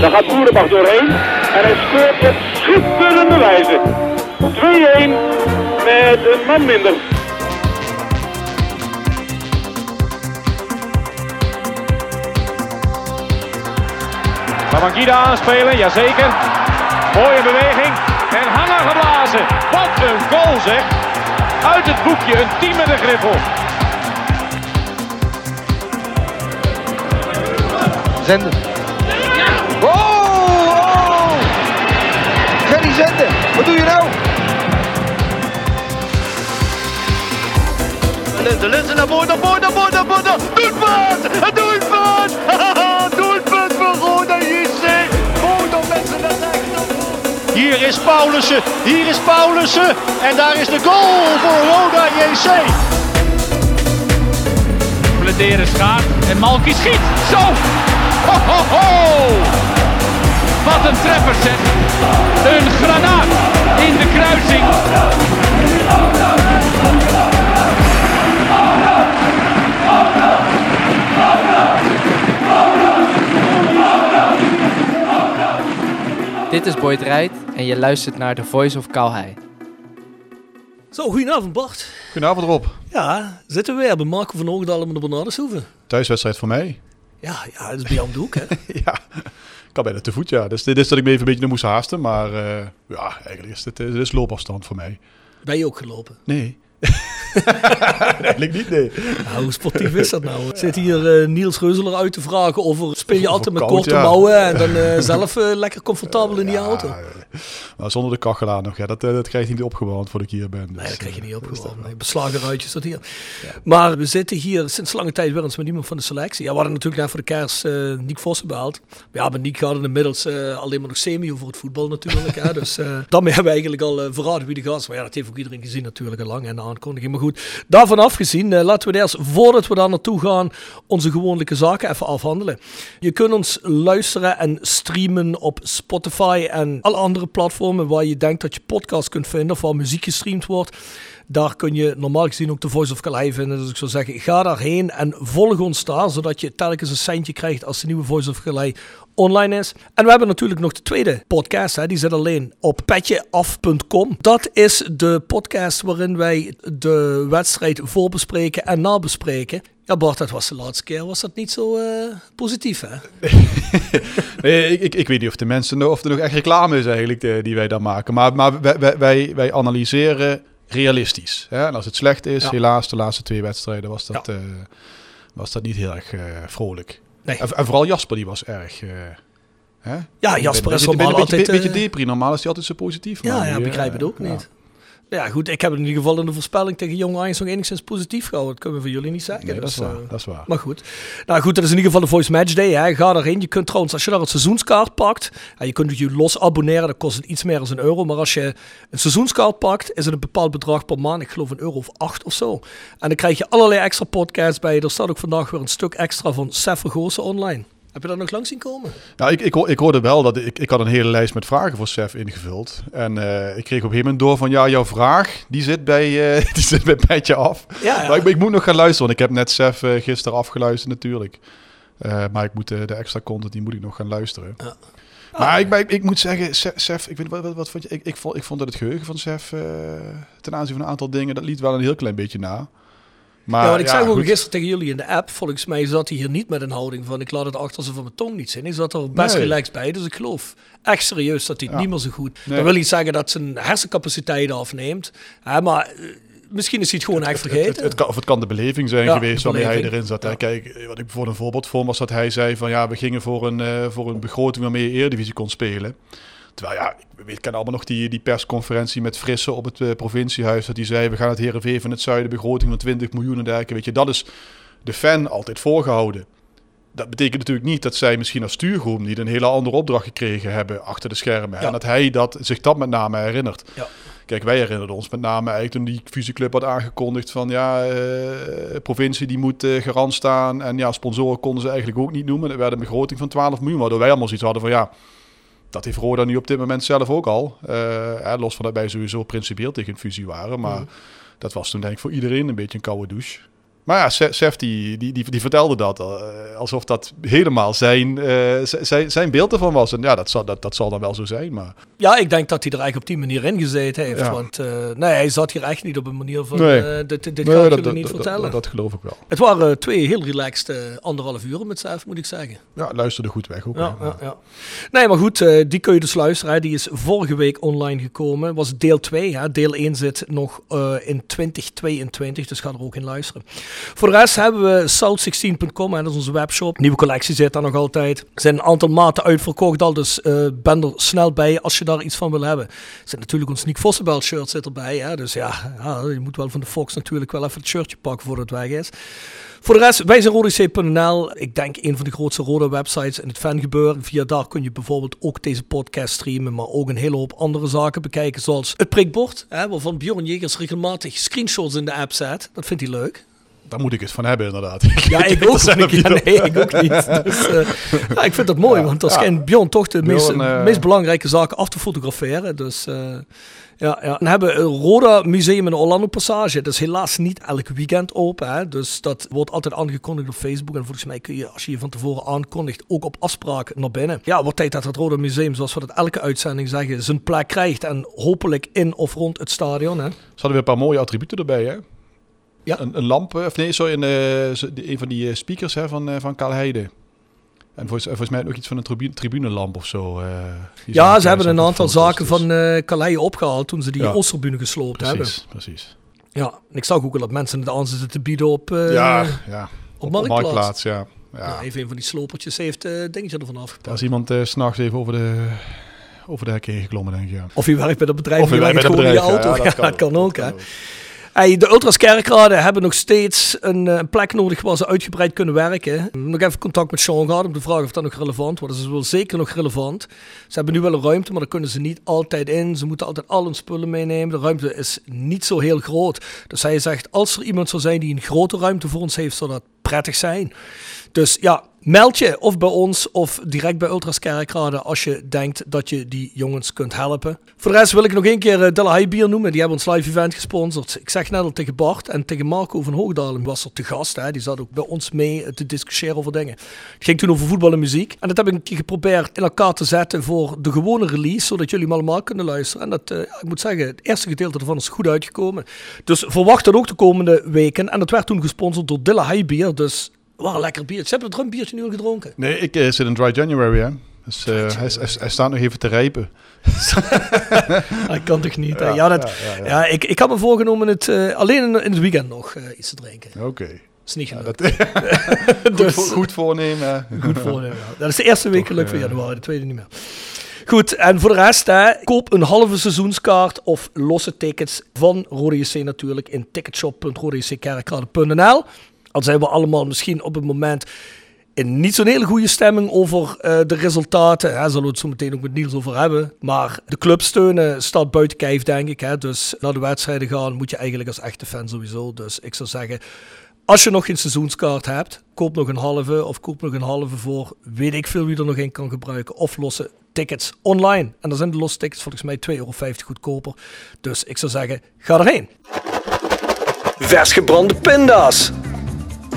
Daar gaat Boerenbach doorheen. En hij scoort op schitterende wijze. 2-1 met een man minder. Babangida aanspelen, jazeker. Mooie beweging. En hangen geblazen. Wat een goal zeg. Uit het boekje, een team met een griffel. Zenden. Wat doe je nou? Linzen, Linzen naar voren, naar voren, naar voren, naar voren. Doelpunt! Een doelpunt! voor Roda JC. Roda mensen naar. Hier is Paulussen, hier is Paulussen. En daar is de goal voor Roda JC. Bladeren schaart en Malky schiet. Zo! Ho, ho, ho! Wat een treffer zeg. Een granaat in de kruising. Dit is Boyd Rijt en je luistert naar The Voice of Calhei. Zo, goedenavond Bart. Goedenavond Rob. Ja, zitten we weer bij Marco van Oogdal en de Bernardeshoeven. Thuiswedstrijd voor mij. Ja, ja, dat is bij jou om de hoek hè. ja, kan bijna te voet ja. Dus dit is dat ik me even een beetje naar moest haasten. Maar eh, ja, eigenlijk is dit, eh, dit is loopafstand voor mij. Ben je ook gelopen? Nee. eigenlijk niet, nee. Nou, hoe sportief is dat nou? Zit hier eh, Niels Reuzeler uit te vragen of er speel je altijd met koud, korte ja. mouwen en dan eh, zelf eh, lekker comfortabel in die auto? Maar zonder de kachel aan nog. Ja, dat, dat krijg je niet opgebouwd voordat ik hier ben. Nee, Dus, dat krijg je niet opgewonden. dat Nee, beslagen ruitjes dat hier. Maar we zitten hier sinds lange tijd weer eens met iemand van de selectie. Ja, we hadden natuurlijk net voor de kerst Nick Vossen behaald. Maar ja, met Nick het inmiddels alleen maar nog semi over het voetbal natuurlijk. hè. Dus daarmee hebben we eigenlijk al verraden wie de gast is. Maar ja, dat heeft ook iedereen gezien natuurlijk al lang en aankondiging. Maar goed, daarvan afgezien, eh, laten we eerst, voordat we daar naartoe gaan, onze gewone zaken even afhandelen. Je kunt ons luisteren en streamen op Spotify en alle andere platformen waar je denkt dat je podcast kunt vinden of waar muziek gestreamd wordt. Daar kun je normaal gezien ook de Voice of Calais vinden. Dus ik zou zeggen, ga daarheen en volg ons daar, zodat je telkens een centje krijgt als de nieuwe Voice of Calais online is. En we hebben natuurlijk nog de tweede podcast, hè, die zit alleen op petjeaf.com. Dat is de podcast waarin wij de wedstrijd voorbespreken en nabespreken. Ja, Bart, dat was de laatste keer. Was dat niet zo eh, positief, hè? Nee, ik, ik, ik weet niet of de mensen of er nog echt reclame is eigenlijk eh, die wij dan maken. Maar, maar wij, wij- wij, analyseren realistisch. Hè? En als het slecht is, Ja. helaas de laatste twee wedstrijden was dat, eh, was dat niet heel erg vrolijk. Nee. En, en vooral Jasper, die was erg... eh, hè? Ja, Jasper is Beetje- normaal beetje, beetje, altijd... beetje eh, depri. Normaal is hij altijd zo positief. Ja, ja, begrijp eh, het ook niet. Ja, goed, ik heb in ieder geval in de voorspelling tegen Jong Ajax nog enigszins positief gehouden. Dat kunnen we van jullie niet zeggen. Nee, dat is dus, waar. eh, Dat is waar. Maar goed. Nou goed, dat is in ieder geval de Voice Match Day. Hè. Ga daarheen. Je kunt trouwens, als je daar het seizoenskaart pakt, en je kunt je los abonneren, dat kost het iets meer dan een euro. Maar als je een seizoenskaart pakt, is het een bepaald bedrag per maand. Ik geloof een euro of acht of zo. En dan krijg je allerlei extra podcasts bij. Er staat ook vandaag weer een stuk extra van Sef Vergozen online. Heb je dat nog langs zien komen? Nou, ik, ik, ik hoorde wel dat ik, ik had een hele lijst met vragen voor Sef ingevuld. En eh, ik kreeg op een gegeven moment door van ja, jouw vraag die zit bij, eh, die zit bij Petje af. Ja, ja. Maar ik, ik moet nog gaan luisteren, want ik heb net Sef eh, gisteren afgeluisterd natuurlijk. Maar ik moet de extra content, die moet ik nog gaan luisteren. Ja. Maar ik, ik, ik moet zeggen, Se- Sef, ik weet, wat, wat, wat vond je? Ik, ik, vond, ik vond dat het geheugen van Sef ten aanzien van een aantal dingen, dat liet wel een heel klein beetje na. Maar, ja, want ik zei ook goed. gisteren tegen jullie in de app. Volgens mij zat hij hier niet met een houding van ik laat het achter ze van mijn tong niet zien. Hij zat er best Nee. relaxed bij. Dus ik geloof echt serieus dat hij het Ja. niet meer zo goed. Nee. Dat wil niet zeggen dat zijn hersencapaciteit afneemt. Hè, maar eh, misschien is hij het gewoon echt Het- vergeten. Het, het, kan, of het kan de beleving zijn Ja, geweest waarmee hij erin zat. Ja. Kijk, wat ik bijvoorbeeld een voorbeeld vond was dat hij zei van ja, we gingen voor een, eh, voor een begroting waarmee je Eredivisie kon spelen. Terwijl ja, ik ken allemaal nog die, die persconferentie met Frisse op het eh, provinciehuis. Dat hij zei, we gaan het Heerenveen van het zuiden, begroting van 20 miljoen en dergelijke. Weet je, dat is de fan altijd voorgehouden. dat betekent natuurlijk niet dat zij misschien als stuurgroep niet een hele andere opdracht gekregen hebben achter de schermen. Ja. En dat hij dat, zich dat met name herinnert. Ja. Kijk, wij herinnerden ons met name eigenlijk toen die fusieclub had aangekondigd van ja, eh, provincie die moet eh, garant staan. En ja, sponsoren konden ze eigenlijk ook niet noemen. Er werd een begroting van 12 miljoen, waardoor wij allemaal zoiets hadden van ja, dat heeft Roda nu op dit moment zelf ook al. Eh, hè, los van dat wij sowieso principieel tegen een fusie waren. Maar dat was toen denk ik voor iedereen een beetje een koude douche. Maar ja, Se- Sef die, die, die, die vertelde dat eh, alsof dat helemaal zijn, eh, zijn, zijn beeld ervan was. En ja, dat zal, dat, dat zal dan wel zo zijn. Maar Ja, ik denk dat hij er eigenlijk op die manier in gezeten heeft. Ja. Want eh, nee, hij zat hier echt niet op een manier van... Nee. dit dit Nee, ga ik jullie niet vertellen. dat, dat geloof ik wel. het waren twee heel relaxed anderhalf uur met zelf, moet ik zeggen. Ja, luisterde goed weg ook. Ja, ja, ja. Nee, maar goed, die kun je dus luisteren. Hè. Die is vorige week online gekomen. Was deel 2. Hè. Deel 1 zit nog in 2022, dus ga er ook in luisteren. Voor de rest hebben we south16.com, hè, dat is onze webshop. Nieuwe collectie zit daar nog altijd. Er zijn een aantal maten uitverkocht al, dus eh, ben er snel bij als je daar iets van wil hebben. Er zit natuurlijk ons Nick Vossenbelt shirt zit erbij, hè. dus ja, ja, je moet wel van de Fox natuurlijk wel even het shirtje pakken voordat het weg is. Voor de rest, wij zijn rodec.nl. Ik denk een van de grootste rode websites in het fangebeuren. Via daar kun je bijvoorbeeld ook deze podcast streamen, maar ook een hele hoop andere zaken bekijken, zoals het prikbord, hè, waarvan Bjorn Jegers regelmatig screenshots in de app zet. Dat vindt hij leuk. Daar moet ik het van hebben, inderdaad. Ja, ik ook. niet. Ja, nee, ik ook niet. Dus, eh, ja, ik vind dat mooi, Ja, want ja. schijnt Bjorn toch de meest, Bjorn, eh, meest belangrijke zaken af te fotograferen. Dus eh, ja, ja. Dan hebben we een Roda Museum in de Orlando Passage. Dat is helaas niet elk weekend open. Hè? Dus dat wordt altijd aangekondigd op Facebook. En volgens mij kun je, als je je van tevoren aankondigt, ook op afspraak naar binnen. Ja, wordt tijd dat het Roda Museum, zoals we dat elke uitzending zeggen, zijn plek krijgt. En hopelijk in of rond het stadion. Hè? Ze hadden weer een paar mooie attributen erbij, hè? Ja. Een, een lamp, eh, of nee, sorry, een, eh, een van die eh, speakers hè, van, van Karl Heide. En volgens, volgens mij ook iets van een tribu tribunelamp of zo. Ja, ze hebben een aantal zaken dus- van Calais opgehaald toen ze die Ja. Oosterbune gesloopt hebben. Precies, precies. Ja, en ik zag ook wel dat mensen het aan zitten te bieden op, eh ja, ja. op Marktplaats. ja. ja. Even een van die slopertjes heeft eh dingetje ervan afgepakt. is iemand 's s'nachts even over de, over de hek heen geklommen, denk ik. Ja. Of je werkt bij dat bedrijf Of je je werkt bij dat auto. Ja, dat kan ook, hè. Kan De Ultras Kerkrade hebben nog steeds een eh, plek nodig waar ze uitgebreid kunnen werken. Nog even contact met Sean gehad om te vragen of dat nog relevant wordt. Dat is wel zeker nog relevant. Ze hebben nu wel een ruimte, maar daar kunnen ze niet altijd in. Ze moeten altijd al hun spullen meenemen. De ruimte is niet zo heel groot. Dus hij zegt, als er iemand zou zijn die een grote ruimte voor ons heeft, zou dat prettig zijn. Dus ja, meld je of bij ons of direct bij Ultras Kerkrade als je denkt dat je die jongens kunt helpen. Voor de rest wil ik nog één keer uh, Delahai Bier noemen. Die hebben ons live event gesponsord. Ik zeg net al tegen Bart en tegen Marco van Hoogdalen was er te gast. Hè. Die zat ook bij ons mee te discussiëren over dingen. Het ging toen over voetbal en muziek. En dat heb ik geprobeerd in elkaar te zetten voor de gewone release. Zodat jullie hem allemaal kunnen luisteren. En dat, uh, ik moet zeggen, het eerste gedeelte ervan is goed uitgekomen. Dus verwacht dat ook de komende weken. En dat werd toen gesponsord door Delahai Bier. Dus wat een lekker biertje. Heb je er een biertje nu al gedronken? Nee, ik uh, zit in Dry January, hè. Dus uh, hij, hij, hij, staat nog even te rijpen. Hij kan toch niet? Ja, ja, dat, ja, ik, ik had me voorgenomen het uh, alleen in, in, het weekend nog uh, iets te drinken. Oké. Okay. is niet gelukt. goed, dus, voor, goed, voornemen. Goed voornemen, Dat is de eerste week gelukt van januari, de tweede niet meer. Goed, en voor de rest, hè, koop een halve seizoenskaart of losse tickets van Rode JC natuurlijk in ticketshop.rodejckerkrade.nl. Al zijn we allemaal misschien op het moment in niet zo'n hele goede stemming over uh, de resultaten. Daar zullen we het zo meteen ook met Niels over hebben. Maar de club steunen staat buiten kijf, denk ik. Hè. Dus naar de wedstrijden gaan moet je eigenlijk als echte fan sowieso. Dus ik zou zeggen, als je nog geen seizoenskaart hebt, koop nog een halve of koop nog een halve voor weet ik veel wie er nog in kan gebruiken. Of losse tickets online. En dan zijn de losse tickets volgens mij 2,50 euro goedkoper. Dus ik zou zeggen, ga erheen. Vers gebrande pinda's.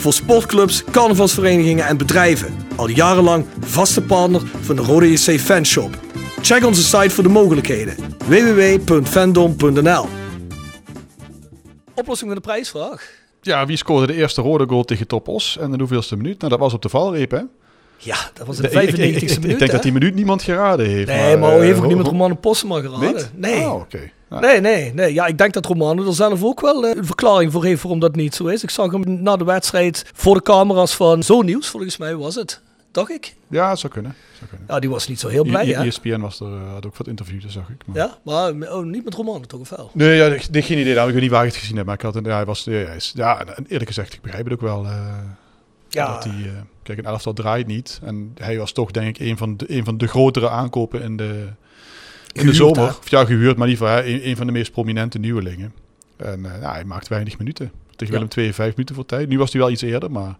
Voor sportclubs, carnavalsverenigingen en bedrijven. Al jarenlang vaste partner van de Rode JC Fanshop. Check onze site voor de mogelijkheden. www.fandom.nl Oplossing van de prijsvraag. Ja, wie scoorde de eerste rode goal tegen Topos en in de hoeveelste minuut? Nou, dat was op de valreep, hè? Ja, dat was in De- de ik- ik- 95e ik, ik, minuut. denk hè? dat die minuut niemand geraden heeft. Nee, maar eh, heeft ook Ro- niemand Ro- Romano Postema geraden? Niet? Nee. Nou, Nee, nee, nee. Ja, ik denk dat Romano er zelf ook wel eh, een verklaring voor heeft waarom dat niet zo is. Ik zag hem na de wedstrijd voor de camera's van Zo Nieuws, volgens mij was het. Dacht ik? Ja, zou kunnen. Zou kunnen. Ja, die was niet zo heel blij, I- hè? I- ESPN was er, eh, had ook wat interviews, zag ik. Maar... Ja, maar oh, niet met Romano toch of wel? Nee, ja, ik, geen idee. Nou, ik weet niet waar ik het gezien heb, maar ik had een, ja, hij was, ja, ja, eerlijk gezegd, ik begrijp het ook wel. eh, Ja. Dat hij, eh, kijk, een elftal draait niet. En hij was toch, denk ik, een van de, een van de grotere aankopen in de, in de zomer. hè? Of ja, gehuurd, maar in ieder geval hè, een, een van de meest prominente nieuwelingen. En eh, ja, hij maakt weinig minuten. Tegen. Willem 2 vijf minuten voor tijd. Nu was hij wel iets eerder, maar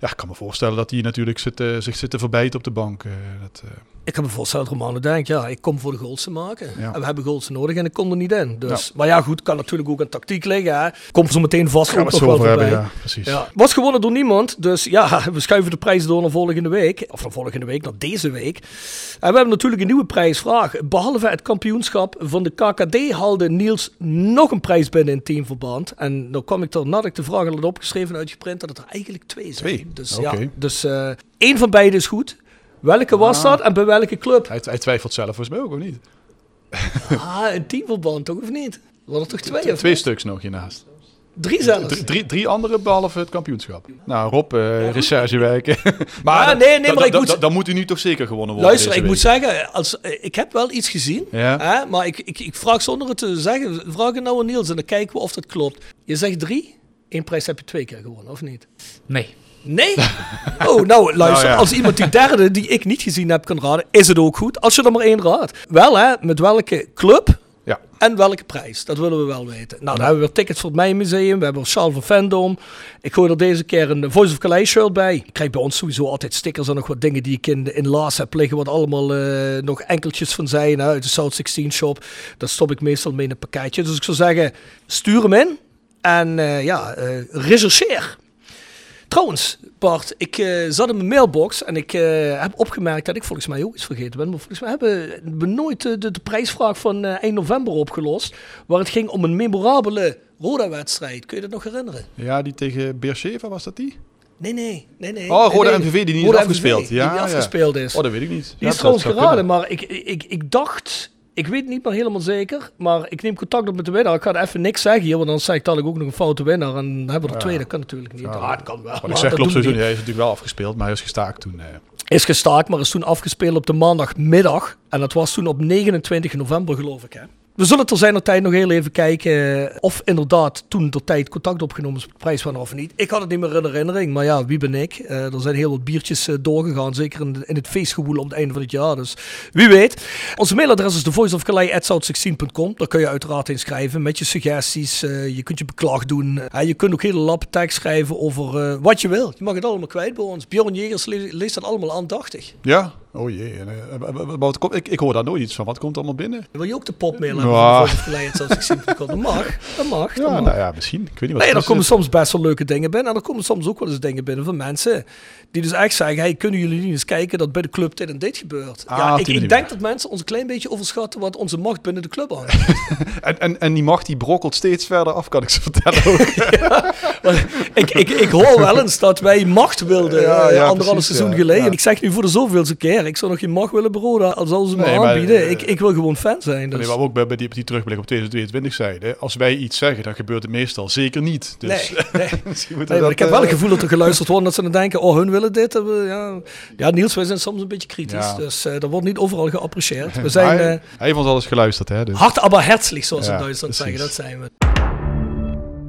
ja, ik kan me voorstellen dat hij natuurlijk zit, eh, zich zit te verbijten op de bank. eh, dat, Ik me voorstellen dat Romano denkt, ja, ik kom voor de goals te maken. Ja. En we hebben goals nodig en ik kom er niet in. Dus, Maar ja, goed, kan natuurlijk ook aan tactiek liggen. Hè. Komt zo meteen vast gaan we ook het zo over hebben, ja, precies. Ja. Was gewonnen door niemand. Dus ja, we schuiven de prijs door naar volgende week. Of naar volgende week, naar deze week. En we hebben natuurlijk een nieuwe prijsvraag. Behalve het kampioenschap van de KKD haalde Niels nog een prijs binnen in teamverband. En dan kwam ik er, nadat ik de vraag had opgeschreven en uitgeprint, dat het er eigenlijk twee zijn. Twee? Dus ja, dus eh één van beide is goed. Welke was dat en bij welke club? Hij, hij twijfelt zelf volgens mij ook, of niet? Ah, een teamverband toch, of niet? We hadden toch twee of Twee niet? stuks nog hiernaast. Drie zelfs. Drie, drie, drie andere behalve het kampioenschap. Nou, Rob, eh recherchewerken. maar Ja, nee, nee, dan- maar ik dan- moet- dan- moet u nu toch zeker gewonnen worden Luister, ik moet zeggen, als, eh, ik heb wel iets gezien. Ja. Hè, maar ik, ik, ik vraag zonder het te zeggen, vraag het nou aan Niels en dan kijken we of dat klopt. Je zegt drie, één prijs heb je twee keer gewonnen, of niet? Nee. Nee? Oh, nou luister, Nou ja. als iemand die derde die ik niet gezien heb kan raden, is het ook goed. Als je er maar één raadt. Wel hè, met welke club Ja. en welke prijs, dat willen we wel weten. Nou, dan hebben we weer tickets voor het Museum. We hebben Charles van Vendom. Ik gooi er deze keer een Voice of Calais shirt bij. Ik krijg bij ons sowieso altijd stickers en nog wat dingen die ik in, in Laas heb liggen. Wat allemaal eh, nog enkeltjes van zijn hè, uit de South 16 shop. Dat stop ik meestal mee in een pakketje. Dus ik zou zeggen, stuur hem in. En eh, ja, eh, rechercheer. Trouwens, Bart, ik eh, zat in mijn mailbox en ik eh, heb opgemerkt dat ik volgens mij ook iets vergeten ben. Maar volgens mij hebben we nooit de, de, prijsvraag van eh, eind november opgelost. Waar het ging om een memorabele Roda-wedstrijd. Kun je dat nog herinneren? Ja, die tegen Beersheva, was dat die? Nee, nee, nee, nee. Oh, Roda Nee, nee. MVV die niet Roda is afgespeeld. MVV, die Ja, niet ja. afgespeeld is. Oh, dat weet ik niet. Die Ja, is trouwens geraden, kunnen. maar ik, ik, ik dacht... Ik weet niet meer helemaal zeker, maar ik neem contact op met de winnaar. Ik ga er even niks zeggen hier, want dan zeg ik dadelijk ook nog een foute winnaar. En dan hebben we er Ja. twee, dat kan natuurlijk niet. Ja, het kan wel. Wat maar ik zeg dat klopt niet. Hij is natuurlijk wel afgespeeld, maar hij is gestaakt toen. eh. Is gestaakt, maar is toen afgespeeld op de maandagmiddag. En dat was toen op 29 november, geloof ik. Hè? We zullen ter zijn tijd nog heel even kijken eh, of inderdaad toen ter tijd contact opgenomen is de prijswinnaar of niet. Ik had het niet meer in herinnering, maar ja, wie ben ik? Eh, er zijn heel wat biertjes eh, doorgegaan, zeker in, in het feestgewoel om het einde van het jaar. Dus wie weet. Onze mailadres is thevoiceofcalais.south16.com. Daar kun je uiteraard inschrijven met je suggesties. je kunt je beklag doen. Je kunt ook hele tekst schrijven over wat je wil. Je mag het allemaal kwijt bij ons. Bjorn Jegers le- leest dat allemaal aandachtig. Ja? Oh jee. Eh, wa- wa- wa- wat komt- ik, ik hoor daar nooit iets van. Wat komt allemaal binnen? Wil je ook de popmail Ja. hebben? van Voice of Calais@south16.com? Dat mag. Dat mag. dat Ja, mag. nou ja, misschien. Ik weet niet wat Nee, er komen soms best wel leuke dingen binnen. En er komen soms ook wel eens dingen binnen van mensen die dus echt zeggen: hey, kunnen jullie niet eens kijken dat bij de club dit en dit gebeurt? Ah, ja, ik, ik denk dat mensen ons een klein beetje overschatten wat onze macht binnen de club aan. En, en, en die macht die brokkelt steeds verder af, kan ik ze vertellen ook. ik, ik, ik hoor wel eens dat wij macht wilden Ja, eh, ja, anderhalf precies, seizoen ja. geleden. Ja. Ik zeg nu voor de zoveelste keer: ik zou nog geen macht willen beroden als al ze me Nee, aanbieden. eh, ik, ik wil gewoon fan zijn. Dus. Nee, maar ook bij, bij die, die terugblik op 2022 zeiden. Als wij iets zeggen, dan gebeurt het meestal zeker niet. Dus Nee, nee. dat, ik heb wel eh, het gevoel dat er geluisterd wordt dat ze dan denken, oh, hun willen dit. we- Ja, ja Niels, wij zijn soms een beetje kritisch. Ja. Dus eh dat wordt niet overal geapprecieerd. We zijn hij, hij heeft ons alles geluisterd, hè? Dus. hard aber herzlich, zoals ze Ja, in Duitsland precies. zeggen. Dat zijn we.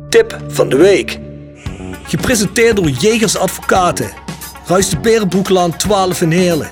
Tip van de week. Gepresenteerd door Jegers Advocaten. Ruist de Berenbroeklaan 12 in Heerlen.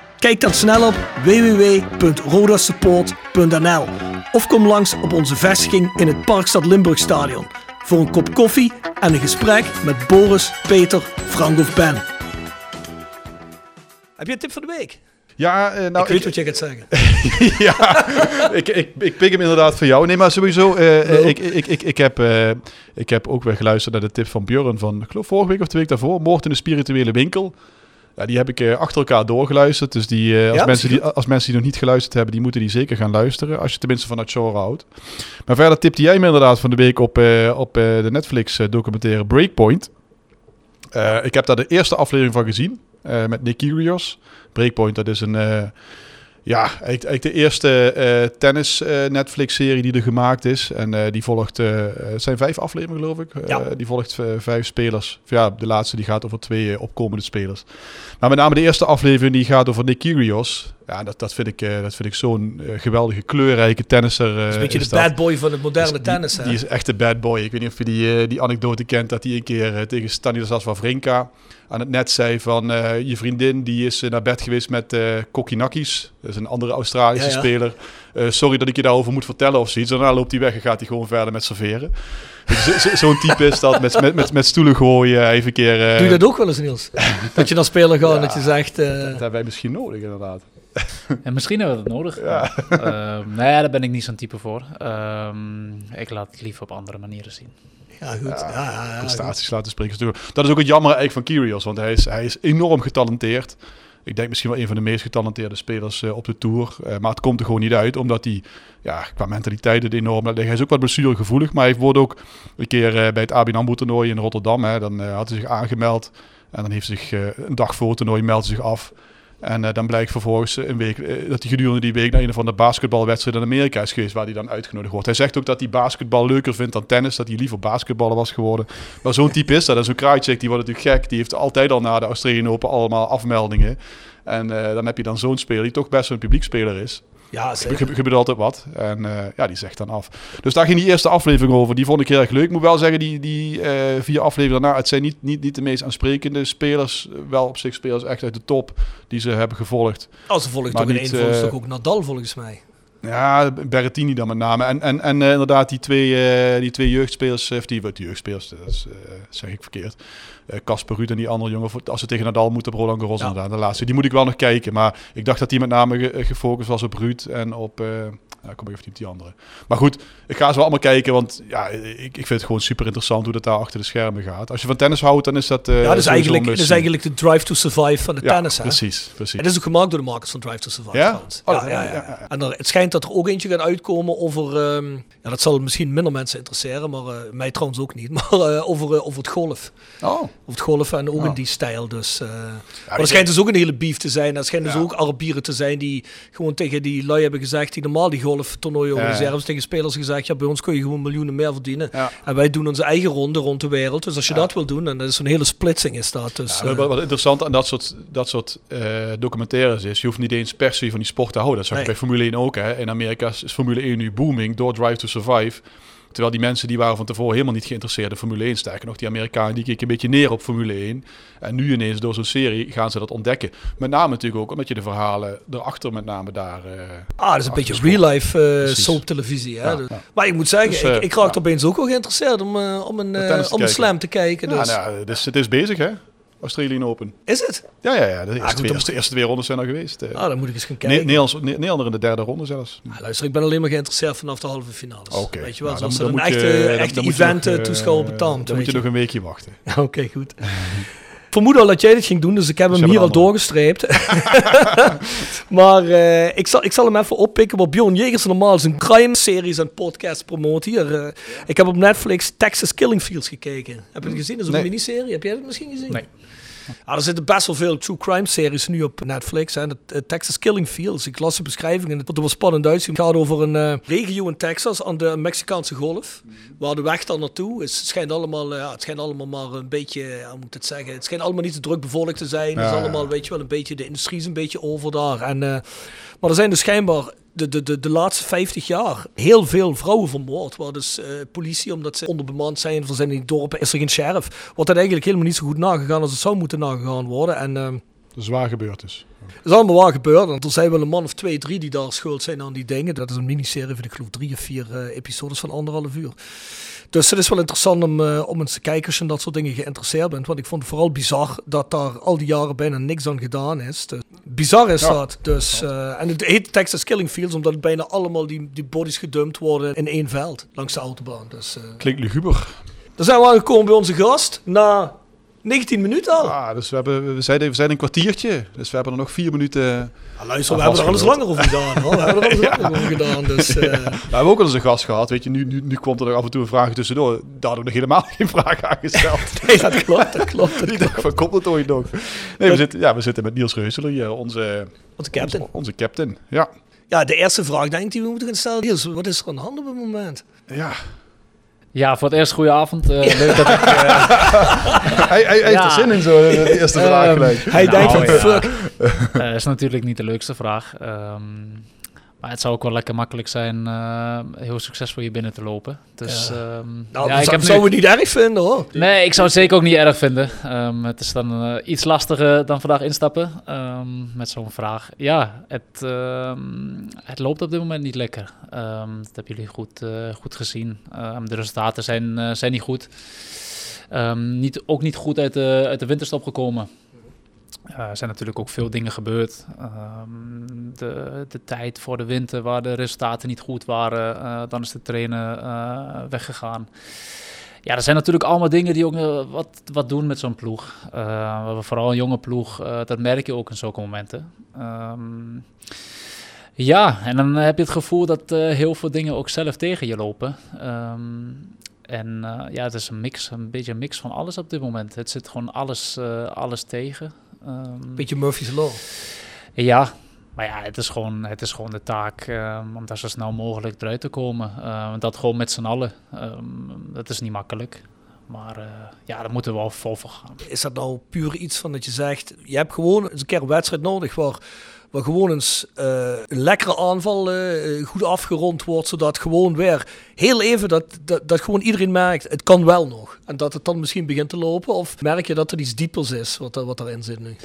Kijk dan snel op www.rodasupport.nl of kom langs op onze vestiging in het Parkstad Limburgstadion voor een kop koffie en een gesprek met Boris, Peter, Frank of Ben. Heb je een tip van de week? Ja, eh, nou, ik weet wat je gaat zeggen. ja, ik, ik, ik pik hem inderdaad voor jou. Nee, maar sowieso, eh, eh, ik, ik, ik, ik, heb, ik heb ook weer geluisterd naar de tip van Björn van, ik geloof vorige week of twee weken daarvoor, Moord in de spirituele winkel. Ja, die heb ik eh, achter elkaar doorgeluisterd. Dus die, eh, als, Ja, mensen die, als mensen die nog niet geluisterd hebben, die moeten die zeker gaan luisteren. Als je tenminste van het genre houdt. Maar verder tipte jij me inderdaad van de week op, eh, op de Netflix documentaire Breakpoint. Ik heb daar de eerste aflevering van gezien met Nick Kyrgios. Breakpoint, dat is een... ja, eigenlijk, de eerste eh, tennis eh, Netflix-serie die er gemaakt is. En eh, die volgt, het zijn vijf afleveringen geloof ik. Ja. die volgt vijf spelers. Ja, de laatste die gaat over twee opkomende spelers. Maar met name de eerste aflevering die gaat over Nick Kyrgios. Ja, dat, dat vind ik, eh, dat vind ik zo'n eh, geweldige, kleurrijke tennisser. eh, Dat is een beetje is de dat. bad boy van het moderne tennis. Die, die is echt een bad boy. Ik weet niet of je die, eh, die anekdote kent dat hij een keer eh, tegen Stanislas Wawrinka aan het net zei van eh, je vriendin die is eh, naar bed geweest met eh Kokinakis. Dat is een andere Australische Ja, ja. speler. Eh, sorry dat ik je daarover moet vertellen of zoiets. Daarna loopt hij weg en gaat hij gewoon verder met serveren. Dus zo- zo- Zo'n type is dat. Met, met, met, met stoelen gooien. Even een keer... eh, Doe je dat ook wel eens, Niels? dat je naar speler gaat en Ja. dat je zegt... eh, dat hebben wij misschien nodig inderdaad. En misschien hebben we dat nodig. Ja. Ehm, nee, daar ben ik niet zo'n type voor. Ehm, ik laat het liever op andere manieren zien. ja, goed. Ja, ja, ja, goed. prestaties laten spreken. Dat is ook het jammer eigenlijk van Kyrgios, want hij is, hij is enorm getalenteerd. Ik denk misschien wel een van de meest getalenteerde spelers eh, op de Tour. Eh, maar het komt er gewoon niet uit, omdat hij ja, qua mentaliteit het enorm. Hij is ook wat blessuregevoelig, maar hij wordt ook een keer eh, bij het ABN AMRO toernooi in Rotterdam. Hè, dan eh, had hij zich aangemeld en dan heeft hij zich eh, een dag voor het toernooi meldt zich af. En eh, dan blijkt vervolgens eh, een week, eh, dat hij gedurende die week naar een van de basketbalwedstrijden in Amerika is geweest, waar hij dan uitgenodigd wordt. Hij zegt ook dat hij basketbal leuker vindt dan tennis, dat hij liever basketballer was geworden. Maar zo'n type is dat. En zo'n Krajicek, die wordt natuurlijk gek. Die heeft altijd al na de Australian Open allemaal afmeldingen. En dan heb je dan zo'n speler die toch best een publiekspeler is. Ja, Er zeker. gebe- gebeurt altijd wat. En eh, ja, die zegt dan af. Dus daar ging die eerste aflevering over. Die vond ik heel erg leuk. Ik moet wel zeggen, die, die eh, vier afleveringen daarna... Het zijn niet, niet, niet de meest aansprekende spelers. Wel op zich spelers echt uit de top die ze hebben gevolgd. Als ze volgt in niet, toch ook Nadal volgens mij. Ja, Berrettini dan met name. En, en, en inderdaad die twee, die twee jeugdspelers, of die, wat jeugdspelers, dat is, zeg ik verkeerd. Eh, Casper Ruud en die andere jongen, voor- als ze tegen Nadal moeten, op Roland Garros Ja. inderdaad, de laatste. Die moet ik wel nog kijken, maar ik dacht dat die met name ge- gefocust was op Ruud en op, eh ja, ik kom even niet op die andere. Maar goed, ik ga ze wel allemaal kijken, want ja, ik, ik vind het gewoon super interessant hoe dat daar achter de schermen gaat. Als je van tennis houdt, dan is dat eh ja, dat is, eigenlijk, dat is eigenlijk de drive to survive van de ja, tennis. Hè? precies, precies. En dat is ook gemaakt door de makers van Drive to Survive. Ja? Oh, ja, ja. En er, het schijnt dat er ook eentje gaat uitkomen over. ehm, ja, dat zal misschien minder mensen interesseren, maar eh, mij trouwens ook niet. Maar eh, over, eh, over het golf. Oh, Over het golf en ook in die stijl. Dus, eh, maar er schijnt dus ook een hele beef te zijn. Er schijnt dus ook Arabieren te zijn die gewoon tegen die lui hebben gezegd. die normaal die golftoernooien organiseren. tegen spelers gezegd: ja, bij ons kun je gewoon miljoenen meer verdienen. En wij doen onze eigen ronde rond de wereld. Dus als je dat wil doen, en dat is een hele splitsing is dat. Dus, eh, wat, wat interessant aan dat soort, dat soort eh, documentaires is, je hoeft niet eens per se van die sport te houden. Dat zag je Nee. bij Formule 1 ook. Hè. In Amerika is Formule 1 nu booming door Drive to Survive. Terwijl die mensen die waren van tevoren helemaal niet geïnteresseerd in Formule 1. Sterker nog, die Amerikanen die keken een beetje neer op Formule 1. En nu ineens door zo'n serie gaan ze dat ontdekken. Met name natuurlijk ook omdat je de verhalen erachter met name daar... eh, Ah, dat is een beetje achtersport. real life eh Precies. soap televisie. Hè? Ja, Dus- ja. Maar ik moet zeggen, Dus, eh, ik, ik raak ja. opeens ook wel geïnteresseerd om, om een, Om een slam te kijken. Ja, Dus. nou, dus het is bezig hè, Australian Open. Is het? Ja, ja, ja. De eerste, goed, twee, dan- eerste, eerste twee rondes zijn er geweest. eh. Ah, dan moet ik eens gaan kijken. Ne- Nederlander in de derde ronde zelfs. Ah, luister, ik ben alleen maar geïnteresseerd vanaf de halve finales. Oké. Weet je wel, Nou, zoals dan- er een dan echte, je- dan- echte dan moet je event nog, eh, eh, toeschouwer betaamt. Dan moet je nog een weekje wachten. Oké, goed. Vermoed al dat jij dit ging doen, dus ik heb Dus hem hier al een doorgestreept. maar eh, ik, zal, ik zal hem even oppikken. Want Bjorn Jegers normaal zijn crime-series en podcast promoot hier. eh, ik heb op Netflix Texas Killing Fields gekeken. Heb je het gezien? Dat is Nee. een miniserie. Heb jij dat misschien gezien? Nee. Ah, er zitten best wel veel true crime series nu op Netflix. Hè. De, eh, Texas Killing Fields. Ik las de beschrijving en het wel spannend uitzien. Het gaat over een eh, regio in Texas aan de Mexicaanse golf. Waar de weg dan naartoe is. Het schijnt allemaal, eh, ja, het schijnt allemaal maar een beetje, ja, hoe moet het zeggen? Het schijnt allemaal niet te druk bevolkt te zijn. het is Ja, allemaal, ja. weet je wel, een beetje, de industrie is een beetje over daar. En, maar er zijn dus schijnbaar de, de, de, de laatste 50 jaar heel veel vrouwen vermoord. Waar dus eh, politie, omdat ze onderbemand zijn, er zijn in die dorpen, is er geen sheriff. Wordt dat eigenlijk helemaal niet zo goed nagegaan als het zou moeten nagegaan worden. En eh, Zwaar gebeurd is. Het is allemaal waar gebeurd. Want er zijn wel een man of twee, drie die daar schuld zijn aan die dingen. Dat is een miniserie van, ik geloof, drie of vier eh, episodes van anderhalf uur. Dus het is wel interessant om, eh, om eens te kijken als je in dat soort dingen geïnteresseerd bent. Want ik vond het vooral bizar dat daar al die jaren bijna niks aan gedaan is. Dus, bizar is Ja. dat. Dus, eh, en het heet Texas Killing Fields omdat het bijna allemaal die, die bodies gedumpt worden in één veld langs de autobaan. Dus, eh Klinkt luguber. dan zijn we aangekomen bij onze gast. Na 19 minuten al. Ah, dus we, hebben, we, zijn, we zijn een kwartiertje. Dus we hebben er nog vier minuten... Ah, luister, we hebben er alles langer over gedaan. hoor. We hebben er alles langer over gedaan. Dus, eh, We hebben ook al eens een gast gehad. Weet je, nu, nu, nu komt er nog af en toe een vraag tussendoor. Daar hadden we nog helemaal geen vraag aan gesteld. nee, dat klopt. Dat klopt. Dat Ik klopt. dacht, van komt het ooit nog? Nee, we zitten, ja, we zitten met Niels Reuseler hier, onze, Onze captain. onze, onze captain. Ja. Ja, de eerste vraag denk ik die we moeten gaan stellen. Niels, wat is er aan de hand op het moment? ja. Ja, voor het eerst goede avond. Eh, Leuk dat ik... eh, Hij, hij, hij Ja. heeft er zin in, zo, de de eerste vraag Ehm, gelijk. Hij Nou, denkt van, ja. fuck. eh, is natuurlijk niet de leukste vraag. Ehm, maar het zou ook wel lekker makkelijk zijn eh, heel succesvol hier binnen te lopen. Dus Ja. ehm, Nou, ja, ik zou, heb zou nu- we niet erg vinden hoor. Nee, ik zou het zeker ook niet erg vinden. Ehm, het is dan eh, iets lastiger dan vandaag instappen ehm, met zo'n vraag. Ja, het, het loopt op dit moment niet lekker. Dat hebben jullie goed, eh, goed gezien. De resultaten zijn, zijn niet goed. Niet, ook niet goed uit de, uit de winterstop gekomen. Eh, er zijn natuurlijk ook veel dingen gebeurd. Ehm, de, de tijd voor de winter waar de resultaten niet goed waren, eh, dan is de trainer eh, weggegaan. Ja, er zijn natuurlijk allemaal dingen die ook wat, wat doen met zo'n ploeg. Hebben vooral een jonge ploeg, eh, dat merk je ook in zulke momenten. Ehm, ja, en dan heb je het gevoel dat heel veel dingen ook zelf tegen je lopen. Ehm, en ja, het is een mix, een beetje een mix van alles op dit moment. Het zit gewoon alles, alles tegen. Ehm, Beetje Murphy's Law. ja, maar ja, het is gewoon, het is gewoon de taak ehm, om daar zo snel mogelijk eruit te komen. Ehm, dat gewoon met z'n allen. Dat is niet makkelijk. Maar eh, ja, daar moeten we wel vol voor gaan. Is dat nou puur iets van dat je zegt, je hebt gewoon eens een keer een wedstrijd nodig waar, waar gewoon eens eh, een lekkere aanval eh, goed afgerond wordt, zodat gewoon weer heel even dat, dat, dat gewoon iedereen merkt, het kan wel nog. En dat het dan misschien begint te lopen, of merk je dat er iets diepers is wat, wat erin zit nu?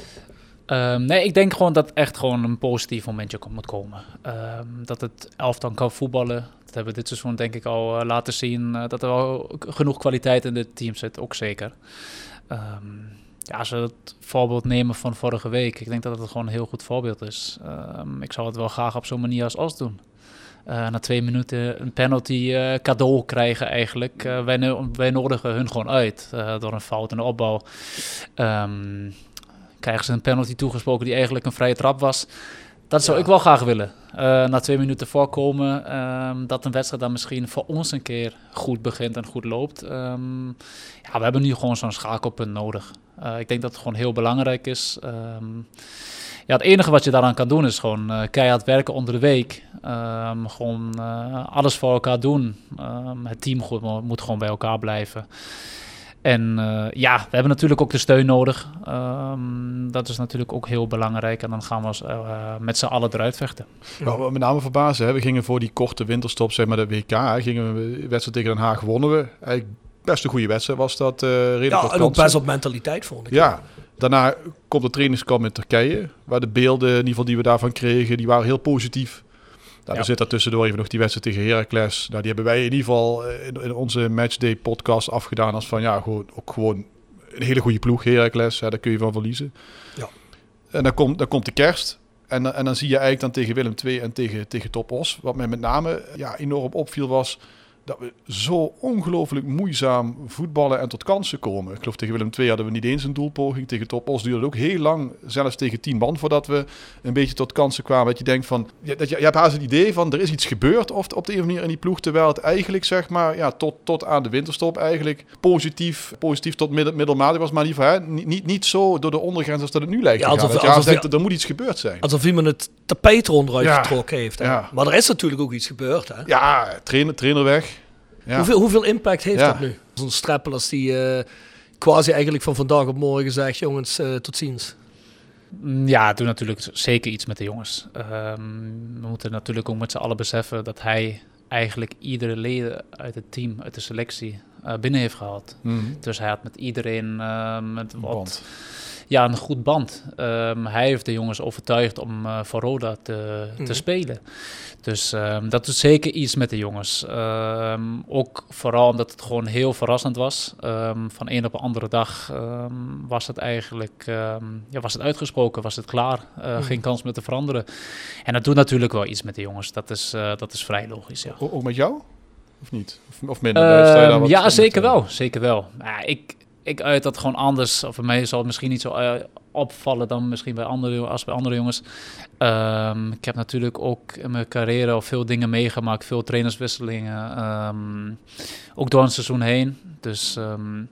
Ehm, nee, ik denk gewoon dat echt gewoon een positief momentje moet komen. Ehm, dat het elftal kan voetballen. Dat hebben we dit seizoen denk ik al eh, laten zien. eh, dat er wel genoeg kwaliteit in dit team zit, ook zeker. Ehm, ja, als we het voorbeeld nemen van vorige week. Ik denk dat het gewoon een heel goed voorbeeld is. Ehm, ik zou het wel graag op zo'n manier als Os doen. Eh, na twee minuten een penalty eh, cadeau krijgen eigenlijk. Eh, wij, no- wij nodigen hun gewoon uit door een fout in de opbouw. Krijgen ze een penalty toegesproken die eigenlijk een vrije trap was. Dat zou Ja. ik wel graag willen. Na twee minuten voorkomen ehm, dat een wedstrijd dan misschien voor ons een keer goed begint en goed loopt. Ehm, ja, we hebben nu gewoon zo'n schakelpunt nodig. Eh, ik denk dat het gewoon heel belangrijk is. Ehm, ja, het enige wat je daaraan kan doen is gewoon eh, keihard werken onder de week. Ehm, gewoon eh, alles voor elkaar doen. Ehm, het team goed, mo- moet gewoon bij elkaar blijven. En ja, we hebben natuurlijk ook de steun nodig. Dat is natuurlijk ook heel belangrijk. En dan gaan we met z'n allen eruit vechten. Me met name verbazen, hè, we gingen voor die korte winterstop, zeg maar de WK, gingen we wedstrijd tegen Den Haag wonnen we. Best een goede wedstrijd was dat. eh redelijk Ja, en ook best op mentaliteit vond ik. Ja, daarna komt de trainingskamp in Turkije, waar de beelden in ieder geval die we daarvan kregen, die waren heel positief. Nou, Ja. Er zit daar tussendoor even nog die wedstrijd tegen Heracles. Nou, die hebben wij in ieder geval eh, in, in onze matchday podcast afgedaan als van ja, gewoon, ook gewoon een hele goede ploeg, Heracles. Ja, daar kun je van verliezen. Ja. En dan komt, dan komt de kerst. En, dan- en dan zie je eigenlijk dan tegen Willem II en tegen, tegen Top Os. Wat mij met name ja, enorm opviel was dat we zo ongelooflijk moeizaam voetballen en tot kansen komen. Ik geloof tegen Willem II hadden we niet eens een doelpoging. Tegen Top Os duurde het ook heel lang, zelfs tegen 10 man, voordat we een beetje tot kansen kwamen. Dat je denkt van, dat je, je hebt haast het idee van, er is iets gebeurd of, op de een of andere manier in die ploeg. Terwijl het eigenlijk, zeg maar, ja, tot, tot aan de winterstop eigenlijk positief, positief tot middel, middelmatig was. Maar geval, hè, niet, niet, niet zo door de ondergrens als dat het nu lijkt Ja, alsof- alsof- denkt, er moet iets gebeurd zijn. Alsof iemand het tapijt eronderuit Ja. getrokken heeft. hè. Ja. Maar er is natuurlijk ook iets gebeurd. Hè? Ja, trainer, trainer weg. Ja. Hoeveel, hoeveel impact heeft Ja. dat nu? Zo'n strappel als die eh, quasi eigenlijk van vandaag op morgen zegt, jongens, eh, tot ziens. Mm, Ja, het doet natuurlijk zeker iets met de jongens. Ehm, we moeten natuurlijk ook met z'n allen beseffen dat hij eigenlijk iedere leden uit het team, uit de selectie, eh, binnen heeft gehaald. Mhm. Dus hij had met iedereen, met wat. Ja, een goed band. Ehm, hij heeft de jongens overtuigd om uh, voor Roda te, te Mhm. spelen. Dus ehm, dat doet zeker iets met de jongens. Ehm, ook vooral omdat het gewoon heel verrassend was. Van een op een andere dag was het eigenlijk ja, was het uitgesproken, was het klaar. Eh, Mhm. Geen kans meer te veranderen. En dat doet natuurlijk wel iets met de jongens. Dat is, eh, dat is vrij logisch, ja. Ook met jou? Of niet? Of, of minder? Ja, zeker wel. Zeker wel. Ja, ik, ik uit dat gewoon anders. Of bij mij zal het misschien niet zo eh, opvallen dan misschien bij andere, als bij andere jongens. Ehm, ik heb natuurlijk ook in mijn carrière al veel dingen meegemaakt. Veel trainerswisselingen. ehm, ook door een seizoen heen. Dus ehm,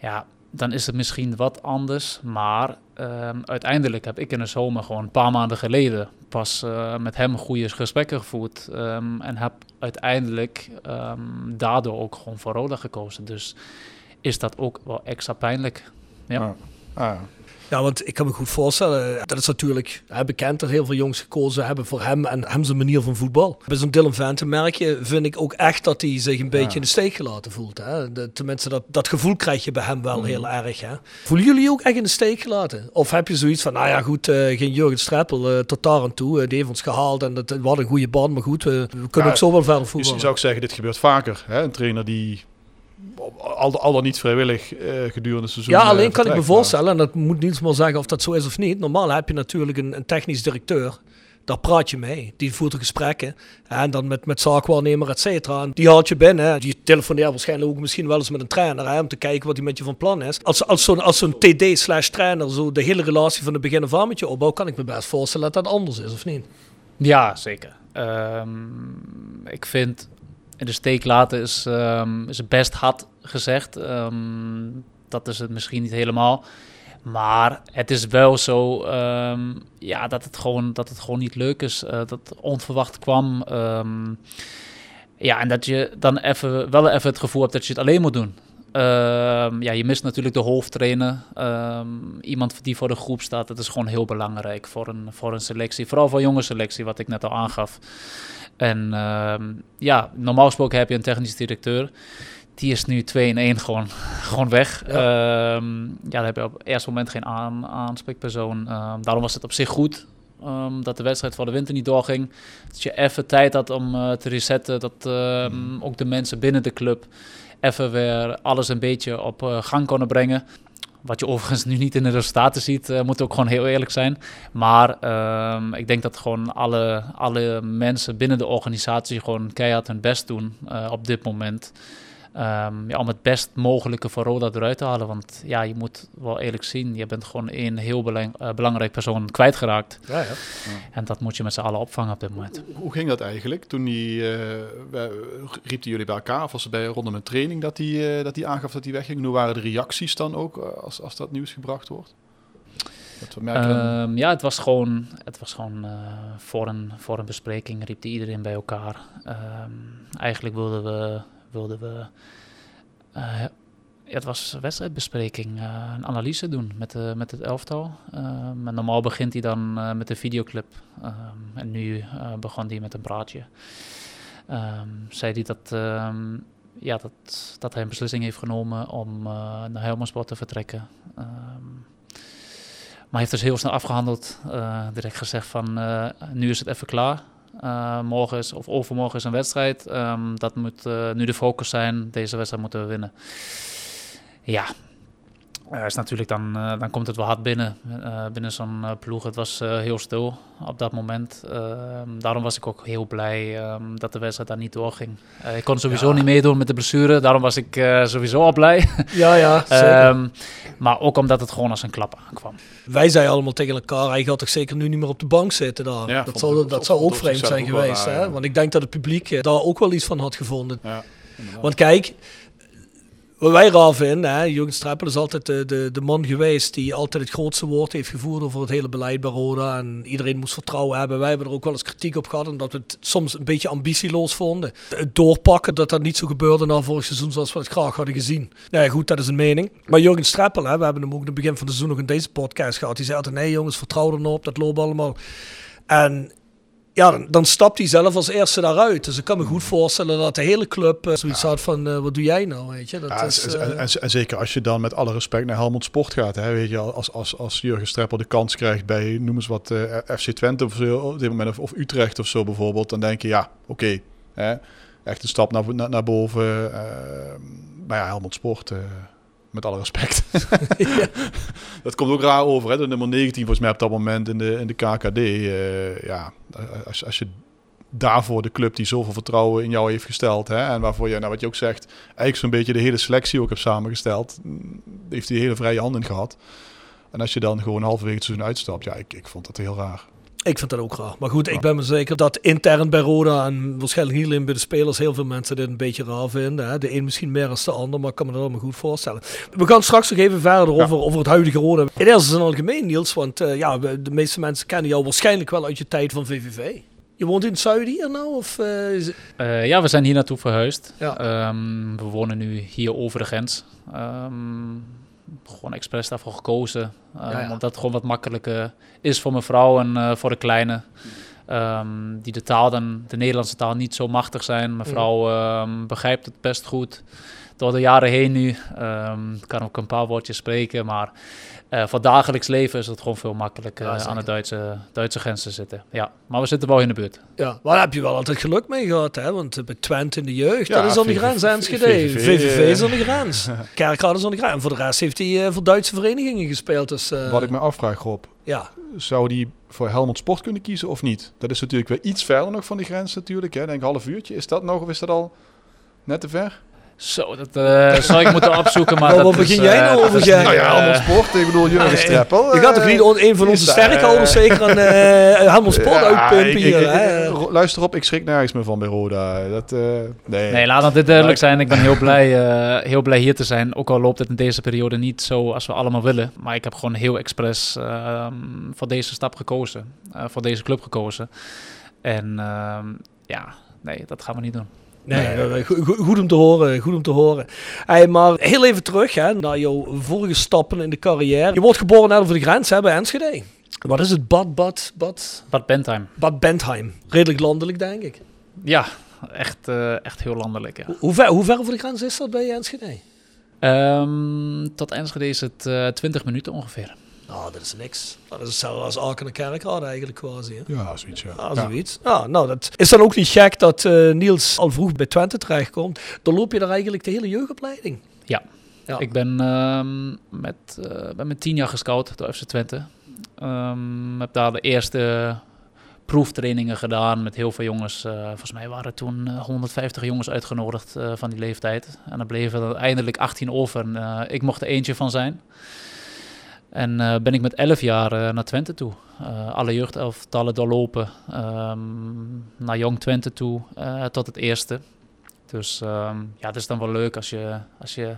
ja, dan is het misschien wat anders. Maar uiteindelijk heb ik in de zomer gewoon een paar maanden geleden pas eh, met hem goede gesprekken gevoerd. en heb uiteindelijk daardoor ook gewoon voor Roda gekozen. Dus is dat ook wel extra pijnlijk. Ja. Ah. Ah, Ja, want ik kan me goed voorstellen, dat is natuurlijk hè, bekend dat heel veel jongens gekozen hebben voor hem en hem zijn manier van voetbal. Bij zo'n Dylan Vente merk je, vind ik ook echt dat hij zich een beetje Ja. in de steek gelaten voelt. Hè? De, tenminste, dat, dat gevoel krijg je bij hem wel Mhm. heel erg. Hè? Voelen jullie je ook echt in de steek gelaten? Of heb je zoiets van, nou ja goed, eh, geen Jurgen Streppel eh, tot daar aan toe. eh, die heeft ons gehaald en dat was een goede band, maar goed, we, we kunnen Ja, ook zo wel verder Dus voetballen. je zou ook zeggen, dit gebeurt vaker. Hè? Een trainer die al, al dan niet vrijwillig eh, gedurende het seizoen... Ja, eh, alleen kan ik me voorstellen, en dat moet niets meer zeggen of dat zo is of niet. Normaal heb je natuurlijk een, een technisch directeur. Daar praat je mee. Die voert de gesprekken. En dan met, met zaakwaarnemer, et cetera. Die haalt je binnen. Die telefoneert waarschijnlijk ook misschien wel eens met een trainer. Hè, om te kijken wat hij met je van plan is. Als, als zo'n als zo'n TD slash trainer zo de hele relatie van het begin af aan met je opbouwt, kan ik me best voorstellen dat dat anders is, of niet? Ja, zeker. Ehm, ik vind in de steek laten is, ehm, is best hard gezegd. Ehm, dat is het misschien niet helemaal. Maar het is wel zo ehm, ja, dat, het gewoon, dat het gewoon niet leuk is. eh, dat het onverwacht kwam. Ja, en dat je dan even, wel even het gevoel hebt dat je het alleen moet doen. Ja, je mist natuurlijk de hoofdtrainer. Iemand die voor de groep staat. Dat is gewoon heel belangrijk voor een, voor een selectie. Vooral voor jonge selectie, wat ik net al aangaf. En ehm, ja, normaal gesproken heb je een technisch directeur. Die is nu 2 in 1 gewoon, gewoon weg. Ja. ja, daar heb je op het eerste moment geen aan, aanspreekpersoon. Ehm, daarom was het op zich goed um, dat de wedstrijd voor de winter niet doorging. Dat je even tijd had om uh, te resetten. Dat um, ook de mensen binnen de club even weer alles een beetje op uh, gang konden brengen. Wat je overigens nu niet in de resultaten ziet, uh, moet ook gewoon heel eerlijk zijn. Maar um, ik denk dat gewoon alle, alle mensen binnen de organisatie gewoon keihard hun best doen uh, op dit moment. Um, ja, om het best mogelijke voor Roda eruit te halen. Want ja, je moet wel eerlijk zien, je bent gewoon een heel belang, uh, belangrijk persoon kwijtgeraakt. Ja, ja. En dat moet je met z'n allen opvangen op dit moment. Hoe, hoe ging dat eigenlijk? Toen die, uh, riepten jullie bij elkaar, of was het bij rondom een training dat hij uh, dat die aangaf dat hij wegging? Hoe waren de reacties dan ook als, als dat nieuws gebracht wordt? Um, ja, het was gewoon, het was gewoon uh, voor, een, voor een bespreking riep iedereen bij elkaar. Um, eigenlijk wilden we, wilden we ja, het was wedstrijdbespreking, uh, een analyse doen met, de, met het elftal. Normaal begint hij dan met een videoclip. Um, en nu begon hij met een praatje. Um, zei hij dat, um, ja, dat, dat hij een beslissing heeft genomen om naar Helmersport te vertrekken. Maar hij heeft dus heel snel afgehandeld. Uh, direct gezegd van nu is het even klaar. Uh, morgen is, of overmorgen is een wedstrijd. Um, dat moet uh, nu de focus zijn. Deze wedstrijd moeten we winnen. Ja, uh, is natuurlijk dan, uh, dan komt het wel hard binnen. Uh, binnen zo'n uh, ploeg. Het was uh, heel stil op dat moment. Uh, daarom was ik ook heel blij um, dat de wedstrijd daar niet doorging. Uh, ik kon sowieso ja. niet meedoen met de blessure. Daarom was ik uh, sowieso al blij. Ja, ja, zeker. um, maar ook omdat het gewoon als een klap aankwam. Wij zeiden allemaal tegen elkaar, hij gaat toch zeker nu niet meer op de bank zitten daar. Ja, dat, zou, dat, dat zou ook vreemd zijn geweest. Hè? Want ik denk dat het publiek eh, daar ook wel iets van had gevonden. Ja, Want kijk, wij raar vinden, hè, Jurgen Streppel is altijd de, de, de, man geweest die altijd het grootste woord heeft gevoerd over het hele beleid bij Roda. En iedereen moest vertrouwen hebben. Wij hebben er ook wel eens kritiek op gehad, omdat we het soms een beetje ambitieloos vonden. Het doorpakken dat dat niet zo gebeurde na vorig seizoen zoals we het graag hadden gezien. Nou ja, goed, dat is een mening. Maar Jurgen Streppel, hè, we hebben hem ook in het begin van het seizoen nog in deze podcast gehad. Die zei altijd, nee jongens, vertrouw er nou op, dat loopt allemaal. En ja, dan, dan stapt hij zelf als eerste daaruit. Dus ik kan me goed voorstellen dat de hele club uh, zoiets had van, uh, wat doe jij nou, weet je. Dat ja, is, en, en, en, zeker als je dan met alle respect naar Helmond Sport gaat, hè, weet je, als, als, als Jurgen Streppel de kans krijgt bij, noem eens wat, FC Twente of zo, op dit moment, of, of, Utrecht of zo bijvoorbeeld, dan denk je, ja, oké, okay, echt een stap naar, naar, naar boven. maar ja, Helmond Sport... Met alle respect. ja. Dat komt ook raar over. Hè? De nummer 19 volgens mij op dat moment in de, in de KKD. Uh, ja, als, als je daarvoor de club die zoveel vertrouwen in jou heeft gesteld. Hè? En waarvoor je, nou wat je ook zegt, eigenlijk zo'n beetje de hele selectie ook hebt samengesteld. Heeft hij hele vrije hand in gehad. En als je dan gewoon halverwege het seizoen uitstapt, ja, ik, ik vond dat heel raar. Ik vind dat ook raar. Maar goed, ik ben me zeker dat intern bij Roda en waarschijnlijk niet alleen bij de spelers heel veel mensen dit een beetje raar vinden. Hè. De een misschien meer dan de ander, maar ik kan me dat allemaal goed voorstellen. We gaan straks nog even verder over, over het huidige Roda. In eerste zin algemeen, Niels, want uh, ja, de meeste mensen kennen jou waarschijnlijk wel uit je tijd van VVV. Je woont in het zuiden hier nou? Of, uh, is... uh, ja, we zijn hier naartoe verhuisd. Ja. Um, we wonen nu hier over de grens. Um, gewoon expres daarvoor gekozen. Um, ja, ja. Omdat het gewoon wat makkelijker is voor mijn vrouw en uh, voor de kleine. Um, die de taal dan, de Nederlandse taal, niet zo machtig zijn. Mijn vrouw um, begrijpt het best goed. Door de jaren heen nu. kan ook een paar woordjes spreken, maar uh, voor dagelijks leven is het gewoon veel makkelijker ja, aan de Duitse, Duitse grens te zitten. Ja, maar we zitten wel in de buurt. Ja, maar daar heb je wel altijd geluk mee gehad, hè? Want bij Twente in de jeugd, ja, dat is aan de grens, Enschede. VVV, VVV is aan de grens. Kerkrade is aan de grens. En voor de rest heeft hij uh, voor Duitse verenigingen gespeeld. Dus, uh, Wat ik me afvraag, Rob. Ja. Zou die voor Helmond Sport kunnen kiezen of niet? Dat is natuurlijk weer iets verder nog van die grens natuurlijk. Hè? Denk een half uurtje. Is dat nog of is dat al net te ver? Zo, dat uh, zou ik moeten opzoeken. Maar wat begin jij nou over? Uh, nou ja, allemaal sport. Ik bedoel, Jurgen Streppel. Je gaat toch niet een van onze sterkhouders zeker aan uh, helemaal sport ja, uitpumpen hier. Luister op, ik schrik nergens meer van bij Roda. Dat, nee. nee, laat dit duidelijk zijn. Ik ben heel blij, heel blij hier te zijn. Ook al loopt het in deze periode niet zo als we allemaal willen. Maar ik heb gewoon heel expres um, voor deze stap gekozen. voor deze club gekozen. En um, ja, nee, dat gaan we niet doen. Nee, goed, goed, om te horen. Goed om te horen. Hey, maar heel even terug hè, naar jouw vorige stappen in de carrière. Je wordt geboren net over de grens hè, bij Enschede. Wat is het? Bad, Bad, Bad? Bad Bentheim. Bad Bentheim. Redelijk landelijk, denk ik. Ja, echt, uh, echt heel landelijk. Ja. Hoe, ver, hoe ver over de grens is dat bij Enschede? Um, tot Enschede is het uh, eh, 20 minuten ongeveer. Nou, dat is niks. Dat is hetzelfde als Aken en Kerkrade eigenlijk quasi. Hè? Ja, zoiets ja. Ah, zoiets. Ja. nou, dat is dan ook niet gek dat uh, Niels al vroeg bij Twente terechtkomt. Dan loop je daar eigenlijk de hele jeugdopleiding. Ja. ja. Ik ben uh, met, uh, ben met tien jaar gescout door FC Twente. Um, heb daar de eerste proeftrainingen gedaan met heel veel jongens. Uh, volgens mij waren toen 150 jongens uitgenodigd van die leeftijd. En dan bleven er eindelijk 18 over. En, ik mocht er eentje van zijn. En uh, ben ik met 11 jaar uh, naar Twente toe. Uh, alle jeugdelftallen doorlopen. Um, naar Jong Twente toe tot het eerste. Dus um, ja, het is dan wel leuk als je, als je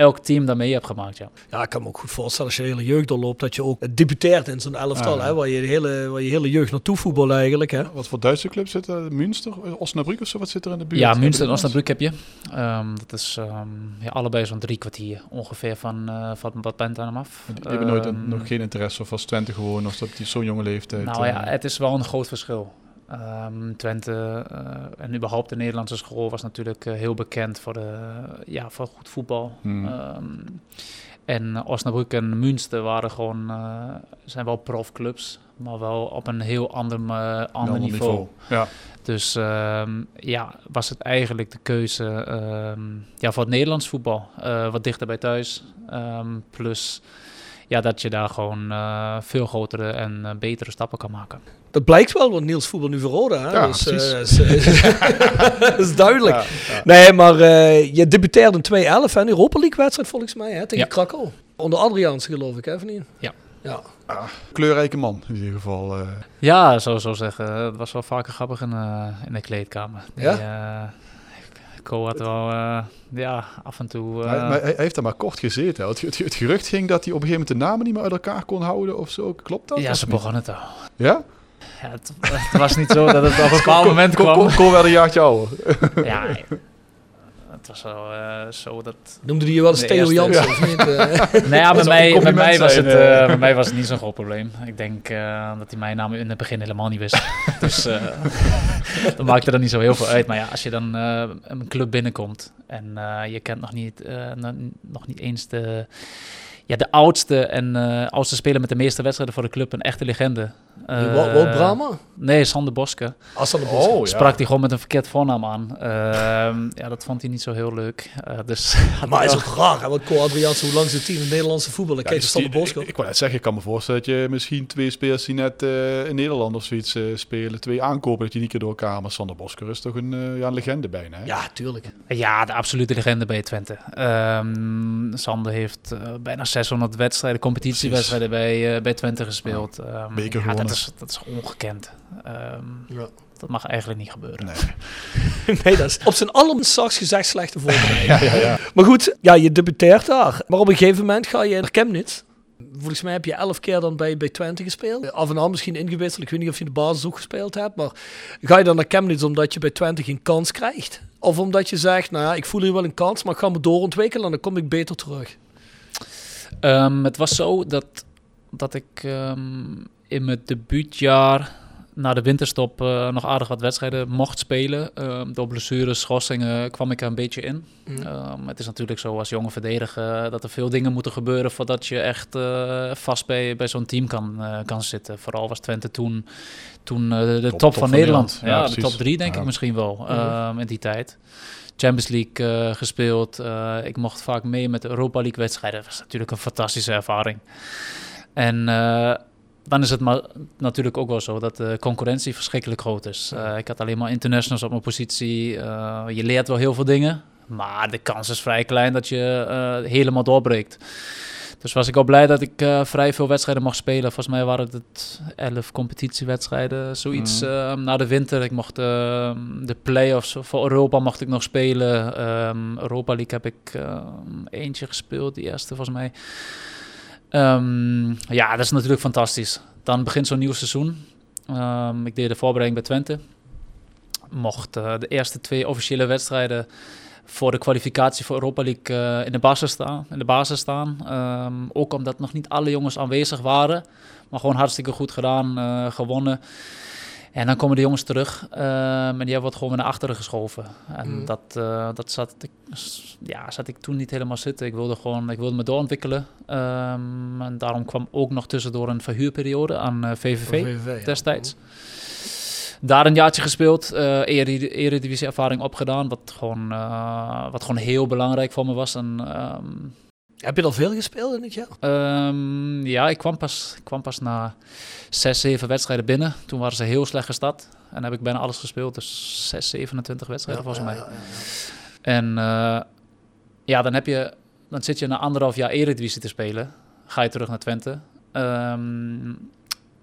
elk team daarmee hebt gemaakt. Ja. ja, ik kan me ook goed voorstellen als je de hele jeugd doorloopt, dat je ook debuteert in zo'n elftal, ja, hè, waar, je de hele, waar je hele jeugd naartoe voetbal eigenlijk. Hè. Wat voor Duitse clubs zitten? Münster, Osnabrück of zo? Wat zit er in de buurt? Ja, Münster en Osnabrück heb je. Um, dat is um, ja, allebei zo'n drie kwartier ongeveer van, uh, van Bad Bentheim af. Die hebben nooit um, nog geen interesse of als Twente gewoon, of dat die zo'n jonge leeftijd. Nou ja, het is wel een groot verschil. Um, Twente uh, en überhaupt de Nederlandse school was natuurlijk uh, heel bekend voor, de, ja, voor goed voetbal. Hmm. Um, en Osnabrück en Münster waren gewoon, zijn wel profclubs, maar wel op een heel ander, ander niveau. niveau. Ja. Dus um, ja, was het eigenlijk de keuze ja, voor het Nederlands voetbal. wat dichter bij thuis. plus ja, dat je daar gewoon uh, veel grotere en uh, betere stappen kan maken. Dat blijkt wel, want Niels voetbal nu voor Roda. Hè? Ja, dus, uh, dat is duidelijk. Ja, ja. Nee, maar je debuteerde in 2011 en Europa League wedstrijd volgens mij hè, tegen Krakau. Onder Adriaanse geloof ik, hè, van hier? Ja. Ja. Ah, kleurrijke man in ieder geval. Ja, zo zo zeggen. Het was wel vaker grappig in, in de kleedkamer. Die, ja? Had wel, uh, ja, af en toe... Uh... Hij, maar hij heeft er maar kort gezeten. Het, het, het, gerucht ging dat hij op een gegeven moment de namen niet meer uit elkaar kon houden of zo. Klopt dat? Ja, ze begonnen het al. Ja? Ja, het, het, was niet zo dat het op een bepaald moment kwam. Kon, kon, kon wel een jaartje ouder. ja, was zo, eh, zo dat... Noemde die je wel eens Theo eerste- Jansen? of niet? Eh, Nee, ja, bij, mij, bij, mij was het, eh. eh, bij mij was het niet zo'n groot probleem. Ik denk eh, dat hij mijn naam in het begin helemaal niet wist. dus eh dat maakte er niet zo heel veel uit. Maar ja, als je dan eh, een club binnenkomt en eh, je kent nog niet, eh, no- nog niet eens de, ja, de oudste en eh, oudste speler met de meeste wedstrijden voor de club, een echte legende. Eh, Brama? Nee, Sander Boske. Als dan de Oh, ja. Sprak hij gewoon met een verkeerd voornaam aan. Ehm, ja, dat vond hij niet zo heel leuk. Eh, dus Maar is ook raar, hè? Want Co Adriaanse, hoe lang zit hij in het Nederlandse voetbal? Ja, kijk Sander Bosko. ik, ik wou net zeggen, ik kan me voorstellen dat je misschien twee spelers die net eh, in Nederland of zoiets eh, spelen, twee aankopen dat je niet keer door elkaar. Maar Sander Bosker is toch een, eh, ja, een legende bijna. Hè? Ja, tuurlijk. Ja, de absolute legende bij Twente. Ehm, Sander heeft bijna 600 wedstrijden, competitiewedstrijden bij, eh, bij Twente gespeeld. Ehm, beker ja, dat, is, dat is ongekend. Ehm, Ja. Dat mag eigenlijk niet gebeuren. Nee. Nee, dat is op zijn allerminst gezegd slechte voorbereiding. Ja, ja, ja. Maar goed, ja, je debuteert daar. Maar op een gegeven moment ga je naar Chemnitz. Volgens mij heb je elf keer dan bij, bij Twente gespeeld. Af en aan misschien ingewisseld. Ik weet niet of je de basis ook gespeeld hebt. Maar ga je dan naar Chemnitz omdat je bij Twente geen kans krijgt? Of omdat je zegt, nou ja, ik voel hier wel een kans, maar ik ga me doorontwikkelen en dan kom ik beter terug. Ehm, het was zo dat, dat ik ehm, in mijn debuutjaar na de winterstop eh, nog aardig wat wedstrijden mocht spelen. Ehm, door blessures, schorsingen kwam ik er een beetje in. Mhm. Ehm, het is natuurlijk zo als jonge verdediger eh, dat er veel dingen moeten gebeuren voordat je echt eh, vast bij, bij zo'n team kan, kan zitten. Vooral was Twente toen, toen de top, top van, van Nederland. Ja, Ja, de top drie denk Ja. ik misschien wel ehm, in die tijd. Champions League gespeeld. Ik mocht vaak mee met de Europa League wedstrijden. Dat was natuurlijk een fantastische ervaring. En dan is het maar natuurlijk ook wel zo dat de concurrentie verschrikkelijk groot is. Eh, ik had alleen maar internationals op mijn positie. Eh, je leert wel heel veel dingen. Maar de kans is vrij klein dat je eh, helemaal doorbreekt. Dus was ik al blij dat ik vrij veel wedstrijden mocht spelen. Volgens mij waren het elf competitiewedstrijden, zoiets Mhm. eh, na de winter. Ik mocht eh, de play-offs voor Europa mocht ik nog spelen. Ehm, Europa League heb ik eentje gespeeld, die eerste volgens mij. Ehm, ja, dat is natuurlijk fantastisch. Dan begint zo'n nieuw seizoen. Ehm, ik deed de voorbereiding bij Twente. Mocht eh, de eerste twee officiële wedstrijden voor de kwalificatie voor Europa League eh, in, de basis staan, in de basis staan. Ehm, ook omdat nog niet alle jongens aanwezig waren. Maar gewoon hartstikke goed gedaan, eh, gewonnen. En dan komen de jongens terug en die hebben wat gewoon weer naar achteren geschoven. En Mhm. dat, eh, dat zat, ik, ja, zat ik toen niet helemaal zitten. Ik wilde gewoon ik wilde me doorontwikkelen. Ehm, en daarom kwam ook nog tussendoor een verhuurperiode aan eh, VVV VVV, ja. destijds. Daar een jaartje gespeeld, eh eredi- eredivisie-ervaring opgedaan, wat gewoon, eh, wat gewoon heel belangrijk voor me was. En, ehm, Heb je al veel gespeeld in het jaar? ehm, ja, ik kwam pas, ik kwam pas na zes, zeven wedstrijden binnen. Toen waren ze heel slecht gestart en heb ik bijna alles gespeeld. Dus 6, 27 wedstrijden volgens mij. En eh, ja, dan, heb je, dan zit je na anderhalf jaar Eredivisie te spelen. Ga je terug naar Twente. Ehm,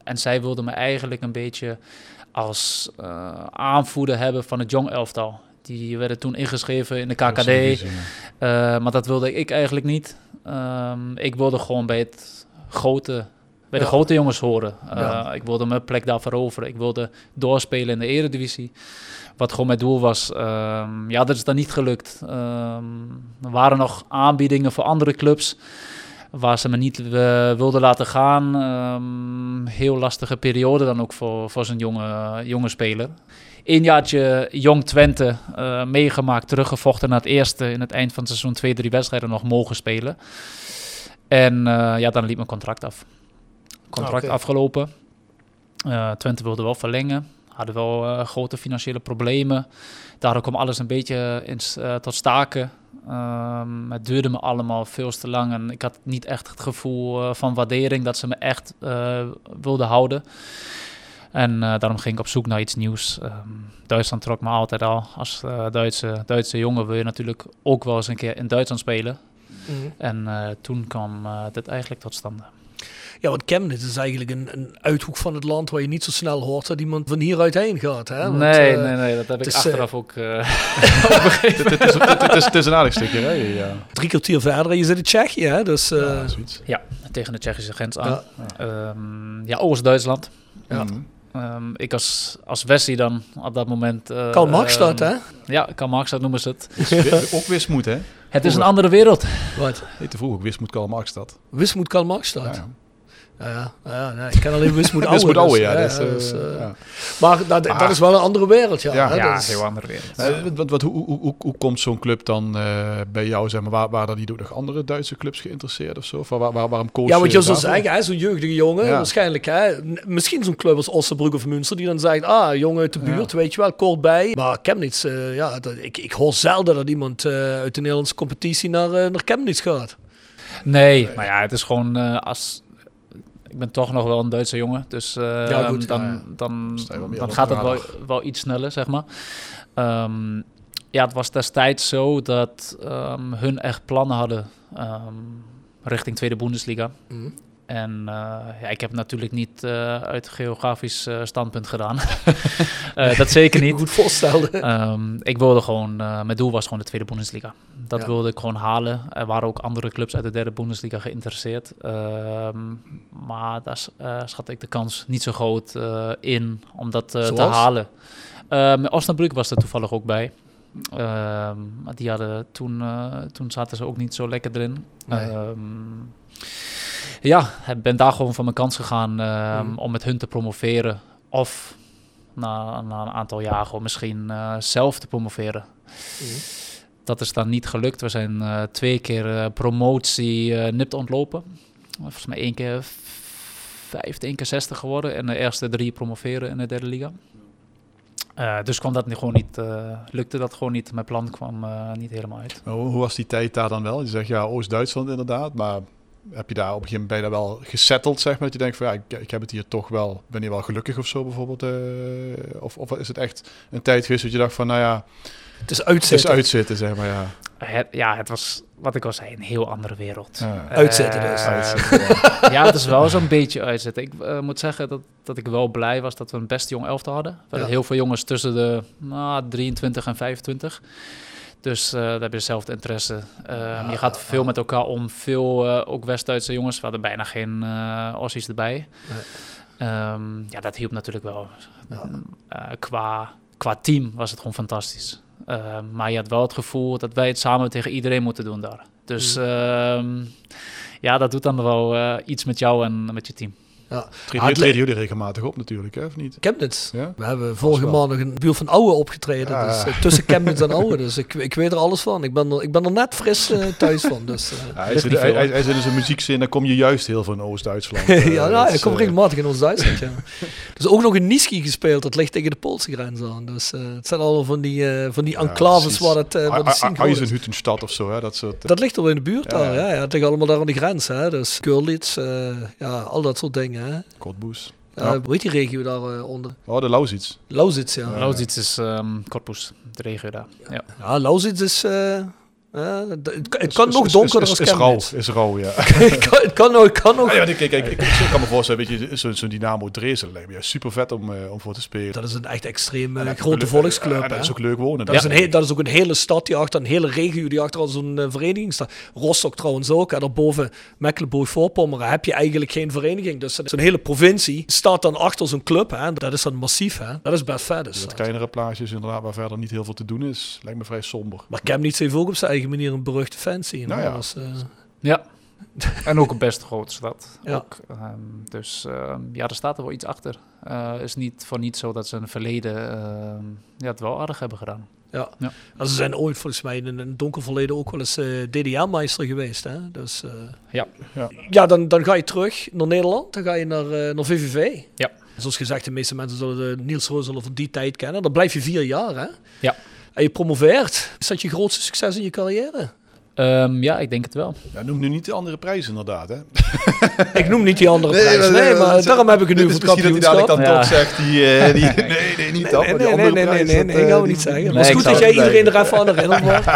en zij wilden me eigenlijk een beetje als eh, aanvoerder hebben van het jong elftal. Die werden toen ingeschreven in de KKD. Eh, maar dat wilde ik eigenlijk niet. Ehm, ik wilde gewoon bij het grote, bij de Ja. grote jongens horen. Eh, Ja. Ik wilde mijn plek daar veroveren. Ik wilde doorspelen in de eredivisie. Wat gewoon mijn doel was. Ehm, ja, dat is dan niet gelukt. Ehm, er waren nog aanbiedingen voor andere clubs. Waar ze me niet eh, wilden laten gaan. Ehm, heel lastige periode dan ook voor, voor zo'n jonge, jonge speler. Een jaartje jong Twente eh, meegemaakt, teruggevochten naar het eerste. In het eind van het seizoen twee, drie wedstrijden nog mogen spelen. En eh, ja, dan liep mijn contract af. Contract Oké. afgelopen. Eh, Twente wilde wel verlengen. Hadden wel grote financiële problemen. Daardoor kwam alles een beetje in, tot staken. Ehm, het duurde me allemaal veel te lang. En ik had niet echt het gevoel van waardering dat ze me echt wilden houden. En eh, daarom ging ik op zoek naar iets nieuws. Ehm, Duitsland trok me altijd al. Als eh, Duitse, Duitse jongen wil je natuurlijk ook wel eens een keer in Duitsland spelen. Mhm. En eh, toen kwam eh, dit eigenlijk tot stand. Ja, want Chemnitz is eigenlijk een, een uithoek van het land waar je niet zo snel hoort dat iemand van hieruit heen gaat. Hè? Want, nee, eh, nee, nee, dat heb ik is, achteraf ook eh, Het, het, is, is, een aardig stukje rijden, ja. Drie kwartier verder en je zit in Tsjechië. Hè? Dus, eh, ja tegen de Tsjechische grens aan. Ja. Ja, ja Oost-Duitsland. Ja. Mhm. Ehm, ik als, als Wesley dan op dat moment... eh, Marx dat, ehm, hè? Ja, Marx, dat noemen ze het. Ook Wismoed, hè? Het is een andere wereld. Wat? Heet te vroeg ook Wismoed dat. Wismoed Ja, ja. ja. ja, nee, ik ken alleen Wismoed Ouwe. Wismoed Ouwe, dus, ja. dat is, eh, dus, eh, ja. Maar dat, dat is wel een andere wereld, ja. Ja. hè, Ja, dat is- heel andere wereld. Wat, wat, hoe, hoe, hoe, hoe komt zo'n club dan eh, bij jou? Zeg maar, waar, waren er niet ook nog andere Duitse clubs geïnteresseerd of zo? Of waar, waar, waarom koos Ja, wat je zou zeggen, hè, zo'n jeugdige jongen, Ja. waarschijnlijk. Hè, misschien zo'n club als Ossenbroek of Münster, die dan zegt, ah, jongen uit de buurt, weet je wel, kort bij. Maar Chemnitz, eh, ja, dat, ik, ik hoor zelden dat iemand eh, uit de Nederlandse competitie naar, naar Chemnitz gaat. Nee, maar ja, het is gewoon eh, als... Ik ben toch nog wel een Duitse jongen, dus eh, Ja, goed, dan, ja, dan, gaat het wel, wel iets sneller, zeg maar. Ehm, ja, het was destijds zo dat ehm, hun echt plannen hadden ehm, richting Tweede Bundesliga. Mhm. En eh, ja, ik heb het natuurlijk niet eh, uit geografisch eh, standpunt gedaan. Dat zeker niet. goed voorstellen. Ehm, ik wilde gewoon, mijn doel was gewoon de Tweede Bundesliga. Dat Ja. wilde ik gewoon halen. Er waren ook andere clubs uit de derde Bundesliga geïnteresseerd. Ehm, maar daar schat ik de kans niet zo groot in om dat te halen. Ehm Osnabrück was er toevallig ook bij. Maar die hadden toen, toen zaten ze ook niet zo lekker erin. Nee. Ja, ik ben daar gewoon van mijn kans gegaan ehm, Mhm. om met hun te promoveren. Of na, na een aantal jaar gewoon misschien eh, zelf te promoveren. Mhm. Dat is dan niet gelukt. We zijn eh, twee keer eh, promotie eh, nipt ontlopen. Volgens mij één keer vijfde, één keer zesde geworden. En de eerste drie promoveren in de derde liga. Eh, dus kwam dat nu gewoon niet, eh, lukte dat gewoon niet. Mijn plan kwam eh, niet helemaal uit. Hoe, hoe was die tijd daar dan wel? Je zegt ja, Oost-Duitsland inderdaad, maar heb je daar op een gegeven moment ben je daar wel gesetteld, zeg maar? Dat je denkt van ja, ik, ik heb het hier toch wel, ben hier wel gelukkig of zo bijvoorbeeld? eh, of, of is het echt een tijd geweest dat je dacht van nou ja, Het is het is uitzetten. uitzitten, zeg maar ja. Het, ja, het was, wat ik al zei, een heel andere wereld. Ja. Uitzetten dus. Eh, Uitzetten, ja, het is wel zo'n beetje uitzetten. Ik eh, moet zeggen dat, dat ik wel blij was dat we een best jong elftal hadden. We hadden Ja. heel veel jongens tussen de nou, 23 en 25. Dus eh daar heb je dezelfde interesse. Ehm, je gaat veel met elkaar om. Veel eh, ook West-Duitse jongens. We hadden bijna geen eh Aussies erbij. Ehm, ja, dat hielp natuurlijk wel. Qua, qua team was het gewoon fantastisch. Ehm, maar je had wel het gevoel dat wij het samen tegen iedereen moeten doen daar. Dus ehm, ja, dat doet dan wel iets met jou en met je team. Ja. Treden, het treden jullie regelmatig op natuurlijk, hè, of niet? Chemnitz. Ja? We hebben vorige maand nog in de buurt van Ouwe opgetreden. Ja. Dus, eh, tussen Chemnitz en Ouwe. Dus ik, ik weet er alles van. Ik ben er, ik ben er net fris eh, thuis van. Dus, eh, Ja, hij, zit, niet hij, veel, hij, hij zit in zijn muziekzin, dan kom je juist heel veel in Oost-Duitsland. ja, dat nou, ik kom regelmatig in ons Duitsland. Ja. Dus ook nog in Niski gespeeld. Dat ligt tegen de Poolse grens aan. Dus eh, het zijn allemaal van die, eh, van die enclaves waar het, eh waar is. Eisenhüttenstad of zo, hè, dat soort... Dat ligt al in de buurt Ja, daar. ja. Ja, ja. Het ligt allemaal daar aan de grens. Hè. Dus Görlitz, eh, ja, al dat soort dingen. Hè. Cottbus. Uh, Ja. Hoe heet die regio daar eh, onder? Oh, de Lausitz. Lausitz, ja. Ja. Lausitz is ehm Corpus, de regio daar. Ja. Ja, Lausitz is... eh, ja, het, kan- het kan nog Is- donkerder is, als is, is rauw, is rauw, ja. het kan, het kan nog... Kan nog Ah, ja, kijk, kijk, ik, ik kan me voorstellen, weet je, zo'n Dynamo Dresden lijkt me ja, super vet om, eh, om voor te spelen. dat is een echt extreem eh, grote leuk- volksclub. en dat is ook leuk wonen. Dat, is een he- dat is ook een hele stad die achter, een hele regio die achter al zo'n eh, vereniging staat. Rostock trouwens ook. En daarboven Mecklenburg-Voorpommeren heb je eigenlijk geen vereniging. Dus zo'n hele provincie staat dan achter zo'n club. Hè. Dat is dan massief. Hè. Dat is best vet. Dus. Dat kleinere plaatjes inderdaad, waar verder niet heel veel te doen is, lijkt me vrij somber. Maar Chemnitz heeft ook op zijn eigen manier een beruchte fancy. Nou ja. Dus, eh, ja. en ook een best grote stad. Ja. Ook, ehm, dus ehm, ja, er staat er wel iets achter. Eh is niet voor niet zo dat ze in het verleden ehm, ja, het wel aardig hebben gedaan. ja. Ja. En ze zijn ooit volgens mij in een donker verleden ook wel eens eh DDR-meester geweest. Hè. Dus, eh, Ja. Ja. ja, dan, dan ga je terug naar Nederland. Dan ga je naar, eh, naar VVV. Ja. Zoals gezegd, de meeste mensen zullen de Niels Roos zullen van die tijd kennen. Dan blijf je vier jaar, hè? Ja. En je promoveert. Is dat je grootste succes in je carrière? Ehm, ja, ik denk het wel. Ja, noem nu niet de andere prijzen inderdaad, hè? Ik noem niet die andere prijs. Nee, maar daarom heb ik het nu voor het Misschien dat hij kampioenschap. dadelijk dan Ja. toch zegt, die, eh, die, nee, nee, niet dat, Nee, maar die nee, andere nee, nee, nee, dat, nee, eh, gaan we die- niet zeggen. Nee, Maar het is ik goed zou dat jij iedereen er even aan herinnerd wordt.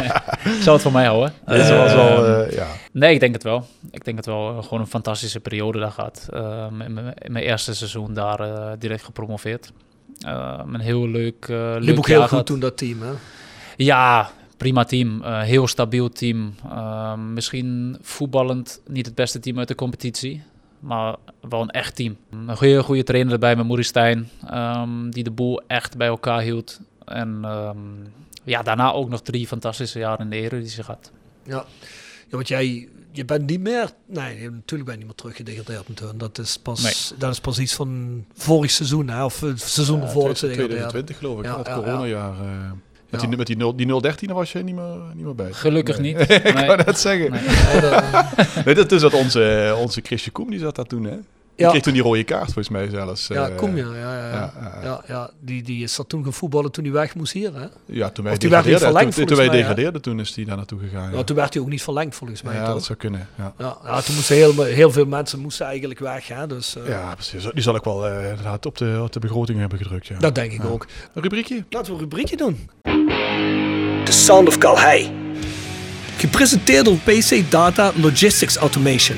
Ik zal het voor mij houden. Dat is wel zo, eh, ja. Nee, ik denk het wel. Ik denk het wel. Gewoon een fantastische periode daar gehad. Ehm, in, mijn, in mijn eerste seizoen daar direct gepromoveerd. Ehm, een heel leuk, uh, leuk Liep ook jaar heel goed toen, dat team. Hè? Ja, prima team. Eh, heel stabiel team. Misschien voetballend niet het beste team uit de competitie. maar wel een echt team. Een goede, goede trainer erbij met Maurice Stijn, ehm, die de boel echt bij elkaar hield. En ehm, ja, daarna ook nog drie fantastische jaren in de Eredivisie gehad. Ja. ja, want jij je bent niet meer... Nee, natuurlijk ben je niet meer teruggedegradeerd natuurlijk. Dat is pas, Nee. dat is pas iets van vorig seizoen, hè? Of het seizoen Ja, ervoor dat ze 2020 geloof ik, Ja, het ja, ja. coronajaar. eh, met, die, met die, 0, die 013 was je niet meer, niet meer bij. Gelukkig Nee. niet. ik Nee. wou net zeggen. Nee. Nee, dat is dat onze, onze Chrisje Koem, die zat daar toen, hè? Die kreeg toen die rode kaart, volgens mij zelfs. Ja, eh, kom ja, ja, ja. ja. ja, ja. ja, ja. Die, die is toen gaan voetballen toen hij weg moest hier, hè? Ja, toen wij degradeerden. verlengd, toen, toen wij degradeerden, is die daar naartoe gegaan. Ja. Ja, toen werd hij ook niet verlengd, volgens mij, ja toch? dat zou kunnen. Ja. Ja, ja, toen moesten heel, heel veel mensen moesten eigenlijk weg, hè? Dus eh, ja, precies. Die zal ik wel eh, inderdaad op de, op de begroting hebben gedrukt. Ja. dat denk ik Ja. ook. Een rubriekje? Laten we een rubriekje doen. The Sound of Calhei. Gepresenteerd door PC Data Logistics Automation.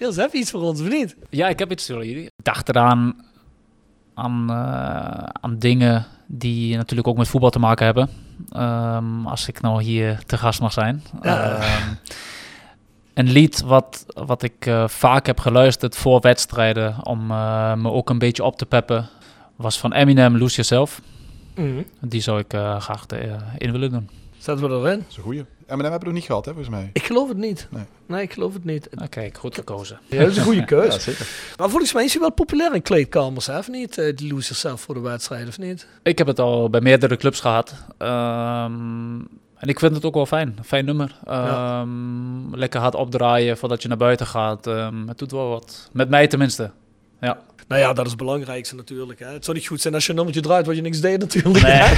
Niels, heb je iets voor ons of niet? Ja, ik heb iets voor jullie. Ik dacht eraan aan, eh, aan dingen die natuurlijk ook met voetbal te maken hebben. Ehm, als ik nou hier te gast mag zijn. Ja. Ehm, een lied wat, wat ik eh, vaak heb geluisterd voor wedstrijden om eh, me ook een beetje op te peppen, was van Eminem, Lose Yourself. Die zou ik eh, graag in willen doen. Zetten we erin? Dat is een goeie. M&M hebben we nog niet gehad, hè, volgens mij. Ik geloof het niet. Nee. Nee, ik geloof het niet. Oké, goed gekozen. Ja, dat is een goede keus. Ja, zeker. Maar volgens mij is hij wel populair in kleedkamers, hè, of niet? Eh, Die lose zelf voor de wedstrijd, of niet? Ik heb het al bij meerdere clubs gehad. Ehm, en ik vind het ook wel fijn. Fijn nummer. Ja. Ehm, Lekker hard opdraaien voordat je naar buiten gaat. Ehm, het doet wel wat. Met mij tenminste. Ja. Nou ja, dat is het belangrijkste natuurlijk. Hè. Het zou niet goed zijn als je een nummertje draait wat je niks deed natuurlijk. Nee.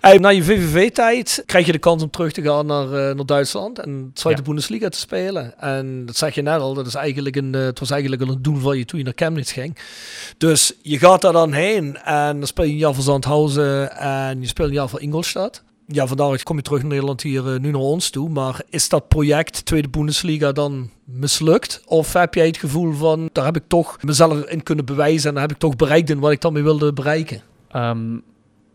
Hey, na je VVV-tijd krijg je de kans om terug te gaan naar, eh, naar Duitsland en de Tweede Ja. Bundesliga te spelen. En dat zeg je net al, dat is eigenlijk een, eh, het was eigenlijk al een doel van je toen je naar Chemnitz ging. Dus je gaat daar dan heen en dan speel je een jaar voor Zandhausen en je speelt een jaar voor Ingolstadt. Ja, vandaar kom je terug naar Nederland hier eh, nu naar ons toe. Maar is dat project Tweede Bundesliga dan mislukt? Of heb jij het gevoel van, daar heb ik toch mezelf in kunnen bewijzen en daar heb ik toch bereikt in wat ik dan mee wilde bereiken? Ehm,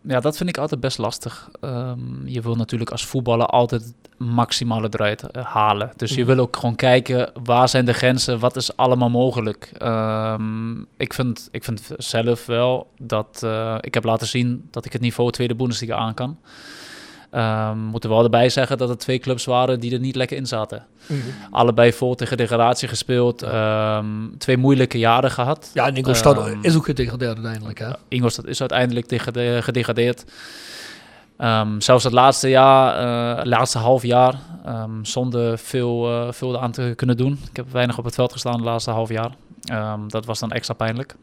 ja, dat vind ik altijd best lastig. Ehm, je wil natuurlijk als voetballer altijd het maximale eruit eh, halen. Dus je Mhm. wil ook gewoon kijken waar zijn de grenzen, wat is allemaal mogelijk. Ehm, ik, vind, ik vind zelf wel dat eh, ik heb laten zien dat ik het niveau Tweede Bundesliga aan kan. Ehm moeten we wel erbij zeggen dat er twee clubs waren die er niet lekker in zaten. Allebei vol tegen degradatie gespeeld. ehm, twee moeilijke jaren gehad. Ja, en Ingolstadt Ehm, is ook gedegradeerd uiteindelijk. Hè? Ingolstadt is uiteindelijk gedegradeerd. Zelfs het laatste jaar, eh, laatste half jaar, zonder veel, eh, veel aan te kunnen doen. Ik heb weinig op het veld gestaan het laatste half jaar. Dat was dan extra pijnlijk.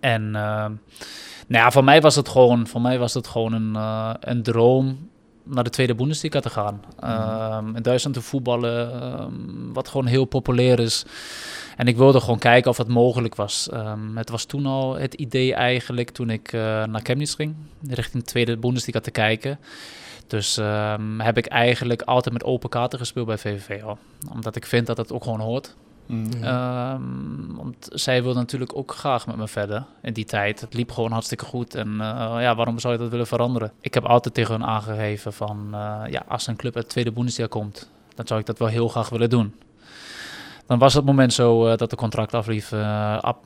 En nou ja, voor mij was het gewoon, voor mij was het gewoon een, eh, een droom naar de tweede Bundesliga te gaan. Ehm, in Duitsland te voetballen, ehm, wat gewoon heel populair is. En ik wilde gewoon kijken of het mogelijk was. Ehm, het was toen al het idee eigenlijk toen ik eh, naar Chemnitz ging, richting de tweede Bundesliga te kijken. Dus heb ik eigenlijk altijd met open kaarten gespeeld bij VVV al. Omdat ik vind dat het ook gewoon hoort. Mm. Want zij wilde natuurlijk ook graag met me verder in die tijd. Het liep gewoon hartstikke goed. En eh, ja, waarom zou je dat willen veranderen? Ik heb altijd tegen hun aangegeven van... eh, ja, als een club uit de tweede Bundesliga komt... dan zou ik dat wel heel graag willen doen. Dan was het moment zo eh, dat de contract afliep,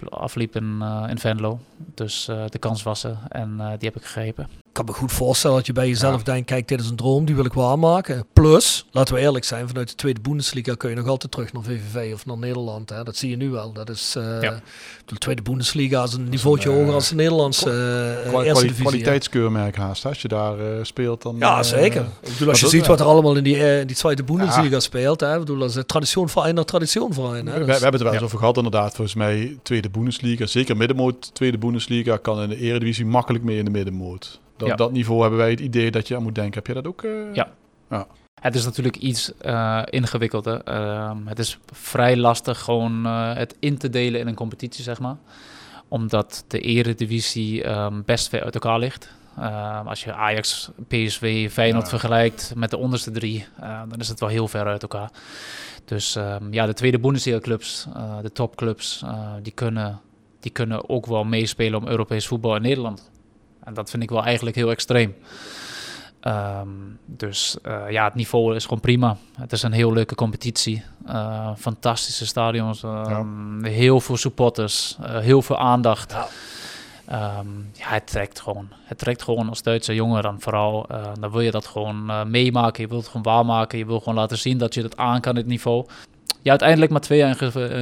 afliep in, in Venlo. Dus de kans was er en die heb ik gegrepen. Ik kan me goed voorstellen dat je bij jezelf denkt, kijk, dit is een droom, die wil ik waarmaken. Plus, laten we eerlijk zijn, vanuit de tweede Bundesliga kun je nog altijd terug naar VVV of naar Nederland. Hè? Dat zie je nu wel. Dat is, eh, Ja. de tweede Bundesliga is een niveautje eh, hoger als de Nederlandse kwa- eh, Kwa- eerste divisie. kwaliteitskeurmerk haast. Als je daar speelt, dan... Ja, zeker. Ik bedoel, als je ziet wat er allemaal in die, in die tweede Bundesliga speelt, hè? Ik bedoel, dat is een naar traditionverein. Hè? We, we Dus- hebben het er wel eens over gehad inderdaad. Volgens mij tweede Bundesliga, zeker middenmoot tweede Bundesliga, kan in de eredivisie makkelijk mee in de middenmoot. Dat, Ja. dat niveau hebben wij het idee dat je aan moet denken. Heb jij dat ook? eh? Ja. Het is natuurlijk iets eh ingewikkelder. Ehm, het is vrij lastig gewoon eh, het in te delen in een competitie, zeg maar. Omdat de eredivisie ehm, best ver uit elkaar ligt. Ehm, als je Ajax, PSV, Feyenoord Ja. vergelijkt met de onderste drie, dan is het wel heel ver uit elkaar. Dus ja, de tweede Bundesliga clubs, de topclubs, die, kunnen, die kunnen ook wel meespelen om Europees voetbal in Nederland. En dat vind ik wel eigenlijk heel extreem. Ehm, dus eh, ja, het niveau is gewoon prima. Het is een heel leuke competitie. Eh, fantastische stadions. ehm, Heel veel supporters. eh, heel veel aandacht. Ja. Ehm, ja, het trekt gewoon. Het trekt gewoon als Duitse jongen dan vooral. dan wil je dat gewoon meemaken. Je wilt het gewoon waarmaken. Je wil gewoon laten zien dat je het aan kan, het niveau. Ja, uiteindelijk maar twee jaar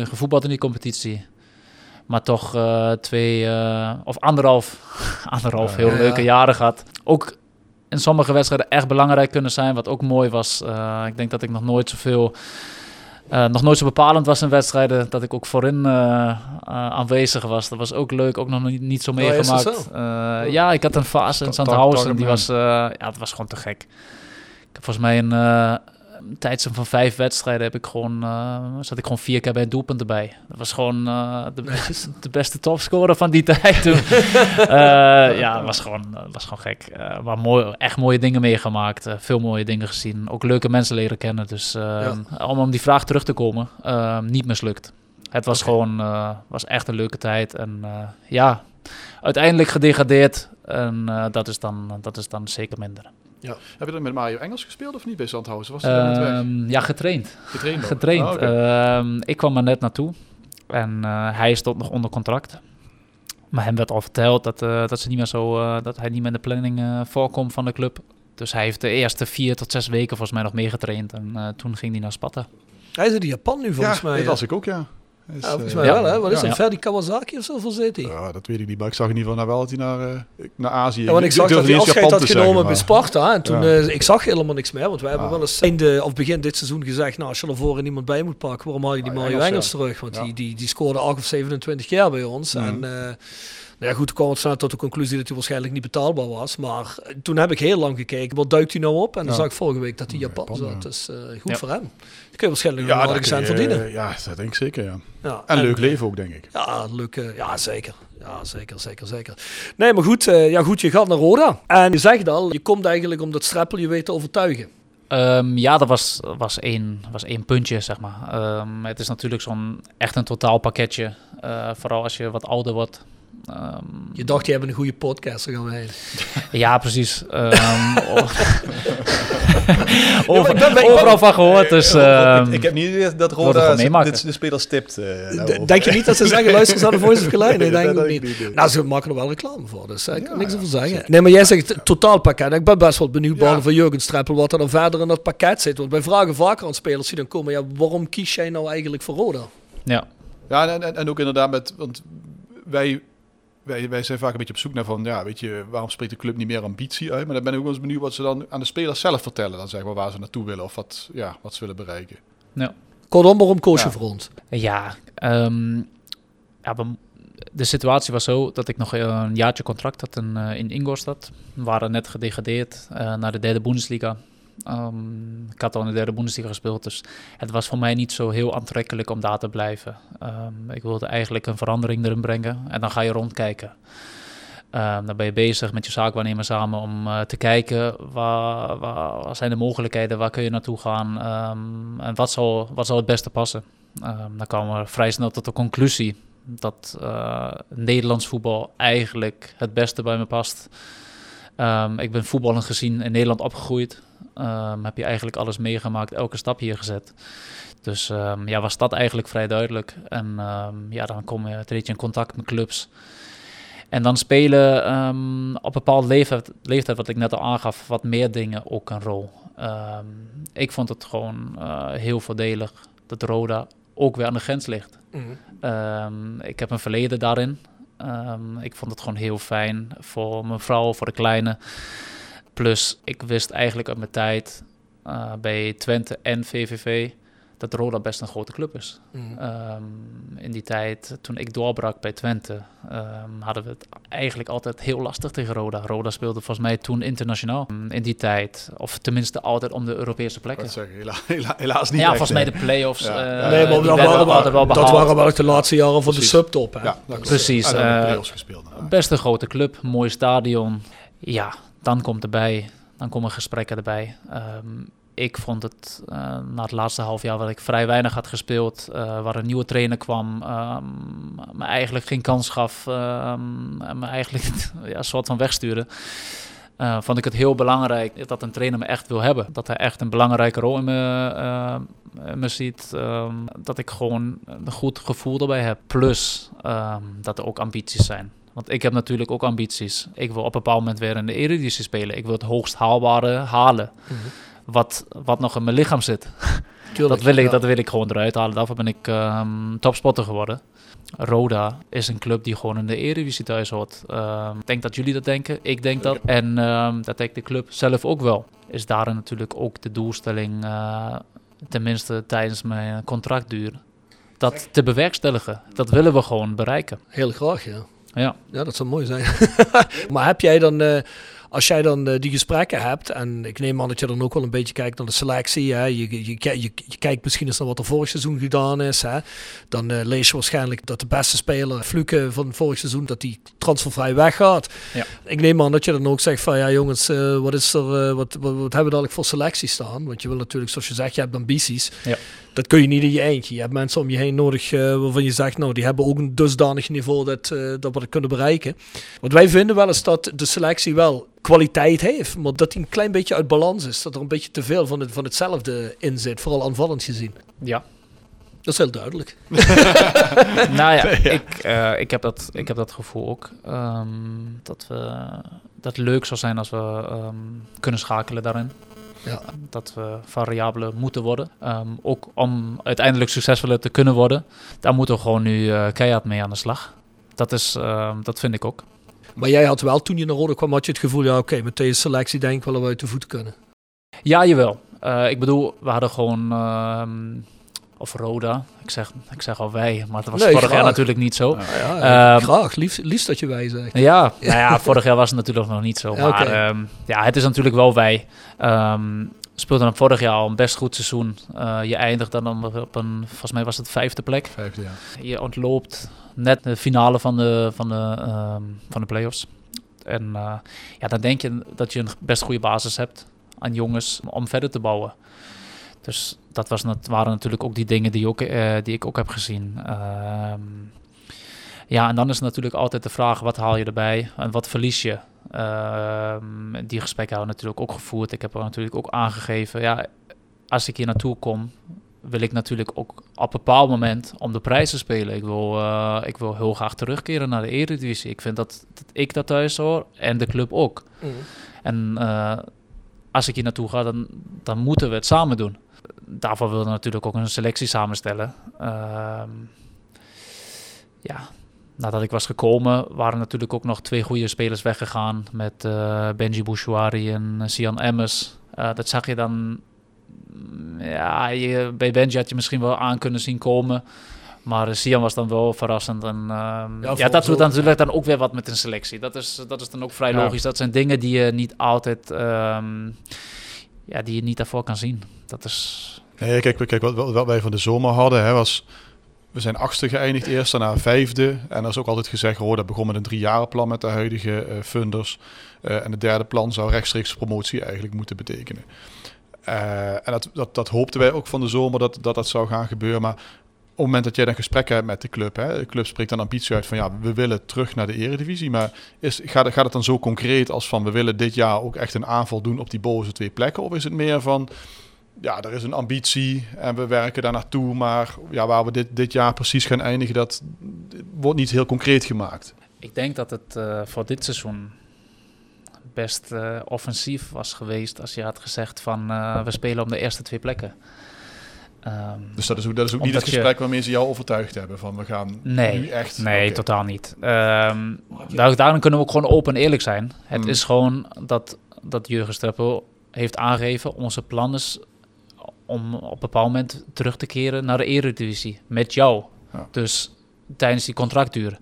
gevoetbald in die competitie. Maar toch eh, twee eh, of anderhalf, anderhalf heel Ja. leuke jaren gehad. Ook in sommige wedstrijden echt belangrijk kunnen zijn, wat ook mooi was. Eh, ik denk dat ik nog nooit zoveel, eh, nog nooit zo bepalend was in wedstrijden, dat ik ook voorin aanwezig was. Dat was ook leuk, ook nog niet, niet zo Oh, meegemaakt. ja, ik had een fase in Sandhausen, die was, ja, het was gewoon te gek. Ik heb volgens mij een, een tijdstip van vijf wedstrijden heb ik gewoon, eh, zat ik gewoon vier keer bij een doelpunt erbij. Dat was gewoon eh, de, de beste topscorer van die tijd toen. Eh, ja, het was gewoon, het was gewoon gek. Maar mooi, echt mooie dingen meegemaakt. veel mooie dingen gezien. Ook leuke mensen leren kennen. Dus om om die vraag terug te komen, eh, niet mislukt. Het was gewoon, was echt een leuke tijd. En ja, uiteindelijk gedegradeerd. En dat, is dan, dat is dan zeker minder. Heb je dan met Mario Engels gespeeld of niet bij Zandhausen? Was hij daar net weg? Ehm, ja, getraind. Getraind? getraind. Oh. Ehm, ik kwam er net naartoe en eh, hij stond nog onder contract. Maar hem werd al verteld dat, eh, dat, ze niet meer zo, eh, dat hij niet meer in de planning eh, voorkomt van de club. Dus hij heeft de eerste vier tot zes weken volgens mij nog meegetraind. En eh, toen ging hij naar Sparta. Hij is in Japan nu volgens ja, mij. dat ja. las ik ook, ja. Is, Ja, volgens eh, mij ja. wel, hè? Wat is Ja. het? Ferdi Kawasaki of zo voor zit hij? Ja, dat weet ik niet, maar ik zag in ieder geval nou wel dat hij naar, eh, naar Azië Ja, want ik zag durfde dat hij afscheid Japan had te genomen bij Sparta. En toen, Ja. eh, ik zag helemaal niks meer. Want we hebben Ah. wel eens einde, of begin dit seizoen gezegd... Nou, als je ervoor en iemand bij moet pakken, waarom haal je die Ah, Mario Engels, Engels, ja. terug? Want Ja. die, die, die scoorde 8 of 27 jaar bij ons. Mhm. En... eh, nou ja, goed, toen kwam het snel tot de conclusie dat hij waarschijnlijk niet betaalbaar was. Maar eh, toen heb ik heel lang gekeken, wat duikt hij nou op? En dan Ja. zag ik vorige week dat hij Ja, Japan Japan, zat. ja. Dus eh, goed Ja. voor hem. Kun je waarschijnlijk Ja, nog verdienen. Ja, dat denk ik zeker, ja. Ja, En leuk leven ook, denk ik. ja, leuk. eh, ja, zeker. Ja, zeker, zeker, zeker. Nee, maar goed, eh, ja, goed, je gaat naar Roda. En je zegt al, je komt eigenlijk om dat streppel je weet te overtuigen. Ehm, ja, dat was, was, één, was één puntje, zeg maar. Ehm, het is natuurlijk zo'n echt een totaalpakketje. eh vooral als je wat ouder wordt. Ehm, Je dacht, je hebt een goede podcast, gaan we heen. Ja, precies. Ehm, o- Over- ik ben- ik ben- overal van gehoord. Dus, ehm, ik, ik heb niet dat Roda de, de spelers tipt. eh, daarover. Denk je niet dat ze zeggen, luister eens naar de Voice of Geleid? Nee, denk ik niet. ik niet. Nou, ze maken er wel reclame voor, dus daar kan Ja, niks ja, over zeggen. Nee, maar jij zegt totaalpakket. Ik ben best wel benieuwd, Ja. behalve van Jurgen Streppel, wat er dan verder in dat pakket zit. Want wij vragen vaker aan spelers die dan komen, ja, waarom kies jij nou eigenlijk voor Roda? ja. Ja, en, en, en ook inderdaad met, want wij, wij, wij zijn vaak een beetje op zoek naar van, ja, weet je, waarom spreekt de club niet meer ambitie uit? Maar dan ben ik ook wel eens benieuwd wat ze dan aan de spelers zelf vertellen, dan zeg maar waar ze naartoe willen of wat, ja, wat ze willen bereiken. Kortom, waarom koos je Ja. voor ons? Ja, ehm, ja we- de situatie was zo dat ik nog eh, een jaartje contract had in, eh, in Ingolstadt. We waren net gedegradeerd eh, naar de derde Bundesliga. Ehm, ik had al in de derde Bundesliga gespeeld, dus het was voor mij niet zo heel aantrekkelijk om daar te blijven. Ehm, ik wilde eigenlijk een verandering erin brengen en dan ga je rondkijken. Ehm, dan ben je bezig met je zaakwaarnemer samen om eh, te kijken waar, waar, zijn de mogelijkheden, waar kun je naartoe gaan en wat zal, wat zal het beste passen. Dan kwamen we vrij snel tot de conclusie dat eh, Nederlands voetbal eigenlijk het beste bij me past. Ik ben voetballend gezien in Nederland opgegroeid. Ehm, heb je eigenlijk alles meegemaakt, elke stap hier gezet. Dus ehm, ja, was dat eigenlijk vrij duidelijk. En ehm, ja, dan kom je, treed je in contact met clubs. En dan spelen op een bepaald leeftijd, leeftijd, wat ik net al aangaf, wat meer dingen ook een rol. Ik vond het gewoon eh, heel voordelig dat Roda ook weer aan de grens ligt. Ehm, ik heb een verleden daarin. Ik vond het gewoon heel fijn voor mijn vrouw, voor de kleine. Plus, ik wist eigenlijk uit mijn tijd eh, bij Twente en VVV dat Roda best een grote club is. Mhm. Ehm, in die tijd, toen ik doorbrak bij Twente, ehm, hadden we het eigenlijk altijd heel lastig tegen Roda. Roda speelde volgens mij toen internationaal mm, in die tijd. Of tenminste altijd om de Europese plekken. kan zeggen, hela- hela- helaas niet Ja, echt, volgens mij nee. de play-offs. Ja. eh, nee, maar dat waren, altijd wel dat waren wel de laatste jaren van de subtop. Hè? Ja, dat. Precies, eh, gespeeld. Best een grote club, mooi stadion. Ja, dan komt erbij, dan komen gesprekken erbij. Ehm, ik vond het eh, na het laatste half jaar, waar ik vrij weinig had gespeeld, eh, waar een nieuwe trainer kwam, ehm, me eigenlijk geen kans gaf, ehm, en me eigenlijk ja, een soort van wegstuurde. eh, vond ik het heel belangrijk dat een trainer me echt wil hebben. Dat hij echt een belangrijke rol in me, me ziet. dat ik gewoon een goed gevoel erbij heb. Plus dat er ook ambities zijn. Want ik heb natuurlijk ook ambities. Ik wil op een bepaald moment weer in de Eredivisie spelen. Ik wil het hoogst haalbare halen. Wat, wat nog in mijn lichaam zit. Tuurlijk, Dat wil, ik, dat wil ik gewoon eruit halen. Daarvoor ben ik ehm, topspotter geworden. Roda is een club die gewoon in de Eredivisie thuis hoort. Ehm, ik denk dat jullie dat denken. Ik denk dat. En ehm, dat denkt de club zelf ook wel. Is daarin natuurlijk ook de doelstelling, eh, tenminste tijdens mijn contractduur, dat te bewerkstelligen. Dat willen we gewoon bereiken. Heel graag, ja. Ja. Ja, dat zou mooi zijn. maar heb jij dan, eh, als jij dan eh, die gesprekken hebt, en ik neem aan dat je dan ook wel een beetje kijkt naar de selectie, hè? Je, je, je, je, je kijkt misschien eens naar wat er vorig seizoen gedaan is, hè? dan eh, lees je waarschijnlijk dat de beste speler, Fluke van vorig seizoen, dat die transfervrij weggaat. Ja. Ik neem aan dat je dan ook zegt van, ja jongens, eh, wat, is er, wat, wat, wat hebben we dadelijk voor selectie staan? Want je wil natuurlijk, zoals je zegt, je hebt ambities. Ja. Dat kun je niet in je eentje. Je hebt mensen om je heen nodig waarvan je zegt, nou, die hebben ook een dusdanig niveau dat, dat we dat kunnen bereiken. Want wij vinden wel eens dat de selectie wel kwaliteit heeft, maar dat die een klein beetje uit balans is. Dat er een beetje te veel van, het, van hetzelfde in zit, vooral aanvallend gezien. Ja. Dat is heel duidelijk. nou ja, Ik, eh, ik, heb dat, ik heb dat gevoel ook. ehm, dat, we, dat het leuk zou zijn als we ehm, kunnen schakelen daarin. Ja. Dat we variabelen moeten worden. Ehm, ook om uiteindelijk succesvoller te kunnen worden. Daar moeten we gewoon nu eh, keihard mee aan de slag. Dat, is, ehm, dat vind ik ook. Maar jij had wel, toen je naar Rode kwam, had je het gevoel, ja oké, met deze selectie denk ik wel dat we uit de voet kunnen. Ja, jawel. Eh, ik bedoel, we hadden gewoon... ehm, of Roda. Ik zeg, ik zeg al wij, maar dat was Nee, vorig jaar natuurlijk niet zo. Ja, ja, Ehm, graag. Liefst, liefst dat je wij zegt. Ja, nou ja, vorig jaar was het natuurlijk nog niet zo. Ja, Maar ehm, ja, het is natuurlijk wel wij. Ehm speelden dan vorig jaar al een best goed seizoen. Eh, je eindigt dan op een, volgens mij was het vijfde plek. Vijfde, ja. Je ontloopt net de finale van de, van de, ehm, van de play-offs. En eh, ja, dan denk je dat je een best goede basis hebt aan jongens om verder te bouwen. Dus dat was, waren natuurlijk ook die dingen die, ook, eh, die ik ook heb gezien. Ehm, ja, en dan is natuurlijk altijd de vraag, wat haal je erbij en wat verlies je? Ehm, die gesprekken hebben we natuurlijk ook gevoerd. Ik heb er natuurlijk ook aangegeven, ja, als ik hier naartoe kom, wil ik natuurlijk ook op een bepaald moment om de prijs te spelen. Ik wil, eh, ik wil heel graag terugkeren naar de Eredivisie. Ik vind dat, dat ik dat thuis hoor en de club ook. En eh, als ik hier naartoe ga, dan, dan moeten we het samen doen. Daarvoor wilden we natuurlijk ook een selectie samenstellen. Ehm, ja, nadat ik was gekomen, waren natuurlijk ook nog twee goede spelers weggegaan. Met eh, Benji Bouchouari en Sian Emmers. Dat zag je dan... Ja, je, bij Benji had je misschien wel aan kunnen zien komen. Maar Sian was dan wel verrassend. En, ehm, ja, dat doet dan natuurlijk dan ook weer wat met een selectie. Dat is, dat is dan ook vrij Ja. logisch. Dat zijn dingen die je niet altijd... ehm, ja, die je niet daarvoor kan zien. Dat is... Nee, kijk, kijk wat, wat wij van de zomer hadden, hè, was... We zijn achtste geëindigd eerst, daarna vijfde. En er is ook altijd gezegd, hoor, dat begon met een driejarenplan met de huidige eh, funders. Eh, en het derde plan zou rechtstreeks promotie eigenlijk moeten betekenen. Eh, en dat, dat, dat hoopten wij ook van de zomer dat, dat dat zou gaan gebeuren. Maar op het moment dat jij dan gesprekken hebt met de club, hè, de club spreekt dan ambitie uit van ja, we willen terug naar de eredivisie. Maar is, gaat, gaat het dan zo concreet als van we willen dit jaar ook echt een aanval doen op die bovenste twee plekken? Of is het meer van ja, er is een ambitie en we werken daar naartoe, maar ja, waar we dit, dit jaar precies gaan eindigen, dat wordt niet heel concreet gemaakt. Ik denk dat het eh, voor dit seizoen best eh, offensief was geweest als je had gezegd van eh, we spelen om de eerste twee plekken. Ehm, Dus dat is ook, dat is ook niet het je- gesprek waarmee ze jou overtuigd hebben van we gaan Nee, nu echt... nee, totaal niet. Ehm daar, daarom kunnen we ook gewoon open en eerlijk zijn. Het Mm. is gewoon dat, dat Jurgen Streppel heeft aangegeven, onze plan is om op een bepaald moment terug te keren naar de Eredivisie met jou. Ja. Dus tijdens die contractduur.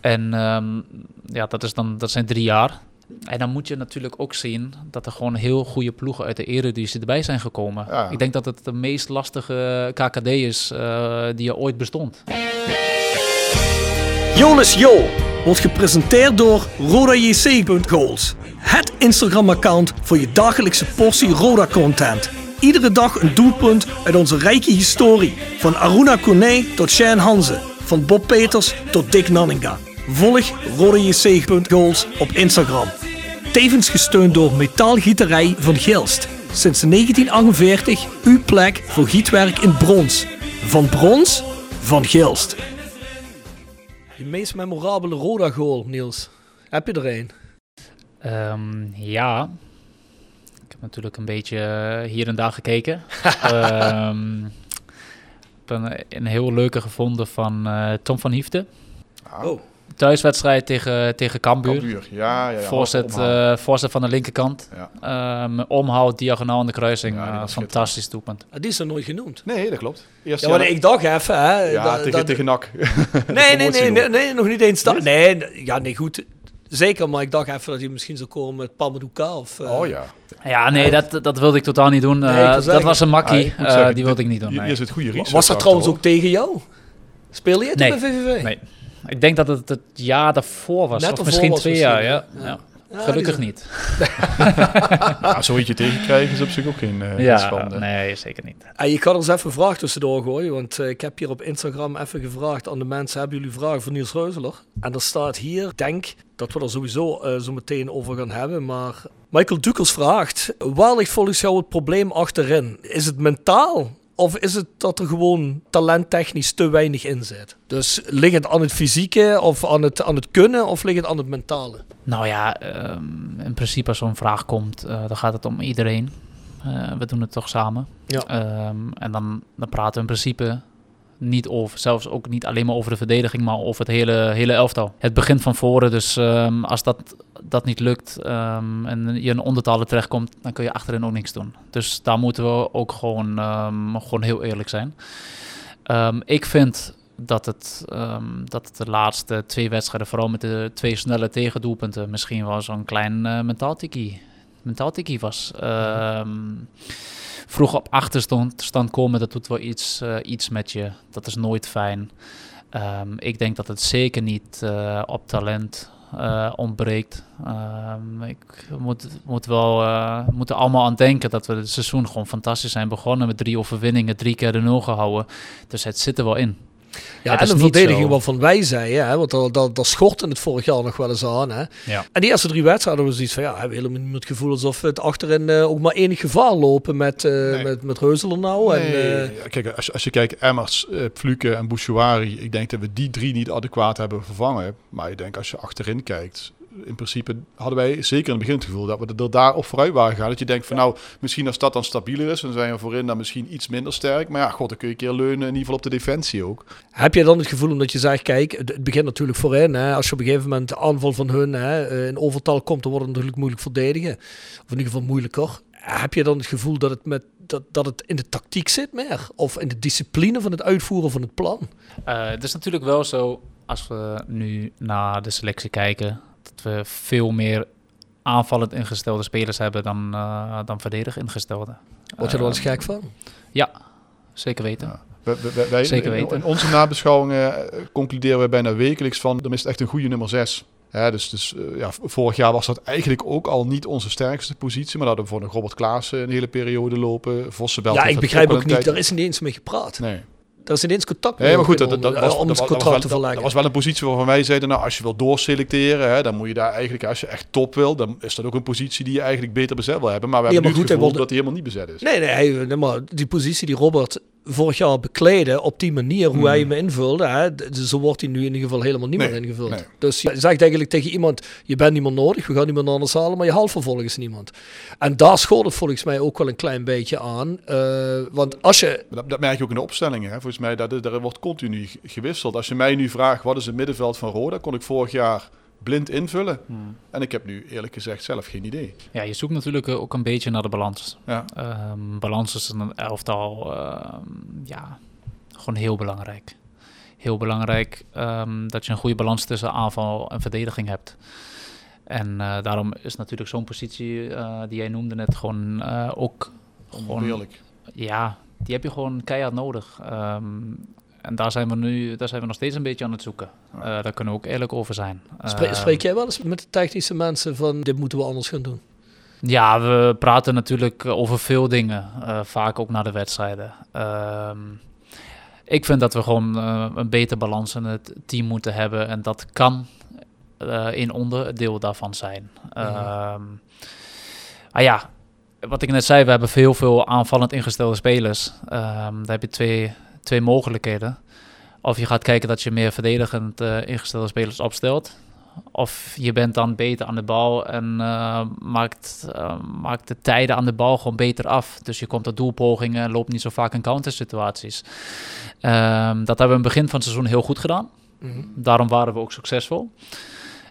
En ehm, ja, dat, is dan, dat zijn drie jaar. En dan moet je natuurlijk ook zien dat er gewoon heel goede ploegen uit de Eredivisie erbij zijn gekomen. Ja. Ik denk dat het de meest lastige KKD is eh, die er ooit bestond. Jolis Jo wordt gepresenteerd door RodaJC.goals. Het Instagram-account voor je dagelijkse portie Roda-content. Iedere dag een doelpunt uit onze rijke historie. Van Aruna Kone tot Shane Hanze. Van Bob Peters tot Dick Nanninga. Volg RodaJC.goals op Instagram. Tevens gesteund door Metaalgieterij van Gilst. Sinds 1948 uw plek voor gietwerk in brons. Van brons, van Gilst. Je meest memorabele Roda-goal, Niels. Heb je er een? Ehm, ja, ik heb natuurlijk een beetje eh, hier en daar gekeken. Ehm, ik heb een, een heel leuke gevonden van eh, Tom van Hiefte. Oh. Thuiswedstrijd tegen, tegen Cambuur. Cambuur. Ja, ja, ja. Voorzet, eh, voorzet van de linkerkant. Ja. Ehm, omhoud, diagonaal in de kruising. Ja, Eh, fantastisch doelpunt. Ah, Die is er nooit genoemd. Nee, dat klopt. Eerst Ja, maar ik dacht even, hè. ja, dat- tegen, dat- tegen NAC. Nee, nee, nee, nee, nog niet eens dat. Nee, ja, nee, goed. Zeker, maar ik dacht even dat hij misschien zou komen met Pamadouka of... eh, Oh ja. Ja, nee, dat, dat wilde ik totaal niet doen. Nee, Eh, dat zeggen. was een makkie. Eh, zeggen, die wilde ik niet doen. Nee. is het goede research Was dat trouwens ook tegen jou? Speel je het Nee. bij VVV? Nee. Ik denk dat het het jaar daarvoor was. Net of misschien was twee jaar. Ja. Ja. Ja, Gelukkig die- niet. zo eentje tegenkrijgen is op zich ook geen, eh, geen Ja, schande. nee, zeker niet. Ah, ik had er eens even een vraag tussendoor gooien, want eh, ik heb hier op Instagram even gevraagd aan de mensen, hebben jullie vragen voor Niels Reuzeler? En er staat hier, ik denk dat we er sowieso eh, zo meteen over gaan hebben, maar Michael Dukels vraagt, waar ligt volgens jou het probleem achterin? Is het mentaal? Of is het dat er gewoon talenttechnisch te weinig in zit? Dus ligt het aan het fysieke of aan het, aan het kunnen of ligt het aan het mentale? Nou ja, ehm, in principe als zo'n vraag komt, eh, dan gaat het om iedereen. Eh, we doen het toch samen. Ja. Ehm, en dan, dan praten we in principe niet over, zelfs ook niet alleen maar over de verdediging, maar over het hele, hele elftal. Het begint van voren, dus ehm, als dat, dat niet lukt ehm, en je een ondertalen terechtkomt, dan kun je achterin ook niks doen. Dus daar moeten we ook gewoon, ehm, gewoon heel eerlijk zijn. Ik vind dat het, dat het de laatste twee wedstrijden, vooral met de twee snelle tegendoelpunten, misschien wel zo'n klein uh, mentaal tikkie mentaal tikkie was. Ehm, vroeg op achterstand stand komen, dat doet wel iets, uh, iets met je. Dat is nooit fijn. Um, ik denk dat het zeker niet uh, op talent uh, ontbreekt. Um, ik moet, moet wel, moeten allemaal aan denken dat we het seizoen gewoon fantastisch zijn begonnen met drie overwinningen, drie keer de nul gehouden. Dus het zit er wel in. Ja, het en de verdediging waarvan wij zeiden, hè, want dat, dat, dat schort in het vorig jaar nog wel eens aan. Hè. Ja. En die eerste drie wedstrijden was iets van, ja, hebben we helemaal niet het gevoel alsof we het achterin uh, ook maar enig gevaar lopen met, uh, nee. met, met Reuzeler nou. Nee. En, uh, Kijk, als, als je kijkt, Emmers, uh, Fluke en Bouchouari, ik denk dat we die drie niet adequaat hebben vervangen. Maar ik denk als je achterin kijkt, in principe hadden wij zeker in het begin het gevoel dat we er daar op vooruit waren gegaan. Dat je denkt van nou, misschien als dat dan stabieler is, dan zijn we voorin dan misschien iets minder sterk. Maar ja, god, dan kun je een keer leunen, in ieder geval op de defensie ook. Heb je dan het gevoel omdat je zegt, kijk, het begint natuurlijk voorin. Hè, als je op een gegeven moment de aanval van hun hè, in overtal komt, dan wordt het natuurlijk moeilijk verdedigen. Of in ieder geval moeilijker. Heb je dan het gevoel dat het, met, dat, dat het in de tactiek zit meer? Of in de discipline van het uitvoeren van het plan? Uh, het is natuurlijk wel zo, als we nu naar de selectie kijken, we veel meer aanvallend ingestelde spelers hebben dan, uh, dan verdedig ingestelde. Word je er wel eens gek van? Ja, zeker weten. Ja. Wij, wij, wij, zeker weten. In onze nabeschouwingen uh, concluderen we bijna wekelijks van, er is echt een goede nummer 6. Ja, dus dus uh, ja, vorig jaar was dat eigenlijk ook al niet onze sterkste positie. Maar dat hadden we voor nog Robert Klaassen een hele periode lopen. Vossenbelt. Ja, ik begrijp ook niet, daar is niet eens mee gepraat. Nee. Er is ineens contact nee, maar goed, dat, dat, dat, was, om dat, het contract was te wel, verleggen. Dat was wel een positie waarvan wij zeiden, nou, als je wil doorselecteren, hè, dan moet je daar eigenlijk, als je echt top wil, dan is dat ook een positie die je eigenlijk beter bezet wil hebben. Maar we ja, hebben maar nu goed, het gevoel wilde... dat die helemaal niet bezet is. Nee, nee, hij, nee, maar die positie die Robert vorig jaar bekleden op die manier, hoe Hmm. hij hem invulde, hè, zo wordt hij nu in ieder geval helemaal niet Nee, meer ingevuld. nee. Dus je zegt eigenlijk tegen iemand, je bent niemand nodig, we gaan niemand anders halen, maar je haalt vervolgens niemand. En daar schoot het volgens mij ook wel een klein beetje aan. Uh, want als je... Dat, dat, merk je ook in de opstellingen. Hè. Volgens mij, dat, er wordt continu gewisseld. Als je mij nu vraagt, wat is het middenveld van Roda, kon ik vorig jaar blind invullen. Hmm. En ik heb nu eerlijk gezegd zelf geen idee. Ja, je zoekt natuurlijk eh, ook een beetje naar de balans. Ja. Ehm, balans is in een elftal ehm, ja, gewoon heel belangrijk. Heel belangrijk ehm, dat je een goede balans tussen aanval en verdediging hebt. En eh, daarom is natuurlijk zo'n positie eh, die jij noemde net gewoon ook gewoon, ja, die heb je gewoon keihard nodig. En daar zijn we nu, daar zijn we nog steeds een beetje aan het zoeken. Eh, daar kunnen we ook eerlijk over zijn. Ehm, spreek jij wel eens met de technische mensen van dit moeten we anders gaan doen? Ja, we praten natuurlijk over veel dingen. eh, vaak ook na de wedstrijden. Ehm, ik vind dat we gewoon eh, een beter balans in het team moeten hebben. En dat kan een onderdeel daarvan zijn. Ehm ah ja, wat ik net zei, we hebben heel veel aanvallend ingestelde spelers. Daar heb je twee, twee mogelijkheden. Of je gaat kijken dat je meer verdedigend eh, ingestelde spelers opstelt. Of je bent dan beter aan de bal en eh, maakt, eh, maakt de tijden aan de bal gewoon beter af. Dus je komt tot doelpogingen en loopt niet zo vaak in countersituaties. Ehm dat hebben we in het begin van het seizoen heel goed gedaan. Daarom waren we ook succesvol.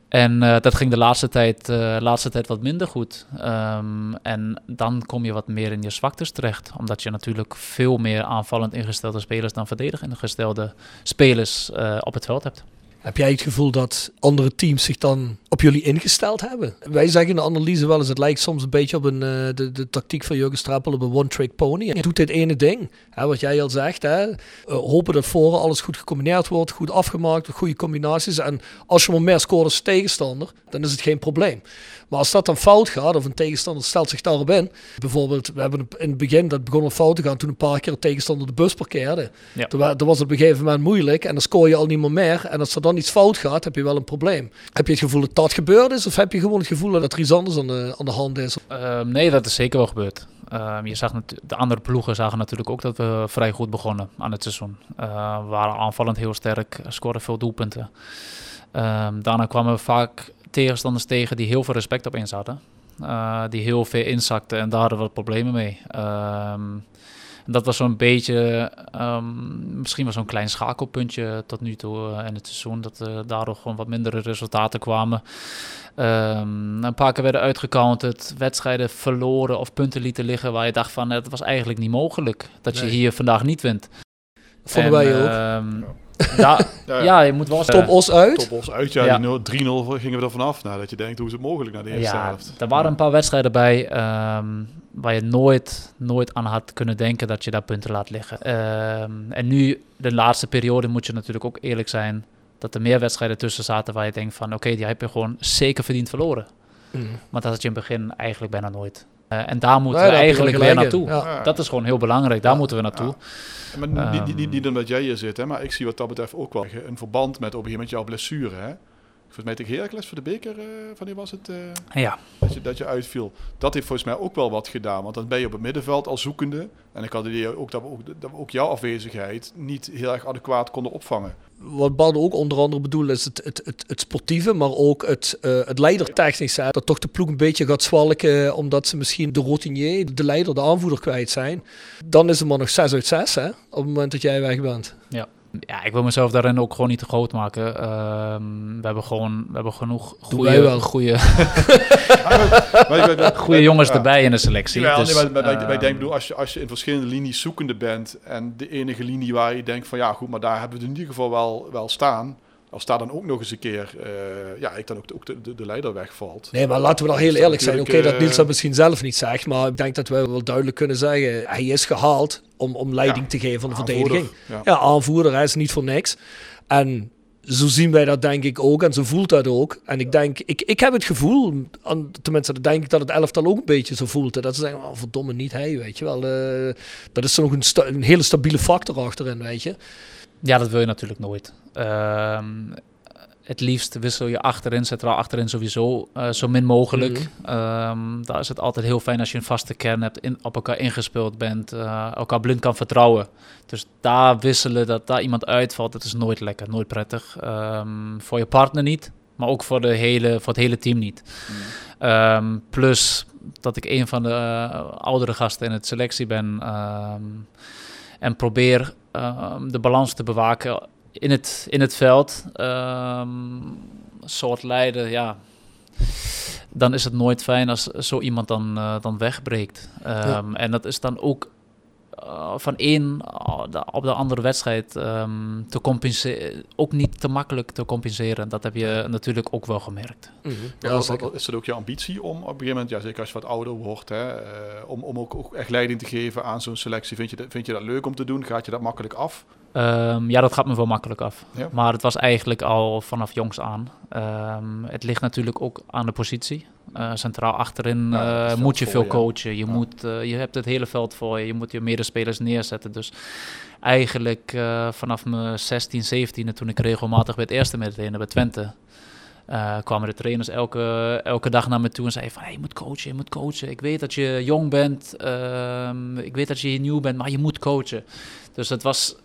En eh, dat ging de laatste tijd, eh, laatste tijd wat minder goed. Ehm, en dan kom je wat meer in je zwaktes terecht. Omdat je natuurlijk veel meer aanvallend ingestelde spelers dan verdedigend ingestelde spelers eh, op het veld hebt. Heb jij het gevoel dat andere teams zich dan op jullie ingesteld hebben? Wij zeggen in de analyse wel eens, het lijkt soms een beetje op een, eh, de, de tactiek van Jurgen Strappel op een one-trick pony. En doet dit ene ding, hè, wat jij al zegt. Hè, eh, hopen dat voren alles goed gecombineerd wordt, goed afgemaakt, goede combinaties. En als je maar meer scoort als tegenstander, dan is het geen probleem. Maar als dat dan fout gaat, of een tegenstander stelt zich daarop in. Bijvoorbeeld, we hebben in het begin, dat begon al fout te gaan toen een paar keer een tegenstander de bus parkeerde. Ja. Toen, wa- toen was het op een gegeven moment moeilijk en dan scoor je al niet meer meer. En als er dan iets fout gaat, heb je wel een probleem. Heb je het gevoel dat dat gebeurd is? Of heb je gewoon het gevoel dat er iets anders aan de, aan de hand is? Ehm, nee, dat is zeker wel gebeurd. Ehm, je zag de andere ploegen zagen natuurlijk ook dat we vrij goed begonnen aan het seizoen. Eh, we waren aanvallend heel sterk, scoorden veel doelpunten. Ehm, daarna kwamen we vaak tegenstanders tegen die heel veel respect op in zaten. Eh, die heel veel inzakten en daar hadden we problemen mee. Ehm, dat was zo'n beetje, ehm, misschien wel zo'n klein schakelpuntje tot nu toe eh, in het seizoen. Dat er daardoor gewoon wat mindere resultaten kwamen. Ehm, een paar keer werden uitgecounterd, wedstrijden verloren of punten lieten liggen waar je dacht van het was eigenlijk niet mogelijk dat je hier vandaag niet wint. Vonden En, wij ook. Da- Ja, ja, je moet wel Top os uit. Top ons uit, ja, Ja. die 0 3-0 gingen we er vanaf. Nou, dat je denkt, hoe is het mogelijk na de eerste Ja, helft? er waren een paar wedstrijden bij ehm, waar je nooit, nooit aan had kunnen denken dat je daar punten laat liggen. Ehm, en nu, de laatste periode, moet je natuurlijk ook eerlijk zijn dat er meer wedstrijden tussen zaten waar je denkt van oké, die heb je gewoon zeker verdiend verloren. Mm. Maar dat had je in het begin eigenlijk bijna nooit. Eh, en daar moeten Nee, we eigenlijk weer naartoe. Ja. Dat is gewoon heel belangrijk, daar Ja. moeten we naartoe. Maar niet, niet, niet, Ehm. niet omdat jij hier zit, hè, maar ik zie wat dat betreft ook wel een verband met op een gegeven moment jouw blessure. Hè? Volgens mij tegen Heracles voor de beker, eh wanneer was het eh, Ja, dat, je, dat je uitviel? Dat heeft volgens mij ook wel wat gedaan, want dan ben je op het middenveld al zoekende. En ik had het idee ook dat we ook, dat we ook jouw afwezigheid niet heel erg adequaat konden opvangen. Wat Bart ook onder andere bedoelt is het, het, het, sportieve, maar ook het, eh het leidertechnische. Dat toch de ploeg een beetje gaat zwalken omdat ze misschien de routinier, de leider, de aanvoerder kwijt zijn. Dan is het maar nog 6 uit 6 hè, op het moment dat jij weg bent. ja, ik wil mezelf daarin ook gewoon niet te groot maken. Ehm, we hebben gewoon we hebben genoeg wij wel. goede, goede, goede jongens ja. erbij in de selectie. Jawel, dus, nee, maar, maar, maar ik- maar ik ehm, denk, bedoel, als, je, als je in verschillende linies zoekende bent en de enige linie waar je denkt van ja goed, maar daar hebben we het in ieder geval wel, wel staan. Als daar dan ook nog eens een keer, eh, ja, ik dan ook, de- ook de, de, de leider wegvalt. Nee, maar laten we dan heel eerlijk zijn. Oké, dat Niels eh, dat misschien zelf niet zegt, maar ik denk dat we wel duidelijk kunnen zeggen, hij is gehaald om, om leiding Ja, te geven van de Aanvoerder, verdediging. Ja. Ja, aanvoerder, hij is niet voor niks. En zo zien wij dat denk ik ook en zo voelt dat ook. En ik denk, ik, ik heb het gevoel, tenminste dat denk ik dat het elftal ook een beetje zo voelt. hè, Dat ze zeggen, oh, verdomme niet hij, weet je wel. eh, dat is nog een, een hele stabiele factor achterin, weet je. Ja, dat wil je natuurlijk nooit. Ehm, het liefst wissel je achterin, centraal achterin sowieso eh, zo min mogelijk. Mhm. Ehm, daar is het altijd heel fijn als je een vaste kern hebt, in, op elkaar ingespeeld bent, eh, elkaar blind kan vertrouwen. Dus daar wisselen, dat daar iemand uitvalt, dat is nooit lekker, nooit prettig. Ehm, voor je partner niet, maar ook voor, de hele, voor het hele team niet. Ehm, plus dat ik een van de eh, oudere gasten in het selectie ben. en probeer ehm, de balans te bewaken in het, in het veld. Ehm, soort leider, ja, dan is het nooit fijn als zo iemand dan, eh, dan wegbreekt. Ehm, En dat is dan ook eh, van één eh, op de andere wedstrijd ehm, te compenseren. Ook niet te makkelijk te compenseren. Dat heb je natuurlijk ook wel gemerkt. Mhm. Ja, is het ook je ambitie om op een gegeven moment, ja, zeker als je wat ouder wordt, hè, eh, om, om ook, ook echt leiding te geven aan zo'n selectie? Vind je, dat, vind je dat leuk om te doen? Gaat je dat makkelijk af? Ehm, ja, dat gaat me wel makkelijk af. Ja. Maar het was eigenlijk al vanaf jongs aan. Ehm, het ligt natuurlijk ook aan de positie. Eh, centraal achterin Ja, eh, moet je veel je. coachen. Je, Ja. moet, eh, je hebt het hele veld voor je. Je moet je medespelers neerzetten. Dus eigenlijk vanaf mijn 16, 17, toen ik regelmatig bij het eerste met trainen bij Twente... kwamen de trainers elke, elke dag naar me toe en zeiden van... Hey, je moet coachen, je moet coachen. Ik weet dat je jong bent. ehm, ik weet dat je nieuw bent, maar je moet coachen. Dus het was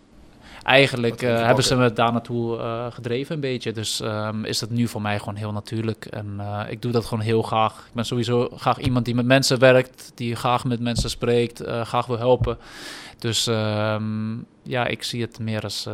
eigenlijk eh, hebben ze me daar naartoe eh, gedreven een beetje. Dus ehm, is het nu voor mij gewoon heel natuurlijk. En eh, ik doe dat gewoon heel graag. Ik ben sowieso graag iemand die met mensen werkt, die graag met mensen spreekt, eh, graag wil helpen. Dus ehm, ja, ik zie het meer als eh,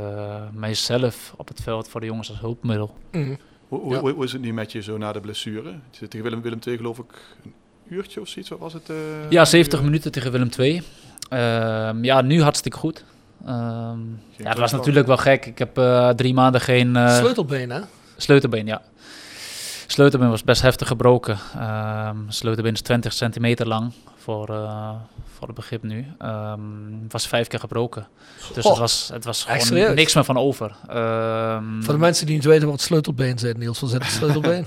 mijzelf op het veld voor de jongens als hulpmiddel. Mhm. Hoe, hoe, Ja. hoe is het nu met je zo na de blessure? Je zit tegen Willem, Willem II geloof ik een uurtje of zoiets, wat was het? eh, Ja, 70 uur? minuten tegen Willem II. Ehm, ja, nu hartstikke goed. Ehm, ja, het was natuurlijk wel gek. Ik heb eh, drie maanden geen... eh, Sleutelbeen, hè? Sleutelbeen, ja. Sleutelbeen was best heftig gebroken. Ehm sleutelbeen is 20 centimeter lang voor, eh, voor het begrip nu. Ehm was vijf keer gebroken. Dus het was, het was gewoon serieus? niks meer van over. Ehm, Voor de mensen die niet weten wat sleutelbeen zit, Niels, waar zit het sleutelbeen?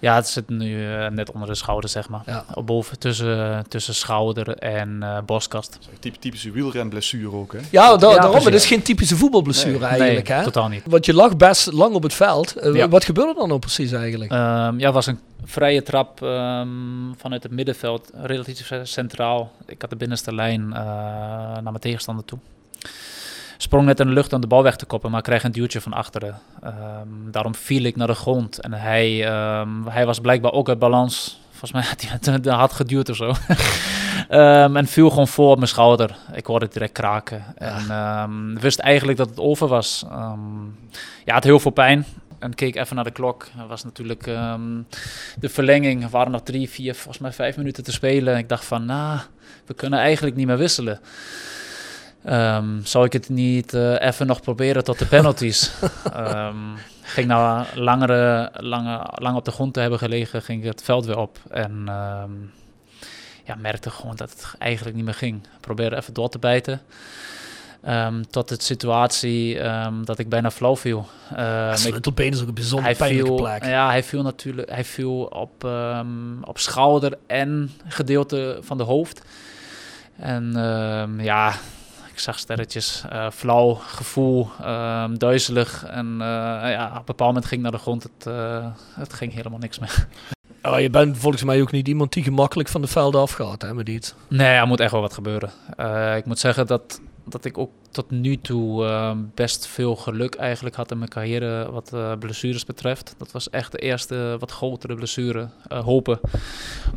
Ja, het zit nu eh, net onder de schouder, zeg maar. Ja. Op boven, tussen, tussen schouder en eh borstkast. Dat typ- typische wielrenblessure ook, hè? Ja, da- daarom. precies. Het is geen typische voetbalblessure Nee. eigenlijk, nee, hè? totaal niet. Want je lag best lang op het veld. Eh, Ja. Wat gebeurde er dan nou precies eigenlijk? Ehm, ja, het was een vrije trap ehm, vanuit het middenveld, relatief centraal. Ik had de binnenste lijn eh, naar mijn tegenstander toe. Sprong net in de lucht om de bal weg te koppen, maar kreeg een duwtje van achteren. Ehm, daarom viel ik naar de grond. En hij, ehm, hij was blijkbaar ook uit balans. Volgens mij had hij het hard geduwd of zo. Ehm, en viel gewoon voor op mijn schouder. Ik hoorde het direct kraken. En ehm, wist eigenlijk dat het over was. Ja, het heel veel pijn. En keek even naar de klok. Er was natuurlijk de verlenging. Er waren nog drie, vier, volgens mij vijf minuten te spelen. Ik dacht van, nou, we kunnen eigenlijk niet meer wisselen. Ehm, zou ik het niet eh, even nog proberen tot de penalties? Ehm, ging na langere, lange, lang op de grond te hebben gelegen, ging ik het veld weer op. En ehm, ja, merkte gewoon dat het eigenlijk niet meer ging. Probeerde even door te bijten. Tot de situatie dat ik bijna flauw viel. Ik- sleutelbeen is ook een bijzonder pijnlijke plek. Ja, hij viel natuurlijk hij viel op, op schouder en gedeelte van de hoofd. En ja, zag sterretjes, eh, flauw gevoel, ehm, duizelig. En eh, ja, op een bepaald moment ging ik naar de grond. Het, eh, het ging helemaal niks meer. Oh, je bent volgens mij ook niet iemand die gemakkelijk van de velden afgaat, hè, met iets. Nee, er moet echt wel wat gebeuren. Eh, ik moet zeggen dat, dat ik ook tot nu toe eh, best veel geluk eigenlijk had in mijn carrière wat eh, blessures betreft. Dat was echt de eerste wat grotere blessure. Eh, hopen,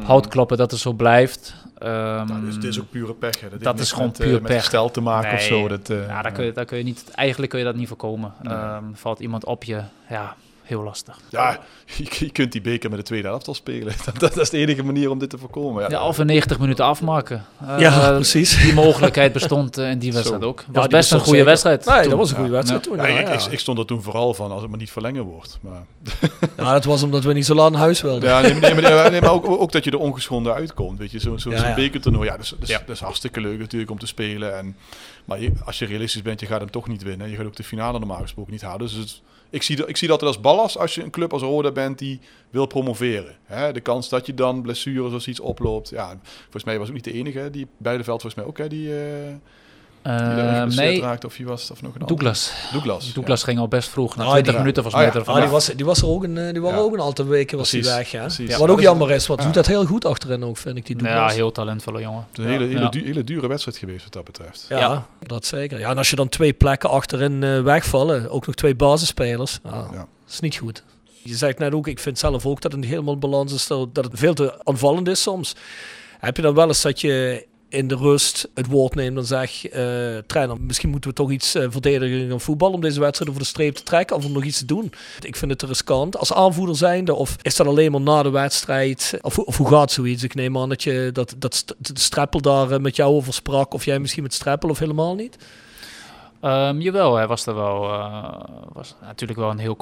hout kloppen dat het zo blijft. Nou, dus het is ook pure pech. Hè. dat is gewoon met, eh, puur met pech. herstel te maken of zo. Dat, eh, ja, daar kun je, daar kun je niet, eigenlijk kun je dat niet voorkomen. Nee. Ehm, valt iemand op je, ja, heel lastig. Ja, je, je kunt die beker met de tweede helft al spelen. Dat, dat is de enige manier om dit te voorkomen. Ja, Ja, of in 90 minuten afmaken. Eh, Ja, precies. Die mogelijkheid bestond eh, in die wedstrijd Zo. ook. Het was best een goede zeker- wedstrijd. Nee, toen. dat was een goede Ja. wedstrijd Ja. toen. Ja, Ja, ik, ja. ik, ik stond er toen vooral van als het maar niet verlengen wordt. Maar, Ja, dat was omdat we niet zo lang naar huis wilden. ja, nee, nee, maar, nee, nee, maar ook, ook dat je er ongeschonden uitkomt. Weet je, zo'n zo, Ja, zo'n ja. bekertoernooi, ja, dat, is, dat, is, Ja. dat is hartstikke leuk natuurlijk om te spelen. En, maar je- als je realistisch bent, je gaat hem toch niet winnen. Je gaat ook de finale normaal gesproken niet halen. Dus het- ik, zie, ik zie dat als ballast als je een club als Roda bent die wil promoveren. Hè, de kans dat je dan blessures of zoiets oploopt. Ja, volgens mij was ook niet de enige. Die Beideveld volgens mij ook, hè, die, eh Eh, geblesseerd nee, raakte. Of wie was het? Of nog een ander? Douglas. Douglas. Douglas ging al best vroeg, na Ah, 20 die- minuten volgens ah, ja. ervan Ah, die, was, die was er ook een, eh, die was Ja. ook een aantal weken was die Precies, weg. Ja. precies. Wat Ja, ook jammer is, want ja. doet dat heel goed achterin ook, vind ik, die Ja, Douglas. heel talentvolle jongen. Het is een hele, hele, Ja. du- hele dure wedstrijd geweest wat dat betreft. Ja, Ja. dat zeker. Ja, en als je dan twee plekken achterin eh, wegvallen, ook nog twee basisspelers, ja, Ja. dat is niet goed. Je zegt net ook, ik vind zelf ook dat het niet helemaal balans is, dat dat het veel te aanvallend is soms. Heb je dan wel eens dat je in de rust het woord neemt en zegt, eh, trainer, misschien moeten we toch iets uh, verdedigen gaan voetballen om deze wedstrijd over de streep te trekken of om nog iets te doen. Ik vind het te riskant. Als aanvoerder zijnde, of is dat alleen maar na de wedstrijd? Of, of hoe gaat zoiets? Ik neem aan dat, je, dat, dat de Streppel daar eh, met jou over sprak, of jij misschien met Streppel of helemaal niet? Um, jawel, hij was er wel. Uh, was natuurlijk wel een heel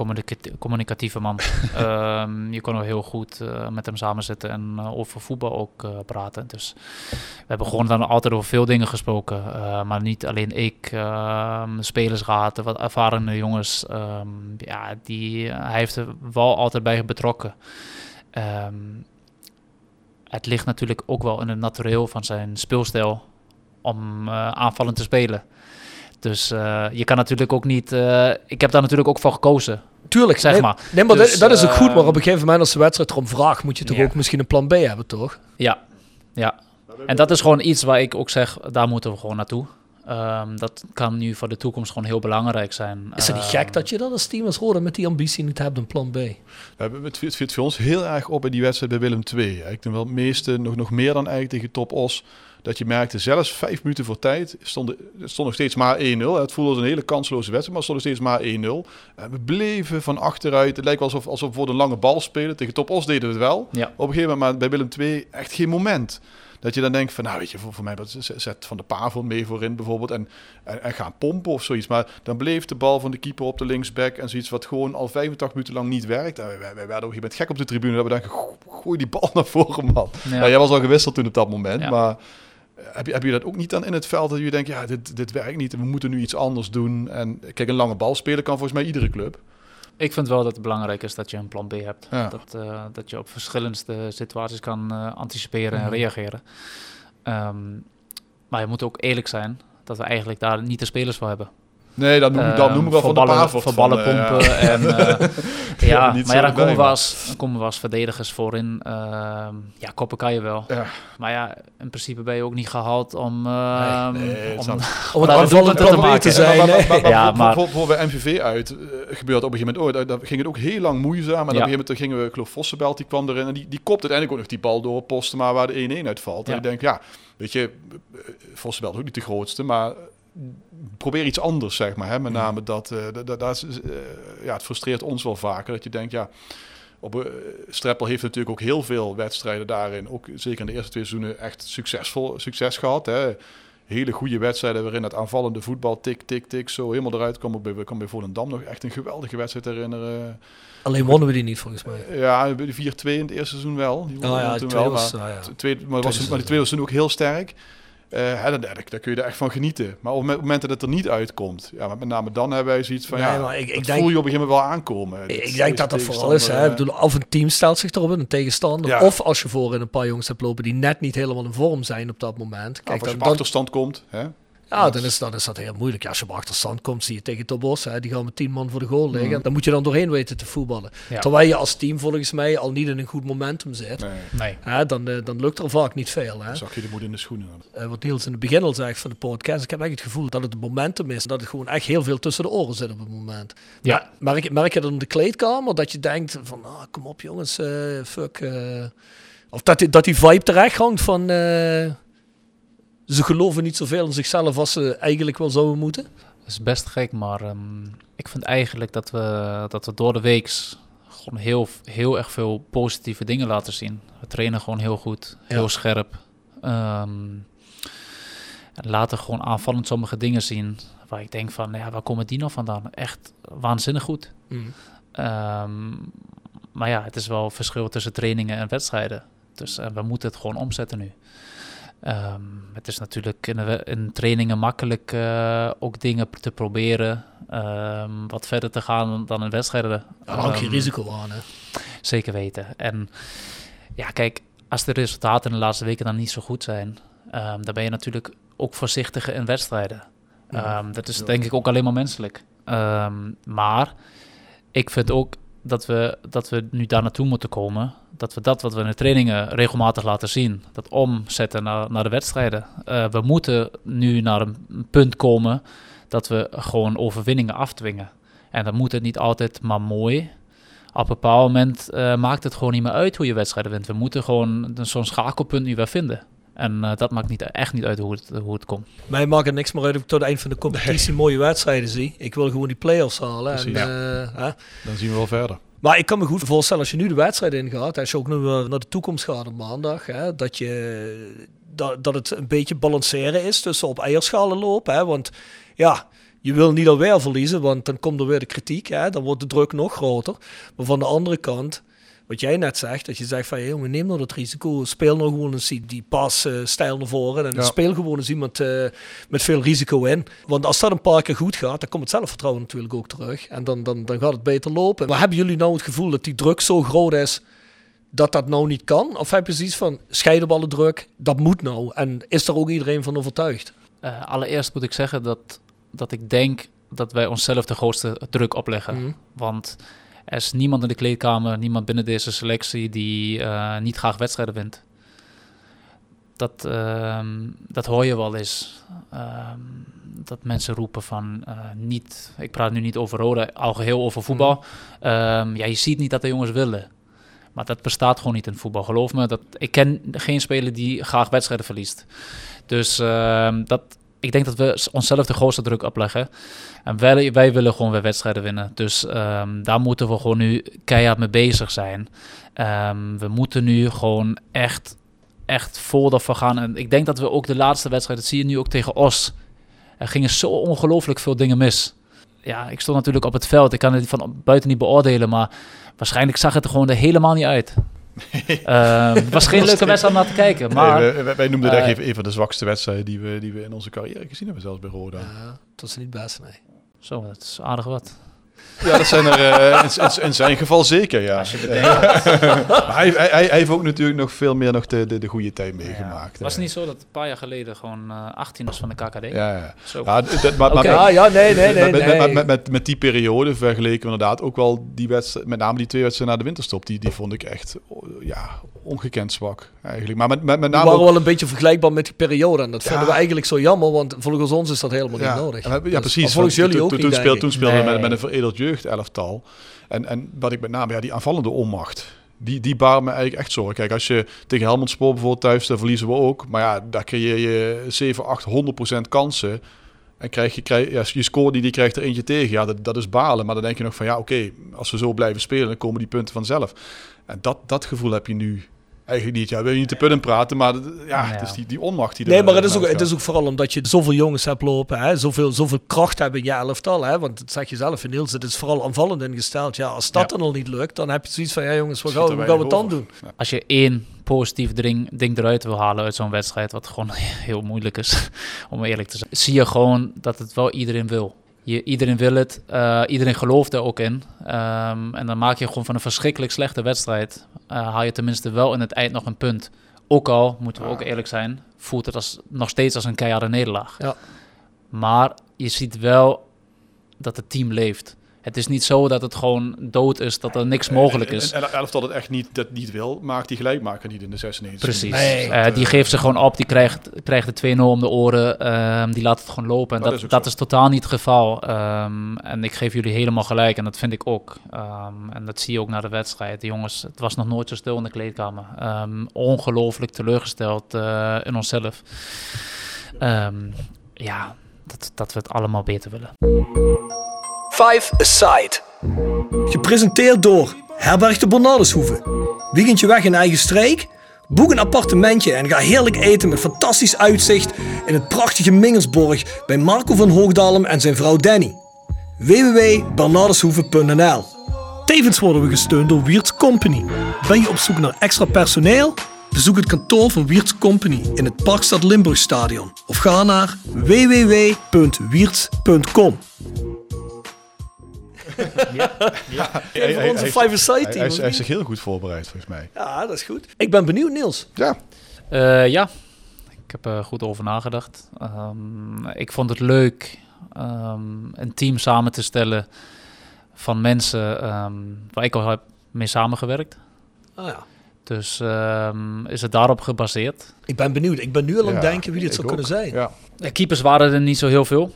communicatieve man. um, je kon wel heel goed uh, met hem samen zitten en uh, over voetbal ook praten. Dus we hebben gewoon dan altijd over veel dingen gesproken. maar niet alleen ik, ehm, spelersraad, wat ervarende jongens. ja, die, hij heeft er wel altijd bij betrokken. het ligt natuurlijk ook wel in het natureel van zijn speelstijl om aanvallend te spelen. Dus uh, je kan natuurlijk ook niet. Uh, ik heb daar natuurlijk ook voor gekozen. Tuurlijk, zeg nee, maar. Nee, maar dus, dat is ook goed. Maar op een gegeven moment, als de wedstrijd erom vraagt, moet je toch ook misschien een plan B hebben, toch? Ja, ja. En dat is gewoon iets waar ik ook zeg, daar moeten we gewoon naartoe. Um, dat kan nu voor de toekomst gewoon heel belangrijk zijn. Is het niet gek dat je dat als team als Rode met die ambitie niet hebt, een plan B? Het viel voor ons heel erg op in die wedstrijd bij Willem II. Ik denk wel het meeste, nog, nog meer dan eigenlijk tegen Top Os dat je merkte, zelfs vijf minuten voor tijd stond, stond nog steeds maar 1-0. Het voelde als een hele kansloze wedstrijd, maar stond nog steeds maar 1-0. We bleven van achteruit. Het lijkt wel alsof, alsof we voor een lange bal spelen. Tegen Top Os deden we het wel. Ja. Op een gegeven moment, maar bij Willem II echt geen moment. Dat je dan denkt van, nou weet je, voor, voor mij zet Van de Pavel mee voorin bijvoorbeeld en, en, en, gaan pompen of zoiets. Maar dan bleef de bal van de keeper op de linksback en zoiets wat gewoon al 85 minuten lang niet werkt. En wij, wij, werden op een gegeven moment gek op de tribune. Dat we dachten, gooi die bal naar voren man. Ja. Nou, jij was al gewisseld toen op dat moment, maar heb je, heb je dat ook niet dan in het veld dat je denkt, ja, dit, dit werkt niet, we moeten nu iets anders doen. En kijk, een lange bal spelen kan volgens mij iedere club. Ik vind wel dat het belangrijk is dat je een plan B hebt. Dat, uh, dat je op verschillende situaties kan uh, anticiperen en mhm. reageren. Um, maar je moet ook eerlijk zijn dat we eigenlijk daar niet de spelers voor hebben. Nee, dat noem, dat noemen we wel van de. Van ballen pompen. Ja. En, uh, ja, maar ja, dan komen, we als, komen we als verdedigers voorin. Uh, ja, koppen kan je wel. Ja. Maar ja, in principe ben je ook niet gehaald om... Uh, nee, nee, om, om, het te maken. zijn. ja, maar... Voor, voor bij MVV uit uh, gebeurt op een gegeven moment... Oh, daar ging het ook heel lang moeizaam. En ja. op een gegeven moment gingen we... Ik geloof Vossenbelt, die kwam erin. En die, die kopt uiteindelijk ook nog die bal door posten. Maar waar de 1-1 uitvalt. En ik denk, ja, weet je... Vossenbelt ook niet de grootste, maar probeer iets anders, zeg maar. Hè? Met name dat, dat, dat uh, ja, het frustreert ons wel vaker. Dat je denkt, ja, op, uh, Streppel heeft natuurlijk ook heel veel wedstrijden daarin, ook zeker in de eerste twee seizoenen, echt succesvol succes gehad. Hè? Hele goede wedstrijden waarin het aanvallende voetbal tik, tik, tik zo helemaal eruit kwam. Ik bij, kan bij Volendam nog echt een geweldige wedstrijd herinneren. Alleen wonnen we die niet volgens mij. Ja, de 4-2 in het eerste seizoen wel. Die oh ja, toen wel, was, maar, oh ja. twee, maar, was, maar die twee was toen ook heel sterk. Uh, dan, daar, kun je er echt van genieten. Maar op het moment dat het er niet uitkomt, ja, met name dan hebben wij zoiets van, nee, ja, ik, ik denk, voel je op een gegeven moment wel aankomen. Ik, denk dat dat vooral is. Hè. Ik bedoel, of een team stelt zich erop, een tegenstander. Of als je voor in een paar jongens hebt lopen die net niet helemaal in vorm zijn op dat moment. Kijk, als je op achterstand komt, hè? Ja, dan is, dan is dat heel moeilijk. Ja, als je op achterstand komt, zie je tegen Tobos, hè, die gaan met tien man voor de goal liggen. Mm. Dan moet je dan doorheen weten te voetballen. Terwijl je als team volgens mij al niet in een goed momentum zit. Nee. nee. Hè, dan, uh, dan lukt er vaak niet veel. Hè. zag je de moed in de schoenen. Uh, wat Niels in het begin al zegt van de podcast, ik heb echt het gevoel dat het momentum is. Dat het gewoon echt heel veel tussen de oren zit op het moment. Ja. Maar merk, merk je dan in de kleedkamer dat je denkt van, ah, kom op jongens, uh, fuck... of dat die, dat die vibe terecht hangt van ze geloven niet zoveel in zichzelf als ze eigenlijk wel zouden moeten. Dat is best gek, maar um, ik vind eigenlijk dat we, dat we door de week gewoon heel, heel erg veel positieve dingen laten zien. We trainen gewoon heel goed, heel scherp. Um, en laten gewoon aanvallend sommige dingen zien waar ik denk van, ja, waar komen die nou vandaan? Echt waanzinnig goed. Mm. Um, maar ja, het is wel verschil tussen trainingen en wedstrijden. Dus uh, we moeten het gewoon omzetten nu. Um, het is natuurlijk in, in trainingen makkelijk uh, ook dingen te proberen. Um, wat verder te gaan dan in wedstrijden. Ja, ook je risico aan, hè? Zeker weten. En ja, kijk, als de resultaten in de laatste weken dan niet zo goed zijn, dan ben je natuurlijk ook voorzichtiger in wedstrijden. Ja. dat is denk ik ook alleen maar menselijk. maar ik vind ook dat we, dat we nu daar naartoe moeten komen. Dat we dat wat we in de trainingen regelmatig laten zien, dat omzetten naar, naar de wedstrijden. Uh, we moeten nu naar een punt komen dat we gewoon overwinningen afdwingen. En dan moet het niet altijd maar mooi. Op een bepaald moment uh, maakt het gewoon niet meer uit hoe je wedstrijden wint. We moeten gewoon zo'n schakelpunt nu weer vinden. En eh, dat maakt niet, echt niet uit hoe het, hoe het komt. Mij maakt het niks meer uit of ik tot het eind van de competitie mooie wedstrijden zie. Ik wil gewoon die play-offs halen. En, eh, hè. Dan zien we wel verder. Maar ik kan me goed voorstellen als je nu de wedstrijd ingaat, als je ook nu weer naar de toekomst gaat op maandag, hè, dat, je, dat, dat het een beetje balanceren is tussen op eierschalen lopen. Hè, want ja, je wil niet alweer verliezen, want dan komt er weer de kritiek. Hè, dan wordt de druk nog groter. Maar van de andere kant, wat jij net zegt, dat je zegt van, hey, jongen, neem nou dat risico, speel nou gewoon eens die- die pas eh, stijl naar voren en Ja. speel gewoon eens iemand eh, met veel risico in. Want als dat een paar keer goed gaat, dan komt het zelfvertrouwen natuurlijk ook terug en dan, dan, dan gaat het beter lopen. Maar hebben jullie nou het gevoel dat die druk zo groot is dat dat nou niet kan? Of heb je zoiets van, scheiden op alle druk, dat moet nou en is er ook iedereen van overtuigd? Eh, allereerst moet ik zeggen dat, dat ik denk dat wij onszelf de grootste druk opleggen. Mhm. Want er is niemand in de kleedkamer, niemand binnen deze selectie die eh, niet graag wedstrijden wint. Dat, ehm, dat hoor je wel eens. Ehm, dat mensen roepen van eh, niet, ik praat nu niet over rode, al geheel over voetbal. Ehm, ja, je ziet niet dat de jongens willen. Maar dat bestaat gewoon niet in voetbal. Geloof me, dat, ik ken geen speler die graag wedstrijden verliest. Dus dat, ik denk dat we onszelf de grootste druk opleggen. En wij, willen gewoon weer wedstrijden winnen. Dus ehm, daar moeten we gewoon nu keihard mee bezig zijn. Ehm, we moeten nu gewoon echt, echt vol ervoor gaan. En ik denk dat we ook de laatste wedstrijd, dat zie je nu ook tegen Os. Er gingen zo ongelooflijk veel dingen mis. Ja, ik stond natuurlijk op het veld. Ik kan het van buiten niet beoordelen, maar waarschijnlijk zag het er gewoon er helemaal niet uit. Ehm, het was geen leuke wedstrijd om naar te kijken, maar... Nee, wij, noemden dat eh, echt even een van de zwakste wedstrijden die we, die we in onze carrière gezien hebben, zelfs bij Roda. Ja, dat is niet best, nee. Zo, dat is aardig wat. Ja, dat zijn er eh, in, in- in zijn geval zeker, ja. Maar hij, hij, hij heeft ook natuurlijk nog veel meer nog de, de, de goede tijd meegemaakt. Was het eh. niet zo dat een paar jaar geleden gewoon eh 18 was van de KKD? Ja, ja. Zo. Ja, maar, maar, Oké. Ja, ja, nee, nee, nee. met, nee. met, met, met, met die periode vergeleken we inderdaad ook wel die wedstrijd, met name die twee wedstrijden na de winterstop, die, die vond ik echt ja, ongekend zwak eigenlijk. Maar met, met, met name waren ook- wel een beetje vergelijkbaar met die periode. En dat Ja. vinden we eigenlijk zo jammer, want volgens ons is dat helemaal ja, niet nodig. we ja, Dus- precies. volgens jullie ook toen, niet, toen, speel, speelden we met, een veredeld jeugdelftal. En, en wat ik met name, ja, die aanvallende onmacht. Die, die baart me eigenlijk echt zorgen. Kijk, als je tegen Helmond Sport bijvoorbeeld thuis, dan verliezen we ook. Maar ja, daar creëer je 7, 8, 100 procent kansen. En krijg je, krijg, ja, je score die, die krijgt er eentje tegen. Ja, dat, dat is balen. Maar dan denk je nog van, ja, oké, als we zo blijven spelen, dan komen die punten vanzelf. En dat, dat gevoel heb je nu eigenlijk niet. Ja, wil je niet te putten praten, maar ja, het is die, die onmacht die er Nee, maar het is, ook, het is ook vooral omdat je zoveel jongens hebt lopen, hè? Zoveel, zoveel kracht hebben in je elftal. Hè? Want dat zeg je zelf, Niels, het is vooral aanvallend ingesteld. Ja, als dat Ja. dan al niet lukt, dan heb je zoiets van, ja jongens, wat gaan, we- hoe gaan we het dan doen? Als je één positief ding, ding eruit wil halen uit zo'n wedstrijd, wat gewoon heel moeilijk is, om eerlijk te zijn, zie je gewoon dat het wel iedereen wil. Je, iedereen wil het, eh, iedereen gelooft er ook in. Ehm, en dan maak je gewoon van een verschrikkelijk slechte wedstrijd, eh, haal je tenminste wel in het eind nog een punt. Ook al, moeten we ook eerlijk zijn, voelt het als, nog steeds als een keiharde nederlaag. Ja. Maar je ziet wel dat het team leeft. Het is niet zo dat het gewoon dood is, dat er niks mogelijk is. En, en, en elftal dat echt niet, dat niet wil, maakt die gelijkmaker niet in de 96. Precies. Nee. Eh, die geeft ze gewoon op, die krijgt, krijgt de 2-0 om de oren, ehm, die laat het gewoon lopen. En Dat dat, is dat totaal niet het geval. Ehm, en ik geef jullie helemaal gelijk en dat vind ik ook. Ehm, en dat zie je ook na de wedstrijd. De jongens, het was nog nooit zo stil in de kleedkamer. Ehm, ongelooflijk teleurgesteld eh, in onszelf. Ehm, ja, dat, dat we het allemaal beter willen. Five Aside. Gepresenteerd door Herberg de Bernardeshoeve. Weekendje weg in eigen streek? Boek een appartementje en ga heerlijk eten met fantastisch uitzicht in het prachtige Mingelsborg bij Marco van Hoogdalem en zijn vrouw Danny. www.bernardeshoeve.nl Tevens worden we gesteund door Wiert's Company. Ben je op zoek naar extra personeel? Bezoek het kantoor van Wiert's Company in het Parkstad Limburgstadion of ga naar www.wierts.com. Ja, Even voor onze five-a-side hij, team, hij, of hij heeft zich heel goed voorbereid, volgens mij. Ja, dat is goed. Ik ben benieuwd, Niels. Ja, Eh, ja, ik heb er goed over nagedacht. Ehm, ik vond het leuk ehm, een team samen te stellen van mensen ehm, waar ik al heb mee samengewerkt. Ah, ja. Dus ehm, is het daarop gebaseerd. Ik ben benieuwd. Ik ben nu al aan het Ja, denken wie dit zou ook. kunnen zijn. Ja. De keepers waren er niet zo heel veel.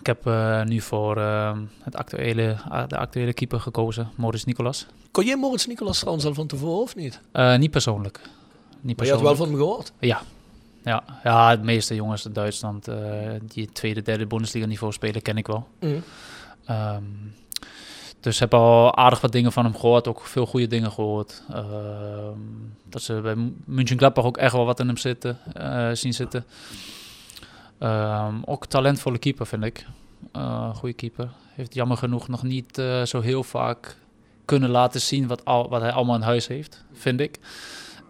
Ik heb eh, nu voor ehm, het actuele, de actuele keeper gekozen, Maurice Nicolas. Kon jij Moritz Nicolas trouwens al van tevoren of niet? Eh, niet persoonlijk. Niet Maar je had wel persoonlijk. van hem gehoord. Ja. Ja, ja, de meeste jongens in Duitsland eh, die het tweede, derde Bundesliga niveau spelen, ken ik wel. Mm. Ehm, dus heb al aardig wat dingen van hem gehoord, ook veel goede dingen gehoord. Ehm, dat ze bij München Gladbach ook echt wel wat in hem zitten, zien zitten. Ehm, ook talentvolle keeper, vind ik. Eh goede keeper. Heeft jammer genoeg nog niet eh, zo heel vaak kunnen laten zien wat, al, wat hij allemaal in huis heeft, vind ik.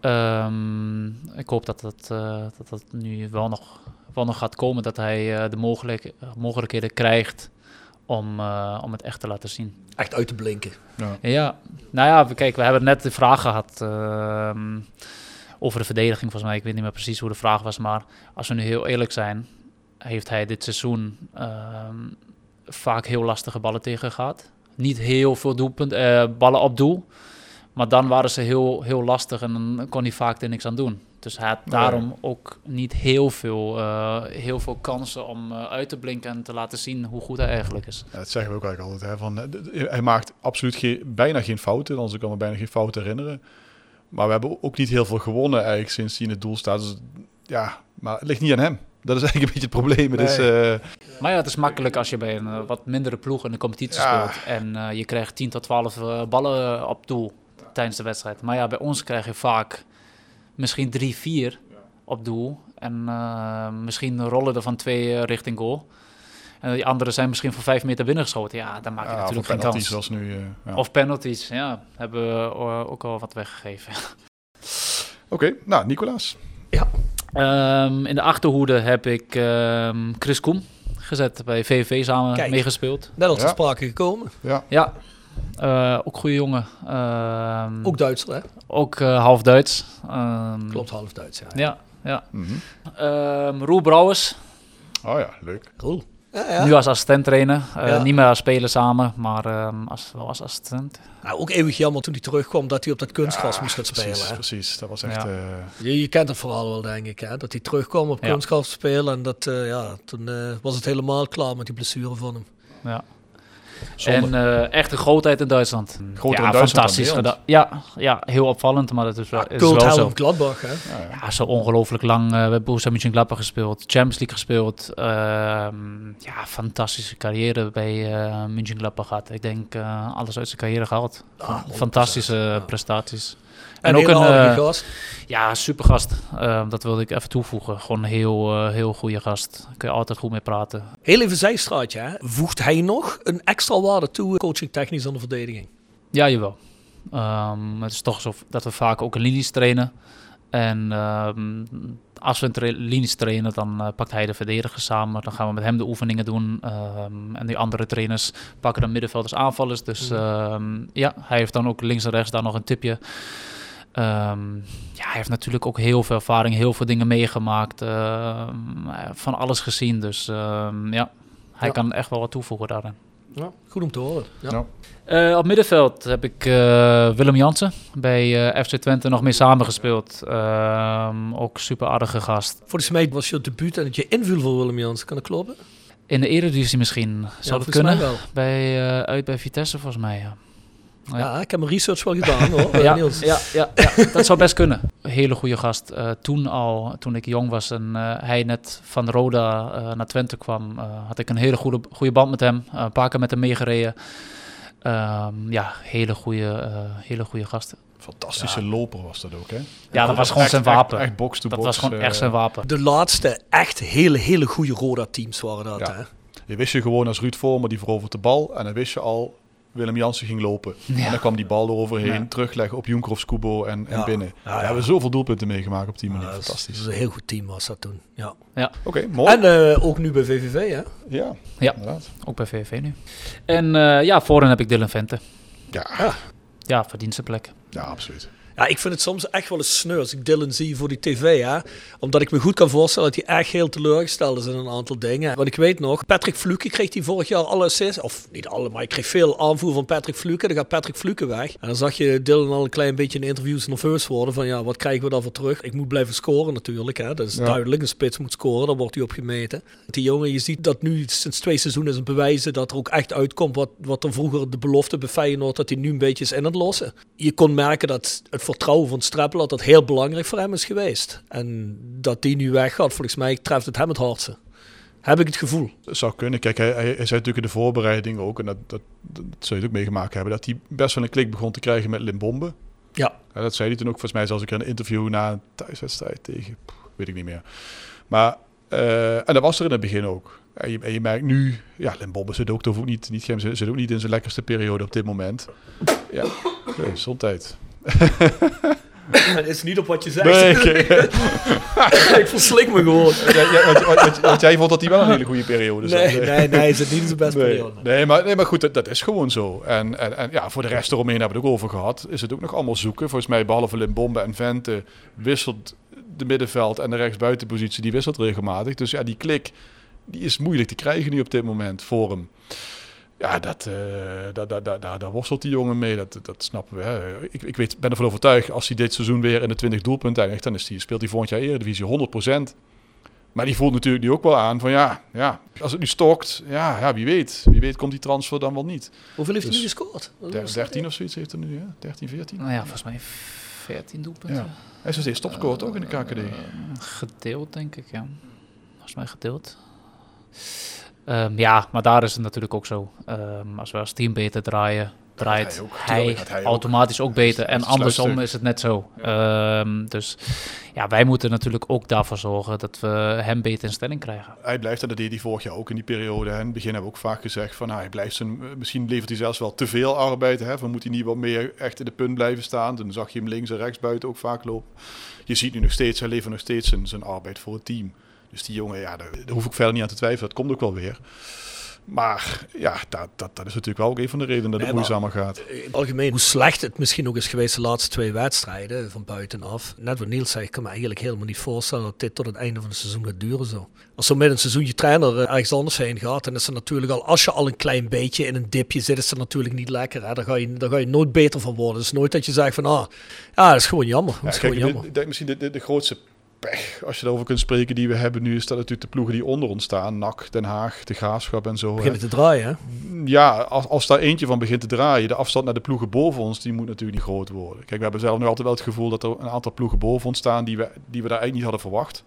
Ehm, ik hoop dat dat, eh, dat dat nu wel nog, wel nog gaat komen. Dat hij eh, de mogelijk, mogelijkheden krijgt om, eh, om het echt te laten zien. Echt uit te blinken. Ja, nou ja, we- kijk, we hebben net de vraag gehad ehm, over de verdediging, volgens mij. Ik weet niet meer precies hoe de vraag was, maar als we nu heel eerlijk zijn, heeft hij dit seizoen ehm, vaak heel lastige ballen tegen gehad. Niet heel veel doelpunt, eh, ballen op doel, maar dan waren ze heel, heel lastig en dan kon hij vaak er niks aan doen. Dus hij had daarom ook niet heel veel, eh, heel veel kansen om eh, uit te blinken en te laten zien hoe goed hij eigenlijk is. Ja, dat zeggen we ook eigenlijk altijd. Hè, van, hij maakt absoluut geen, bijna geen fouten. Anders kan me bijna geen fouten herinneren. Maar we hebben ook niet heel veel gewonnen eigenlijk sinds hij in het doel staat. Dus ja, maar het ligt niet aan hem. Dat is eigenlijk een beetje het probleem. Eh, Maar ja, het is makkelijk als je bij een eh, wat mindere ploeg in de competitie Ja. speelt. En eh, je krijgt 10 tot 12 eh, ballen op doel tijdens de wedstrijd. Maar ja, bij ons krijg je vaak misschien 3, 4 op doel. En eh, misschien rollen er van twee richting goal. En die anderen zijn misschien van 5 meter binnengeschoten. Ja, dan maak je ja, natuurlijk geen kans. zoals nu. eh, ja. Of penalties, ja. Hebben we ook al wat weggegeven. Oké, nou, Nicolaas. Ehm, in de achterhoede heb ik ehm, Chris Koem gezet. Bij VVV samen Kijk. meegespeeld. Net als Ja. te sprake gekomen. Ja, eh, ook goede jongen. Ehm, Ook Duitser, hè? ook eh, half Duits. Ehm, Klopt, half Duits, ja. Ja, ja. Mhm. Ehm, Roel Brouwers, Oh ja, leuk. Cool. Ja, ja. nu als assistent trainer. Eh, Ja. Niet meer als speler samen, maar ehm, als, wel als assistent. Nou, ook eeuwig jammer toen hij terugkwam dat hij op dat kunstgras Ja, moest gaan spelen. Precies, hè. precies. Dat was echt... Ja. eh, Je, je kent het verhaal wel, denk ik. Hè? Dat hij terugkwam op Ja. kunstgras spelen. En dat, eh, ja, toen eh, was het helemaal klaar met die blessure van hem. Ja. Zonde. En eh, echt een grootheid in Duitsland. Groter ja, in Duitsland dan fantastisch gedaan. Ja, ja, heel opvallend, maar dat is wel, is wel zo. Gladbach, hè? ja, zo ongelooflijk lang eh bij Borussia Mönchengladbach gespeeld, Champions League gespeeld. Ehm, ja, fantastische carrière bij eh Mönchengladbach gehad. Ik denk alles uit zijn carrière gehaald. Ah, 100%, Fantastische prestaties. En, ook ook een eh, gast. Ja, super gast. Ehm, dat wilde ik even toevoegen. Gewoon een heel, eh, heel goede gast. Kun je altijd goed mee praten. Heel even zijstraatje, hè? Voegt hij nog een extra waarde toe, coaching technisch aan de verdediging? Ja, jawel. Ehm, het is toch zo dat we vaak ook een linies trainen. En ehm, als we een tra- linies trainen, dan eh, pakt hij de verdediger samen. Dan gaan we met hem de oefeningen doen. En die andere trainers pakken dan middenvelders aanvallers. Dus ehm, ja, hij heeft dan ook links en rechts daar nog een tipje. Ehm, ja, hij heeft natuurlijk ook heel veel ervaring, heel veel dingen meegemaakt. ehm, van alles gezien. Dus ehm, ja, hij Ja. kan echt wel wat toevoegen daarin. Ja, goed om te horen. Ja. Ja. Eh, op middenveld heb ik eh, Willem Jansen bij eh, FC Twente nog mee samengespeeld. Ehm ook super aardige gast. Volgens mij was je debuut en dat je inviel voor Willem Jansen. Kan dat kloppen? In de Eredivisie misschien. Zou volgens kunnen? mij wel. Bij, eh, uit bij Vitesse volgens mij, ja. Ja. Ja. ik heb mijn research wel gedaan hoor, eh, Ja, Niels. ja, ja, ja, dat zou best kunnen. Hele goede gast. Eh, toen al, toen ik jong was en eh, hij net van Roda eh, naar Twente kwam, eh, had ik een hele goede, goede band met hem. Eh, een paar keer met hem meegereden. Ehm, ja, hele goede, eh, hele goede gast. Fantastische loper was dat ook, hè? Ja, dat was gewoon Echt- zijn echt- wapen. Echt, box to Dat was gewoon echt zijn wapen. De laatste echt hele, hele goede Roda-teams waren dat. Ja. Hè? Je wist je gewoon als Ruud Vormer, die verovert de bal. En dan wist je al, Willem Jansen ging lopen. Ja. En dan kwam die bal eroverheen, Ja. terugleggen op Junker of Kubo en, en Ja. binnen. Ja, we ja. hebben zoveel doelpunten meegemaakt op die manier. Ja, dat is- Fantastisch. Dat is een heel goed team was dat toen. Ja. Oké, mooi. En eh, ook nu bij VVV, hè? ja, Ja. inderdaad. Ook bij VVV nu. En eh, ja, voorin heb ik Dylan Vente. Ja, Ja, verdient zijn plek. ja, absoluut. Ja, ik vind het soms echt wel eens sneu als ik Dylan zie voor die tv, hè. Omdat ik me goed kan voorstellen dat hij echt heel teleurgesteld is in een aantal dingen. Want ik weet nog, Patrick Fluke kreeg hij vorig jaar alle assists. Of niet alle, maar ik kreeg veel aanvoer van Patrick Fluke. Dan gaat Patrick Fluke weg. En dan zag je Dylan al een klein beetje in interviews nerveus worden. Van ja, wat krijgen we daarvoor terug? Ik moet blijven scoren natuurlijk, hè. Dat is Ja. duidelijk. Een spits moet scoren, dan wordt hij op gemeten. Die jongen, je ziet dat nu sinds twee seizoenen is een bewijzen dat er ook echt uitkomt wat, wat er vroeger de belofte bij Feyenoord, dat hij nu een beetje is in het lossen. Je kon merken dat het voor vertrouwen van Streppel dat dat heel belangrijk voor hem is geweest. En dat die nu weggaat, volgens mij treft het hem het hardste. Heb ik het gevoel. Dat zou kunnen. Kijk, hij, hij, hij zei natuurlijk in de voorbereiding ook, en dat, dat, dat, zul je het ook meegemaakt hebben, dat hij best wel een klik begon te krijgen met Limbombe. Ja. ja dat zei hij toen ook volgens mij zelfs ook in een interview na een thuiswedstrijd tegen, pff, weet ik niet meer. Maar, uh, en dat was er in het begin ook. En je, en je merkt nu, ja, Limbombe zit ook, ook niet, niet, zit ook niet in zijn lekkerste periode op dit moment. Ja, gezondheid. Het is niet op wat je zegt. Nee, okay. ik verslik me gewoon. Want, jij vond dat hij wel een hele goede periode zat. Nee, nee, nee, is het niet zijn beste nee, periode. Nee, maar, nee, maar goed, dat, dat is gewoon zo. En, en, en, ja, voor de rest eromheen hebben we het ook over gehad. Is het ook nog allemaal zoeken. Volgens mij, behalve Limbombe en Vente, wisselt de middenveld en de rechtsbuitenpositie, die wisselt regelmatig. Dus ja, die klik, die is moeilijk te krijgen nu op dit moment voor hem. Ja, dat, uh, daar, daar, daar, daar worstelt die jongen mee. Dat, dat snappen we. Hè. Ik, ik weet, ben ervan overtuigd, als hij dit seizoen weer in de 20 doelpunten eindigt, dan is die, speelt hij volgend jaar Eredivisie 100%. Maar die voelt natuurlijk nu ook wel aan van ja, ja als het nu stokt, ja, ja, wie weet. Wie weet komt die transfer dan wel niet. Hoeveel heeft dus hij nu gescoord? 13 of zoiets heeft hij nu, ja? 13, 14? Nou ja, volgens mij 14 doelpunten. Ja. Hij is dus eerst topscorer uh, toch in de KKD? Uh, gedeeld denk ik, ja. Volgens mij gedeeld. Um, ja, maar daar is het natuurlijk ook zo. Um, als we als team beter draaien, draait hij, ook, hij, hij, automatisch ook, ook beter. En andersom is het net zo. Ja. Um, dus ja, wij moeten natuurlijk ook daarvoor zorgen dat we hem beter in stelling krijgen. Hij blijft, en dat deed hij vorig jaar ook in die periode. Hè. In het begin hebben we ook vaak gezegd van nou, hij blijft zijn, misschien levert hij zelfs wel te veel arbeid. Hè. Van moet hij niet wat meer echt in de punt blijven staan. Dan zag je hem links en rechts buiten ook vaak lopen. Je ziet nu nog steeds, hij levert nog steeds zijn, zijn arbeid voor het team. Dus die jongen, ja, daar, daar hoef ik verder niet aan te twijfelen. Dat komt ook wel weer. Maar ja, dat, dat, dat is natuurlijk wel ook een van de redenen dat het nee, moeizamer gaat. In het algemeen, hoe slecht het misschien ook is geweest de laatste twee wedstrijden van buitenaf. Net wat Niels zei, ik kan me eigenlijk helemaal niet voorstellen dat dit tot het einde van het seizoen gaat duren zo. Als zo met een seizoen je trainer ergens anders heen gaat, dan is het natuurlijk al, als je al een klein beetje in een dipje zit, is het natuurlijk niet lekker. Hè? Daar, ga je, daar ga je nooit beter van worden. Het is nooit dat je zegt van, ah, ja, dat is gewoon jammer. Dat is ja, gewoon kijk, jammer. Ik denk misschien de, de, de grootste pech, als je daarover kunt spreken, die we hebben nu, is dat natuurlijk de ploegen die onder ons staan, NAC, Den Haag, de Graafschap en zo. Beginnen te draaien, hè? Ja, als, als daar eentje van begint te draaien, de afstand naar de ploegen boven ons, die moet natuurlijk niet groot worden. Kijk, we hebben zelf nu altijd wel het gevoel dat er een aantal ploegen boven ons staan die we, die we daar eigenlijk niet hadden verwacht.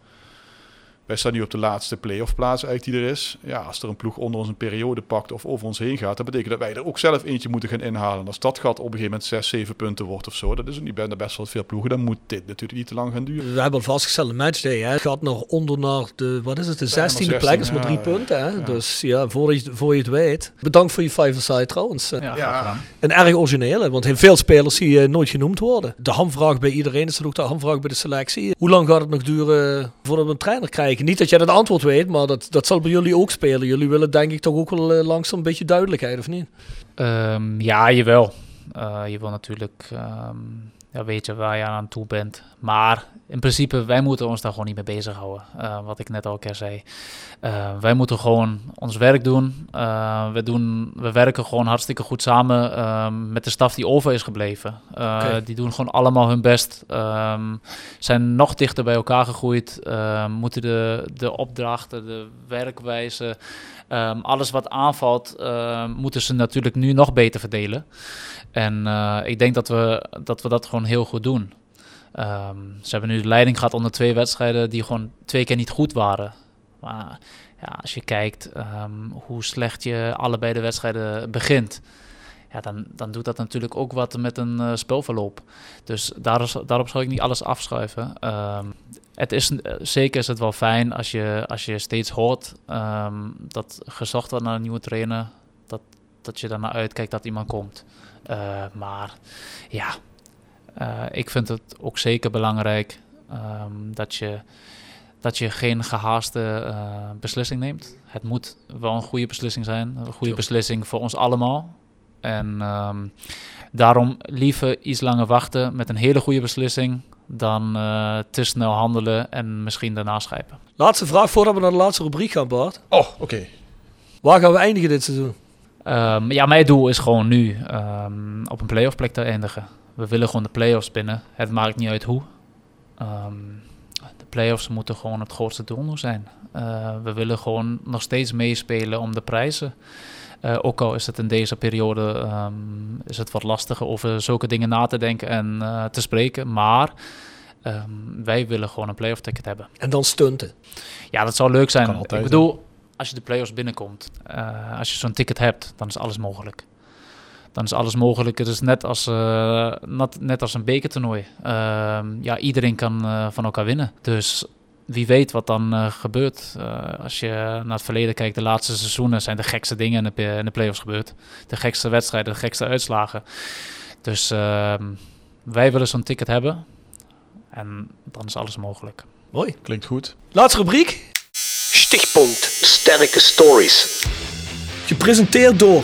Wij staan nu op de laatste play-off plaats eigenlijk die er is. Ja, als er een ploeg onder ons een periode pakt of over ons heen gaat, dat betekent dat wij er ook zelf eentje moeten gaan inhalen. Als dat gat op een gegeven moment 6, 7 punten wordt of zo, dat is niet bijna best wel veel ploegen, dan moet dit natuurlijk niet te lang gaan duren. We hebben al vastgesteld een matchday. Hè. Het gaat nog onder naar de, wat is het, de 16e plek, is maar drie ja, punten. Hè. Ja. Dus ja, voor je, voor je het weet. Bedankt voor je five-a-side trouwens. Ja, ja. Een erg originele, want heel veel spelers die uh, nooit genoemd worden. De hamvraag bij iedereen is ook de hamvraag bij de selectie. Hoe lang gaat het nog duren voordat we een trainer krijgen? Niet dat jij dat antwoord weet, maar dat, dat zal bij jullie ook spelen. Jullie willen denk ik toch ook wel uh, langzaam een beetje duidelijkheid, of niet? Um, ja, jawel. Uh, je wil natuurlijk um, ja, weten waar je aan toe bent. Maar in principe, wij moeten ons daar gewoon niet mee bezighouden. Uh, wat ik net al keer zei. Uh, wij moeten gewoon ons werk doen. Uh, we, doen. we werken gewoon hartstikke goed samen met de staf die over is gebleven. Okay. Die doen gewoon allemaal hun best. Um, zijn nog dichter bij elkaar gegroeid. moeten de, de opdrachten, de werkwijze, um, alles wat aanvalt, moeten ze natuurlijk nu nog beter verdelen. En ik denk dat we, dat we dat gewoon heel goed doen. Um, ze hebben nu de leiding gehad onder twee wedstrijden die gewoon twee keer niet goed waren. Maar ja, als je kijkt um, hoe slecht je allebei de wedstrijden begint, ja, dan, dan doet dat natuurlijk ook wat met een uh, spelverloop. Dus daar daarop zal ik niet alles afschuiven. Um, het is, zeker is het wel fijn als je, als je steeds hoort dat gezocht wordt naar een nieuwe trainer, dat, dat je naar uitkijkt dat iemand komt. Uh, maar ja, uh, ik vind het ook zeker belangrijk um, dat, je, dat je geen gehaaste uh, beslissing neemt. Het moet wel een goede beslissing zijn, een goede beslissing voor ons allemaal. En um, daarom liever iets langer wachten met een hele goede beslissing dan uh, te snel handelen en misschien daarna schrijven. Laatste vraag voordat we naar de laatste rubriek gaan, Bart. Oh, oké. Okay. Waar gaan we eindigen dit seizoen? Um, ja, mijn doel is gewoon nu um, op een playoff plek te eindigen we willen gewoon de play-offs binnen. Het maakt niet uit hoe. Um, de play-offs moeten gewoon het grootste doel zijn. Uh, we willen gewoon nog steeds meespelen om de prijzen. Eh, ook al is het in deze periode ehm, is het wat lastiger over zulke dingen na te denken en eh, te spreken. Maar ehm, wij willen gewoon een playoff ticket hebben. En dan stunten. Ja, dat zou leuk zijn. Ik bedoel, als je de playoffs binnenkomt, eh, als je zo'n ticket hebt, dan is alles mogelijk. Dan is alles mogelijk. Het is net als, eh, net, net als een bekertoernooi. Ehm, ja, iedereen kan eh, van elkaar winnen. Dus wie weet wat dan eh, gebeurt. Eh, als je naar het verleden kijkt, de laatste seizoenen zijn de gekste dingen in de, in de playoffs gebeurd. De gekste wedstrijden, de gekste uitslagen. Dus ehm, wij willen zo'n ticket hebben. En dan is alles mogelijk. Mooi. Klinkt goed. Laatste rubriek. Stichtpunt Sterke Stories. Gepresenteerd door,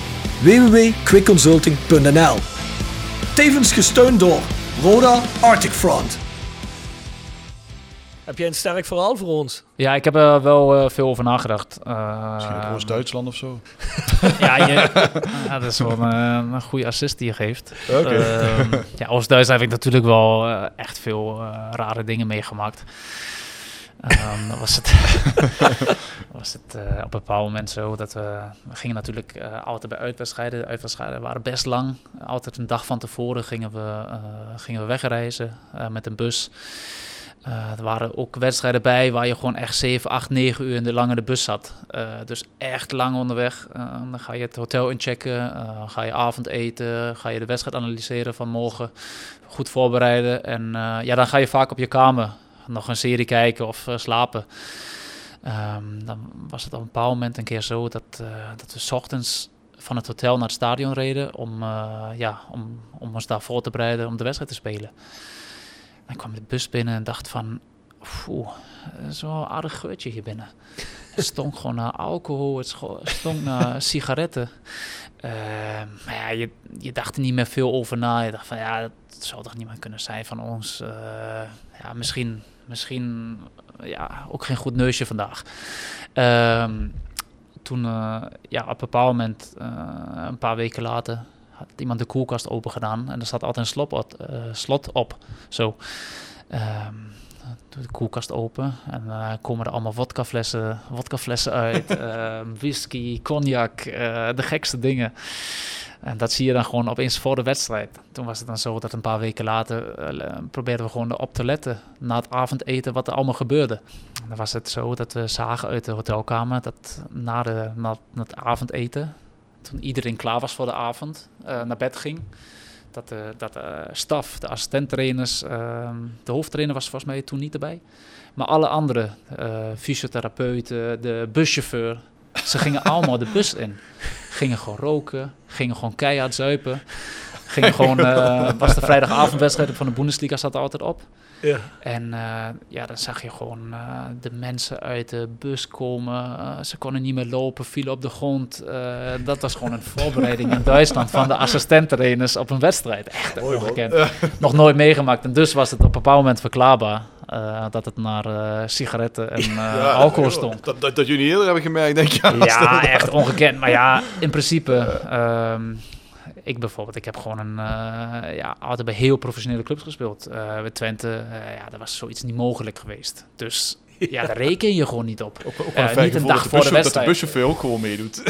www.quickconsulting.nl Tevens gesteund door Roda Arctic Front. Heb jij een sterk verhaal voor ons? Ja, ik heb er wel eh, veel over nagedacht. Uh, Misschien ook Oost-Duitsland of zo. ja, je, ja, dat is wel een, een goede assist die je geeft. Oké. Ehm, ja, Oost-Duitsland heb ik natuurlijk wel eh, echt veel eh, rare dingen meegemaakt. Ehm, dan was het, was het eh, op een bepaald moment zo dat we, we gingen natuurlijk eh, altijd bij uitwedstrijden. De uitwedstrijden waren best lang. Altijd een dag van tevoren gingen we, eh, gingen we wegreizen met een bus. Er waren ook wedstrijden bij waar je gewoon echt 7, 8, 9 uur in de lange de bus zat. Dus echt lang onderweg. Eh, dan ga je het hotel inchecken, ga je avondeten, ga je de wedstrijd analyseren van morgen. Goed voorbereiden. En ja, dan ga je vaak op je kamer nog een serie kijken of eh, slapen. Ehm, dan was het op een bepaald moment een keer zo dat, eh, dat we 's ochtends van het hotel naar het stadion reden om, eh, ja, om, om ons daar voor te bereiden om de wedstrijd te spelen. En ik kwam de bus binnen en dacht van, oeh, een aardig geurtje hier binnen. Het stonk gewoon naar alcohol, het stonk naar sigaretten. Ehm, maar ja, je, je dacht er niet meer veel over na. Je dacht van, ja, dat zou toch niemand kunnen zijn van ons. Ja, misschien, misschien ja, ook geen goed neusje vandaag. Ehm, toen, eh, ja, op een bepaald moment, eh, een paar weken later, had iemand de koelkast open gedaan. En er zat altijd een slot op. eh, slot op zo. Doe de koelkast open en eh, komen er allemaal vodkaflessen, vodkaflessen uit. ehm, whisky, cognac, de gekste dingen. En dat zie je dan gewoon opeens voor de wedstrijd. Toen was het dan zo dat een paar weken later eh, probeerden we gewoon op te letten na het avondeten wat er allemaal gebeurde. Dan was het zo dat we zagen uit de hotelkamer dat na, de, na, het avondeten, toen iedereen klaar was voor de avond, eh, naar bed ging. Dat de, dat de staf, de assistenttrainers, ehm, de hoofdtrainer was volgens mij toen niet erbij. Maar alle andere, eh fysiotherapeuten, de buschauffeur, ze gingen allemaal de bus in. Gingen gewoon roken, gingen gewoon keihard zuipen. Gingen gewoon, eh, was de vrijdagavondwedstrijd van de Bundesliga zat er altijd op. Ja. En eh, ja, dan zag je gewoon eh, de mensen uit de bus komen. Ze konden niet meer lopen, vielen op de grond. Dat was gewoon een voorbereiding in Duitsland van de assistenttrainers op een wedstrijd. Echt ongekend. Nog nooit meegemaakt. En dus was het op een bepaald moment verklaarbaar eh, dat het naar eh, sigaretten en eh, alcohol stond. Dat, dat, dat jullie eerder hebben gemerkt, denk ik. Ja, echt ongekend. Maar ja, in principe, ehm, ik bijvoorbeeld, ik heb gewoon een, eh, ja, altijd bij heel professionele clubs gespeeld. Eh bij Twente, eh, ja, daar was zoiets niet mogelijk geweest. Dus ja, daar reken je gewoon niet op. Ook, een niet een dag dat voor de buschauffeur- dat de wedstrijd. buschauffeur ook gewoon meedoet.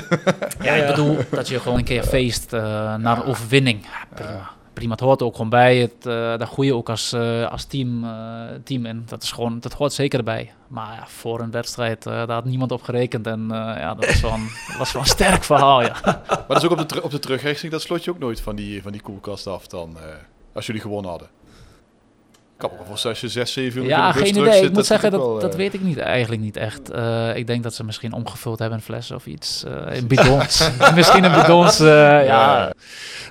Ja, ik bedoel dat je gewoon een keer feest eh, naar een overwinning. Ja, prima. Prima, het hoort ook gewoon bij. Het, eh, daar groei je ook als, eh, als team, eh, team in. Dat, is gewoon, dat hoort zeker erbij. Maar ja, voor een wedstrijd, eh, daar had niemand op gerekend. En eh, ja, dat was wel een, was wel een sterk verhaal, ja. Maar dat is ook op de, op de dat slot je ook nooit van die, van die koelkast af dan, eh, als jullie gewonnen hadden. Ik kan me voorstellen als je 6, 7 uur Ja, geen terug idee. zit, Ik moet zeggen, dat, wel, dat weet ik niet. Eigenlijk niet echt. Eh, ik denk dat ze misschien omgevuld hebben in flessen of iets. eh, in bidons. misschien in bidons, eh, ja. Ja.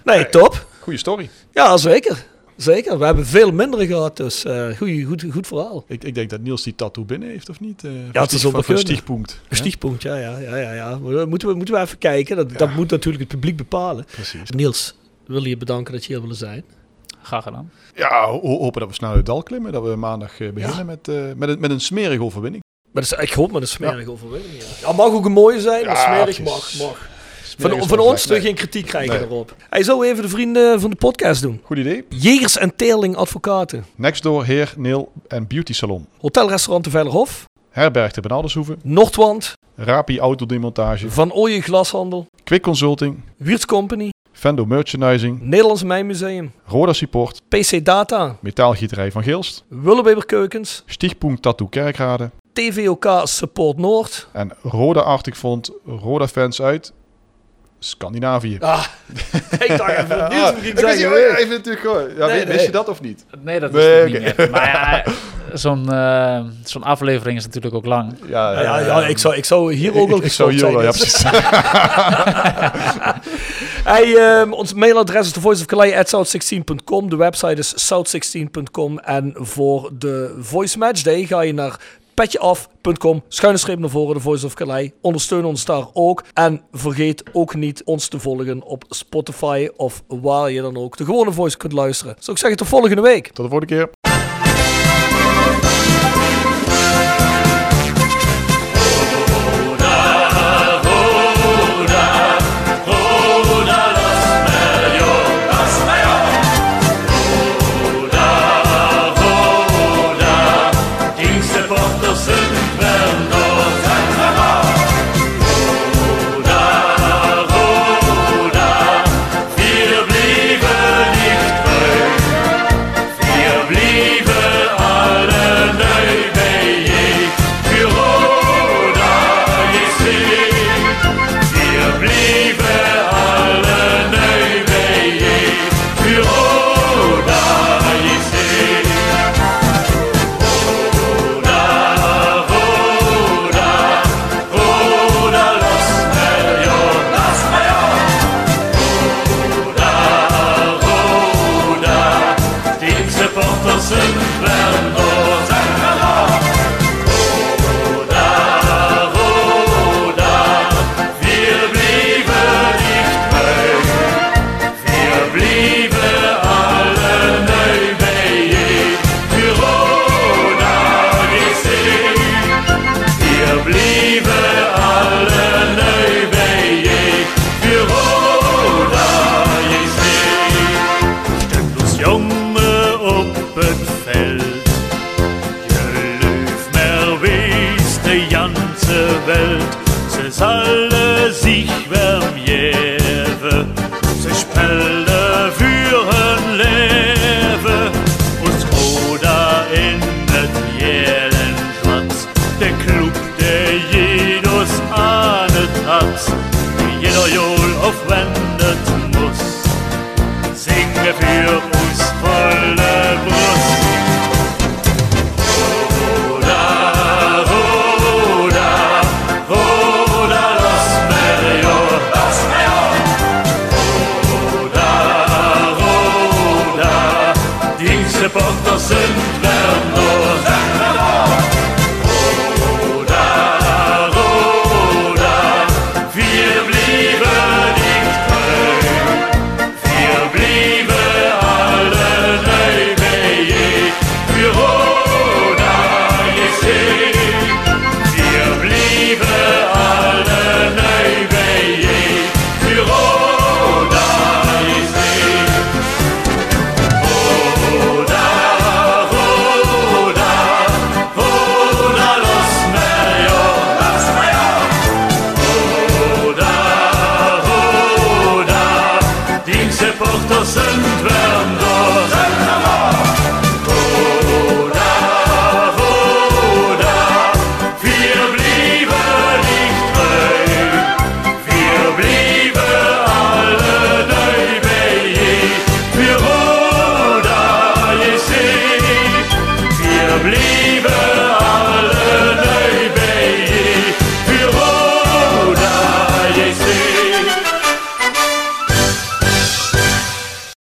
Nee, top. Goeie story. Ja, zeker. Zeker, we hebben veel minder gehad, dus eh goeie, goed, goed verhaal. Ik, ik denk dat Niels die tattoo binnen heeft, of niet? Eh, Ja, het is. Stiegpunt. Een hè? stichtpunt, ja, ja, ja, ja. ja. Moeten, we, moeten we even kijken, dat, dat moet natuurlijk het publiek bepalen. Precies. Niels, wil je bedanken dat je hier willen zijn. Graag gedaan. Ja, ho- hopen dat we snel uit het dal klimmen. Dat we maandag eh, beginnen met, eh, met, een, met een smerige overwinning. Maar dat is, ik hoop met een smerige overwinning. Ja. ja, mag ook een mooie zijn, maar Ja, smerig mag. mag. Van, van ons er geen kritiek krijgen Nee. erop. Hij zou even de vrienden van de podcast doen. Goed idee. Jegers en Teerling Advocaten. Nextdoor Heer, Neel en Beauty Salon. Hotelrestaurant de Veilerhof. Herberg de Benaldershoeve. Noordwand. Rapi Autodemontage. Van Ooyen Glashandel. Quick Consulting. Wiertz Company. Vendo Merchandising. Nederlands Mijnmuseum. Roda Support. PC Data. Metaalgieterij van Geelst. Willeweber Keukens. Stiegpunt Tattoo Kerkrade. TVOK Support Noord. En Roda Arctic Front. Roda fans uit Scandinavië. Ah, ik dacht even ging ik wist zeggen. niet- even natuurlijk gewoon. Ja, Nee, wist nee. je dat of niet? Nee, dat Nee, is het niet meer. Maar ja, zo'n eh, zo'n aflevering is natuurlijk ook lang. Ja, Ja, ja, ja, ik, zou, ik zou hier ook wel ik zou gestopt zijn. wel, ja dus. precies. Hey, ehm, ons mailadres is thevoiceofcalais.south16.com. De website is south16.com. En voor de Voice Match Day ga je naar petjeaf.com. Schuine streep naar voren, de Voice of Calais. Ondersteun ons daar ook. En vergeet ook niet ons te volgen op Spotify of waar je dan ook de gewone voice kunt luisteren. Zou ik zeggen, tot volgende week. Tot de volgende keer.